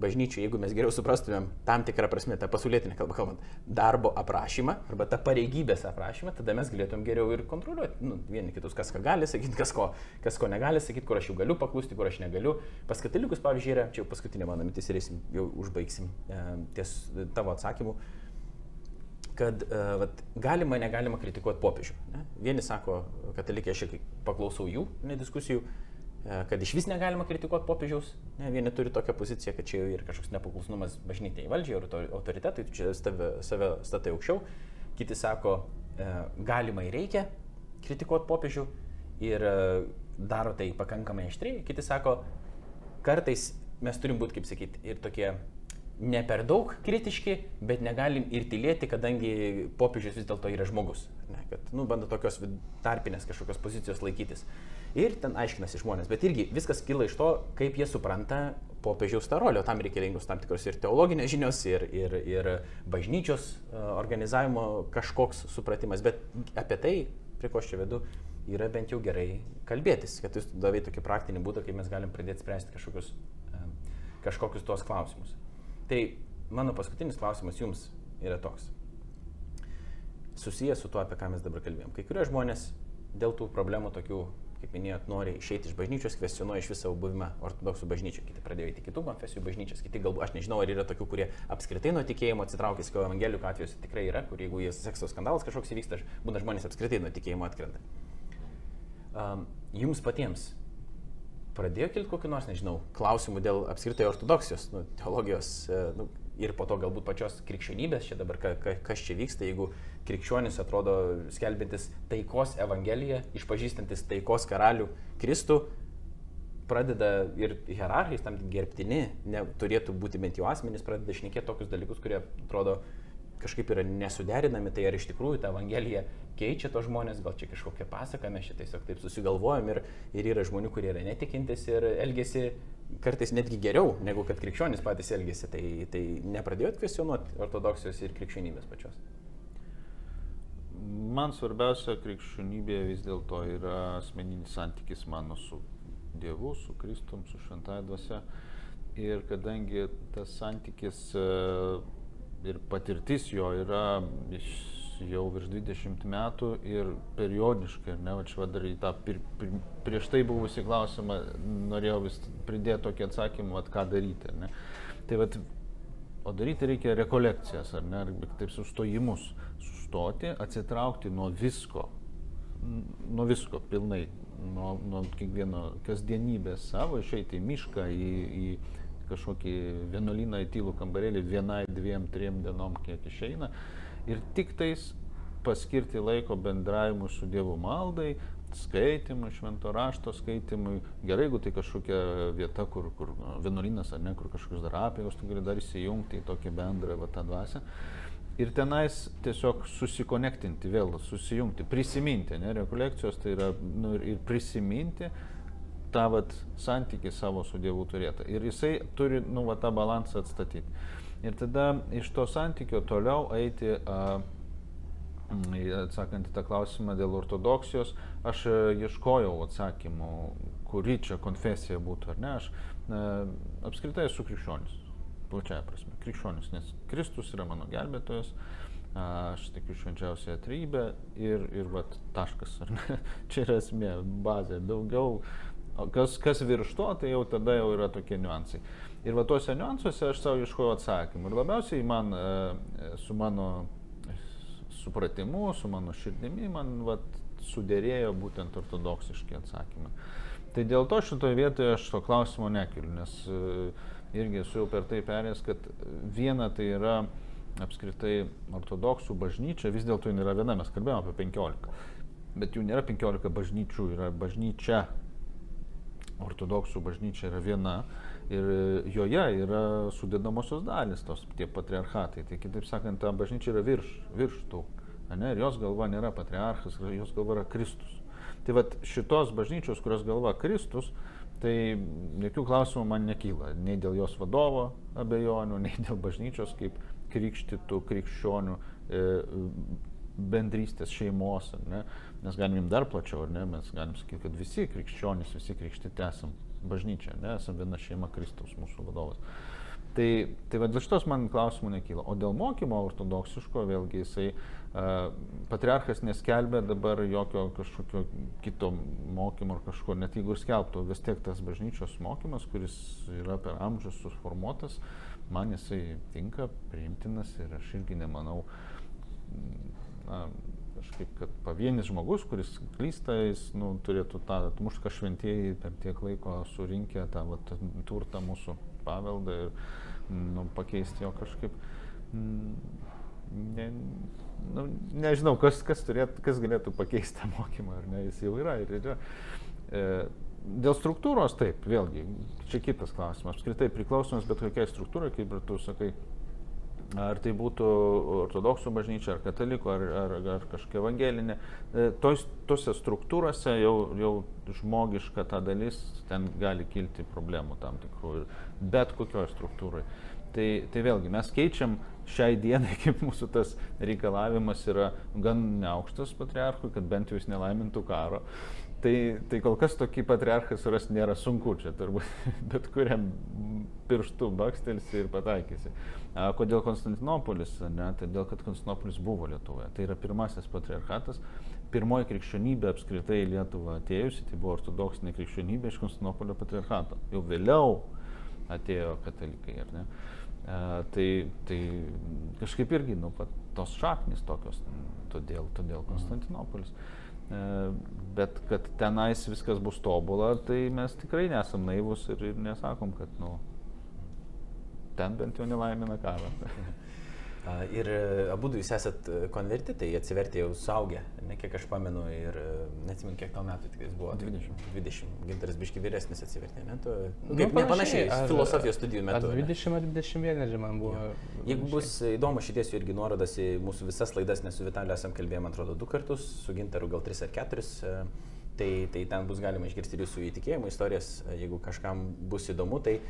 Speaker 1: bažnyčiai, jeigu mes geriau suprastumėm tam tikrą prasme, tą pasaulietinę kalbą kalbant, darbo aprašymą arba tą pareigybės aprašymą, tada mes galėtum geriau ir kontroliuoti nu, vieni kitus, kas ką gali sakyti, kas ko, kas ko negali sakyti, kur aš jau galiu paklusti, kur aš negaliu. Pas katalikus, pavyzdžiui, yra, čia jau paskutinė mano mintis ir jau užbaigsim e, ties tavo atsakymu kad uh, vat, galima, negalima kritikuoti popiežių. Ne? Vieni sako, katalikai, aš paklausau jų ne, diskusijų, uh, kad iš vis negalima kritikuoti popiežiaus. Ne, vieni turi tokią poziciją, kad čia jau yra kažkoks nepaklusnumas bažnytiniai valdžiai ir autoritetui, tu čia save, save statai aukščiau. Kiti sako, e, galima ir reikia kritikuoti popiežių ir e, daro tai pakankamai aštriai. Kiti sako, kartais mes turim būti, kaip sakyti, ir tokie ne per daug kritiški, bet negalim ir tylėti, kadangi popiežius vis dėlto yra žmogus. Ne, kad, nu, bando tokios tarpinės kažkokios pozicijos laikytis. Ir ten aiškinasi žmonės, bet irgi viskas kyla iš to, kaip jie supranta popiežiaus tą rolę, o tam reikalingos tam tikros ir teologinės žinios, ir, ir, ir bažnyčios e, organizavimo kažkoks supratimas, bet apie tai, prie ko aš čia vedu, yra bent jau gerai kalbėtis, kad jūs davai tokį praktinį būdą, kaip mes galim pradėti spręsti kažkokius, e, kažkokius tuos klausimus. Tai mano paskutinis klausimas jums yra toks. Susijęs su tuo, apie ką mes dabar kalbėjom. Kai kurie žmonės dėl tų problemų tokių kaip minėjot, nori išeiti iš bažnyčios, kvestionuoja iš viso buvimą ortodoksų bažnyčių, kiti pradėjo eiti kitų konfesijų bažnyčias, kiti galbūt, aš nežinau, ar yra tokių, kurie apskritai nuo tikėjimo atsitraukia, sakau, evangelių atvejus tikrai yra, kur jeigu jie sekso skandalas kažkoks įvyksta, būna žmonės apskritai nuo tikėjimo atkrenta. Um, jums patiems pradėjo kilti kokiu nors, nežinau, klausimų dėl apskritai ortodoksijos, nu, teologijos, e, nu, ir po to galbūt pačios krikščionybės, čia dabar ka, ka, kas čia vyksta, jeigu krikščionis atrodo skelbintis taikos evangeliją, išpažįstantis taikos karalių Kristų, pradeda ir hierarchijais tam gerbtini, ne, turėtų būti bent jau asmenys, pradeda šnekėti tokius dalykus, kurie atrodo kažkaip yra nesuderinami, tai ar iš tikrųjų ta evangelija keičia tos žmonės, gal čia kažkokia pasaka, mes čia tiesiog taip susigalvojam ir, ir yra žmonių, kurie yra netikintis ir elgesi kartais netgi geriau, negu kad krikščionys patys elgesi, tai, tai nepradėjot kvestionuoti ortodoksijos ir krikščionybės pačios.
Speaker 2: Man svarbiausia krikščionybė vis dėlto yra asmeninis santykis mano su Dievu, su Kristum, su šventąją dvasia. Ir kadangi tas santykis ir patirtis jo yra iš jau virš 20 metų ir periodiškai, ne, va čia dar į tą pir, pir, prieš tai buvusi klausimą norėjau vis pridėti tokį atsakymą, va, ką daryti, ar ne. Tai va, o daryti reikia rekolekcijas, ar ne, ar taip sustojimus, sustoti, atsitraukti nuo visko, nuo visko pilnai, nuo, nuo kiekvieno kasdienybės savo, išeiti į mišką, į, į kažkokį vienuolyną į tylų kambarėlį vienai, dviem, trim dienom, kiek išeina. Ir tik tais paskirti laiko bendravimui su Dievo maldai, skaitimui, švento rašto skaitimui. Gerai, jeigu tai kažkokia vieta, kur, kur vienuolynas ar ne, kur kažkokius dar apėgos, tu gali dar įsijungti į tokią bendrą va, tą dvasę. Ir tenais tiesiog susikonektinti, vėl susijungti, prisiminti, ne, rekolekcijos tai yra nu, ir prisiminti tą vat, santykį savo su Dievu turėtą. Ir jisai turi nu, va, tą balansą atstatyti. Ir tada iš to santykio toliau eiti, a, atsakant į tą klausimą dėl ortodoksijos, aš a, ieškojau atsakymų, kuri čia konfesija būtų ar ne. Aš a, apskritai esu krikščionis, plačiaja prasme, krikščionis, nes Kristus yra mano gelbėtojas, aš tikiu švenčiausią trybę ir, ir vat, taškas, ar ne? Čia yra esmė, bazė, daugiau kas, kas virš to, tai jau tada jau yra tokie niuansai. Ir va tuose niuansuose aš savo ieškojau atsakymų. Ir labiausiai man, su mano supratimu, su mano širdimi, man va, sudėrėjo būtent ortodoksiški atsakymai. Tai dėl to šitoje vietoje aš to klausimo nekeliu, nes e, irgi esu jau per tai perėjęs, kad viena tai yra apskritai ortodoksų bažnyčia, vis dėlto jin yra viena, mes kalbėjome apie 15, bet jų nėra 15 bažnyčių, yra bažnyčia ortodoksų bažnyčia yra viena ir joje yra sudėdamosios dalis, tos tie patriarchatai. Tai kitaip sakant, ta bažnyčia yra virš, virš tų. Ne, ir jos galva nėra patriarchas, jos galva yra Kristus. Tai vad šitos bažnyčios, kurios galva Kristus, tai jokių klausimų man nekyla. Nei dėl jos vadovo abejonių, nei dėl bažnyčios kaip krikštytų krikščionių e, bendrystės šeimos. Ne? Mes galim dar plačiau, ne? Mes galim sakyti, kad visi krikščionys, visi krikštyti esam bažnyčia, ne? esam viena šeima Kristaus, mūsų vadovas. Tai, tai dėl šitos man klausimų nekyla. O dėl mokymo ortodoksiško, vėlgi jisai, uh, patriarchas neskelbė dabar jokio kažkokio kito mokymo ar kažko, net jeigu ir skelbtų, vis tiek tas bažnyčios mokymas, kuris yra per amžius suformuotas, man jisai tinka, priimtinas ir aš irgi nemanau, na, kažkaip, kad pavienis žmogus, kuris klysta, jis nu, turėtų tą atmušti, ką šventieji per tiek laiko surinkę tą vat, turtą mūsų paveldą ir nu, pakeisti jo kažkaip. Ne, nu, nežinau, kas, kas, turėtų, kas galėtų pakeisti tą mokymą, ar ne, jis jau yra ir yra. E, dėl struktūros taip, vėlgi, čia kitas klausimas. Apskritai priklausomas bet kokiai struktūrai, kaip ir tu sakai, ar tai būtų ortodoksų bažnyčia, ar katalikų, ar, ar, ar kažkokia evangelinė, e, tos, tose struktūrose jau, jau žmogiška ta dalis, ten gali kilti problemų tam tikrų ir bet kokioje struktūroje. Tai, tai vėlgi mes keičiam šiai dienai, kaip mūsų tas reikalavimas yra gan neaukštas patriarchui, kad bent jau jis nelaimintų karo. Tai, tai kol kas tokį patriarchą surasti nėra sunku, čia turbūt bet kuriam pirštų bakstelsi ir pataikysi. Kodėl Konstantinopolis? Ne, tai dėl, kad Konstantinopolis buvo Lietuvoje. Tai yra pirmasis patriarchatas. Pirmoji krikščionybė apskritai į Lietuvą atėjusi, tai buvo ortodoksinė krikščionybė iš Konstantinopolio patriarchato. Jau vėliau atėjo katalikai, ar ne? A, tai, tai kažkaip irgi, nu, pat, tos šaknis tokios, todėl, todėl Konstantinopolis. Mhm. E, bet kad tenais viskas bus tobula, tai mes tikrai nesam naivus ir, ir nesakom, kad nu, ten bent jau nelaimina karą.
Speaker 1: Ir e, abu jūs esat e, konvertitai, atsivertė jau suaugę, ne kiek aš pamenu, ir neatsimenu, kiek tau metų tik buvo.
Speaker 3: 20.
Speaker 1: 20. Gintaras biški vyresnis atsivertė, ne? Tu, nu, kaip nu, panašiai, ar, filosofijos studijų metu.
Speaker 3: 20 ar 21 man buvo. Ja.
Speaker 1: Jeigu bus įdomu, šities irgi nuorodas į mūsų visas laidas, nes su Vitaliu esam kalbėję, man atrodo, du kartus, su Gintaru gal tris ar keturis. Tai, tai ten bus galima išgirsti ir jūsų įtikėjimo istorijas, jeigu kažkam bus įdomu. Tai e,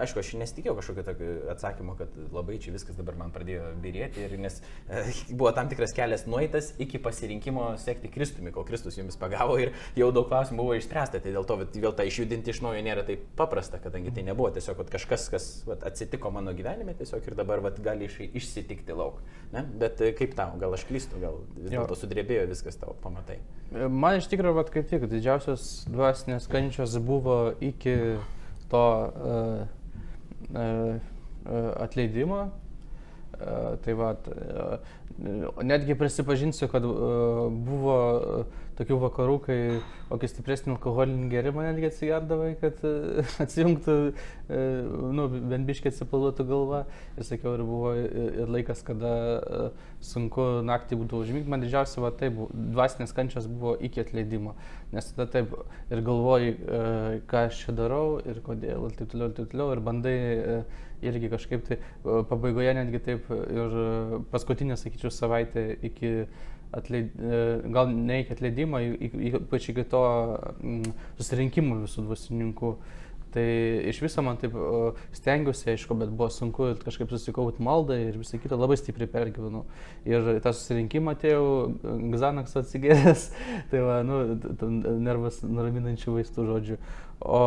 Speaker 1: aišku, aš nesitikėjau kažkokio atsakymo, kad labai čia viskas dabar man pradėjo birėti, ir, nes e, buvo tam tikras kelias nueitas iki pasirinkimo sekti Kristumi, kol Kristus jumis pagavo ir jau daug klausimų buvo išspręsta. Tai dėl to vėl tą išjudinti iš naujo nėra taip paprasta, kadangi tai nebuvo tiesiog kažkas, kas vat, atsitiko mano gyvenime tiesiog ir dabar vat, gali iš, išsitikti lauk. Ne? Bet e, kaip tau, gal aš klystu, gal vis dėlto sudrebėjo viskas tavo pamatai.
Speaker 3: Man iš tikrųjų, vat, kaip tik, didžiausios dvasinės kančios buvo iki to uh, uh, atleidimo. Uh, tai va, uh, netgi prisipažinsiu, kad uh, buvo uh, tokių vakarų, kai kokį stipresnį alkoholinį gerimą netgi atsigerdavai, kad e, atsijungtų, e, nu, bent biškiai atsipalduotų galva. Ir sakiau, ir buvo ir laikas, kada e, sunku naktį būtų užmygti. Man didžiausia, va taip, dvasinės kančios buvo iki atleidimo. Nes tada taip ir galvoji, ką aš čia darau ir kodėl, ir taip toliau, ir taip toliau. Ir bandai irgi kažkaip tai pabaigoje netgi taip ir paskutinė, sakyčiau, savaitė iki atleid, e, gal ne iki atleidimo, ypač iki to susirinkimo visų dvasininkų. Tai iš viso man taip stengiuosi, aišku, bet buvo sunku kažkaip susikauti maldą ir visą kitą labai stipriai pergyvenau. Ir tą susirinkimą atėjau, Gzanaks atsigėręs, tai va, nu, nervas nuraminančių vaistų žodžių. O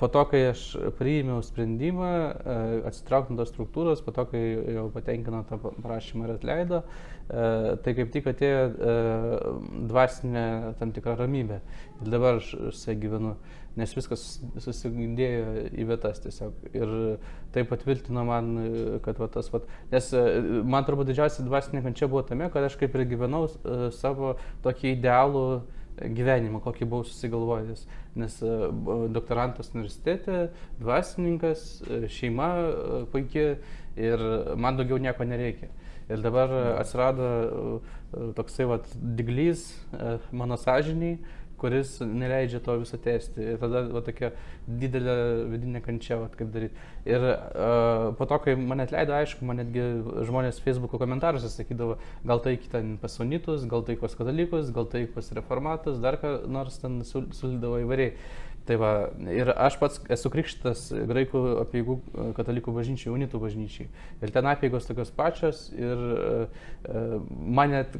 Speaker 3: po to, kai aš priėmiau sprendimą e, atsitraukti nuo tos struktūros, po to, kai jau patenkino tą prašymą ir atleido, e, tai kaip tik atėjo e, dvasinė tam tikra ramybė. Ir dabar aš su ja gyvenu nes viskas susigindėjo į vietas tiesiog. Ir tai patvirtino man, kad va, tas, va, nes e, man turbūt didžiausia dvasinė kančia buvo tame, kad aš kaip ir gyvenau e, savo tokį idealų gyvenimą, kokį buvau susigalvojęs. Nes e, doktorantas universitete, dvasininkas, šeima puikiai ir man daugiau nieko nereikia. Ir dabar atsirado toksai vat diglys mano sąžiniai, kuris neleidžia to viso tęsti. Ir tada va, tokia didelė vidinė kančia, va, kaip daryti. Ir uh, po to, kai mane atleido, aišku, man netgi žmonės Facebook'o komentaruose sakydavo, gal tai ten pasonitus, gal tai pas katalikus, gal tai pas reformatus, dar ką nors ten sulydavo įvairiai. Tai va, ir aš pats esu krikštas graikų apieigų e, katalikų bažnyčiai, unitų bažnyčiai. Ir ten apieigos tokios pačios ir uh, man net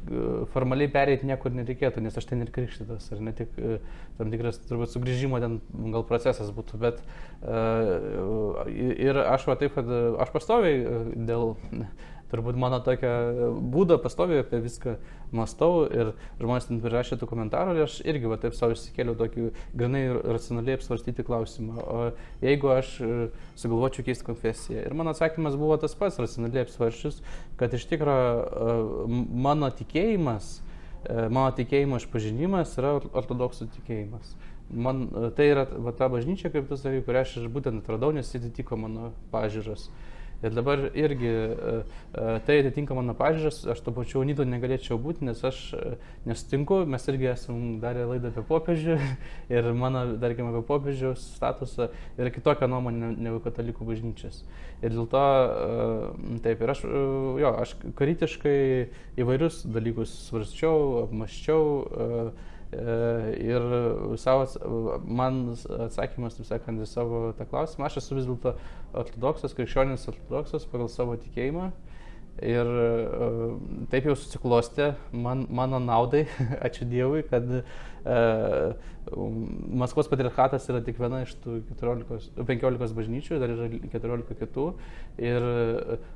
Speaker 3: formaliai pereiti niekur nereikėtų, nes aš ten ir krikštytas, ar ne tik uh, tam tikras turbūt sugrįžimo ten gal procesas būtų, bet uh, ir aš va taip, kad aš pastoviai dėl turbūt mano tokia būda pastoviai apie viską mastau ir žmonės ten prirašė tų komentarų ir aš irgi va taip savo išsikėliau tokį grinai racionaliai apsvarstyti klausimą. O jeigu aš e, sugalvočiau keisti konfesiją. Ir mano atsakymas buvo tas pats racionaliai apsvaršius, kad iš tikrųjų e, mano tikėjimas, e, mano tikėjimo išpažinimas yra ortodoksų tikėjimas. Man, tai yra va, ta bažnyčia, kaip tu sakai, kurią aš būtent atradau, nes įtiko mano pažiūros. Uh, Ir dabar irgi e, e, tai atitinka mano pažiūras, aš to pačiu Unido negalėčiau būti, nes aš e, nesutinku, mes irgi esam darę laidą apie popiežių ir mano, tarkim, apie popiežiaus statusą yra kitokia nuomonė negu katalikų bažnyčias. Ir dėl to, taip, ir aš, jo, aš kritiškai įvairius dalykus svarsčiau, apmaščiau ir savo, man atsakymas, taip sakant, į savo tą klausimą, aš esu vis dėlto ortodoksas, krikščionis ortodoksas pagal savo tikėjimą. Ir e, taip jau susiklostė man, mano naudai, ačiū Dievui, kad uh, Maskvos patriarchatas yra tik viena iš tų 14, 15 bažnyčių, dar yra 14 kitų. Ir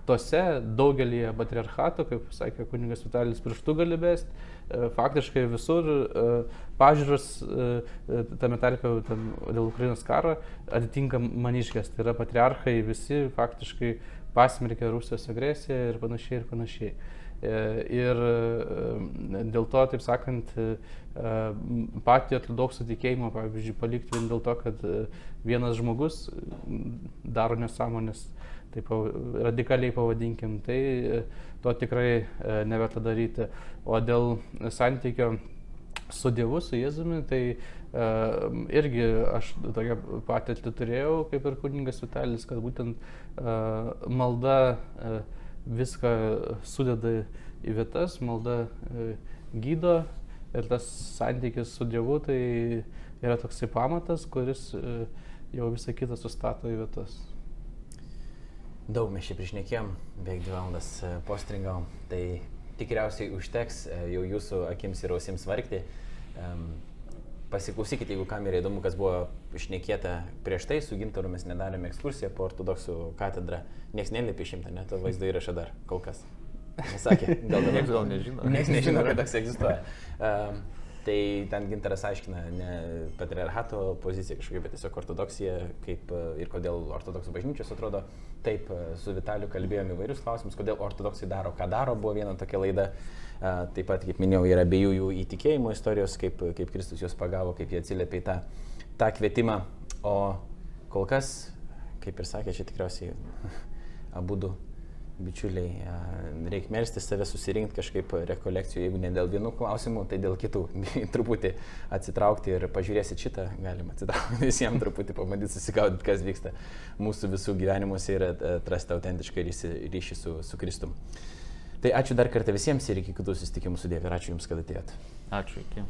Speaker 3: tose daugelį patriarchato, kaip sakė kuningas Vitalis, pirštų gali besti, uh, faktiškai visur uh, pažiūros, tame tarpe dėl Ukrainos karo, atitinka maniškės. Tai yra patriarchai visi faktiškai pasmerkė Rusijos agresiją ir panašiai ir panašiai. E, ir e, dėl to, taip sakant, e, patį ortodoksų tikėjimą, pavyzdžiui, palikti vien dėl to, kad vienas žmogus daro nesąmonės, taip radikaliai pavadinkim, tai to tikrai neverta daryti. O dėl santykio su Dievu, su Jėzumi, tai irgi aš tokią patirtį turėjau, kaip ir kuningas Vitalis, kad būtent malda uh, viską sudeda į vietas, malda uh, gydo ir tas santykis su Dievu tai yra toksai pamatas, kuris uh, jau visą kitą sustato į vietas.
Speaker 1: Daug mes čia priešnekėjom, beveik dvi valandas postringavom, tai tikriausiai užteks jau jūsų akims ir ausims vargti. Pasiklausykite, jeigu kam yra įdomu, kas buvo išnekėta prieš tai, su Gintaru mes nedarėme ekskursiją po ortodoksų katedrą. Niekas nelipė šimtą, net vaizdo įrašą dar kol kas. Nesakė,
Speaker 2: gal dar niekas gal nežino.
Speaker 1: Niekas nežino, kad toks egzistuoja. Um, tai ten Gintaras aiškina ne patriarchato poziciją kažkokia, bet tiesiog ortodoksija, kaip ir kodėl ortodoksų bažnyčios atrodo. Taip, su Vitaliu kalbėjome įvairius klausimus, kodėl ortodoksai daro, ką daro, buvo viena tokia laida. Uh, Taip pat, kaip minėjau, yra abiejų jų įtikėjimo istorijos, kaip, kaip Kristus juos pagavo, kaip jie atsiliepė į tą, tą kvietimą. O kol kas, kaip ir sakė, čia tikriausiai abu du bičiuliai, reikia melstis save susirinkti kažkaip rekolekcijų, jeigu ne dėl vienų klausimų, tai dėl kitų. truputį atsitraukti ir pažiūrėsit šitą, galima atsitraukti visiems truputį, pabandyti susigaudyti, kas vyksta mūsų visų gyvenimuose ir atrasti autentišką ryšį, ryšį su, su Kristum. Tai ačiū dar kartą visiems ir iki kitų susitikimų su Dievu ir ačiū Jums, kad atėjot.
Speaker 2: Ačiū, iki.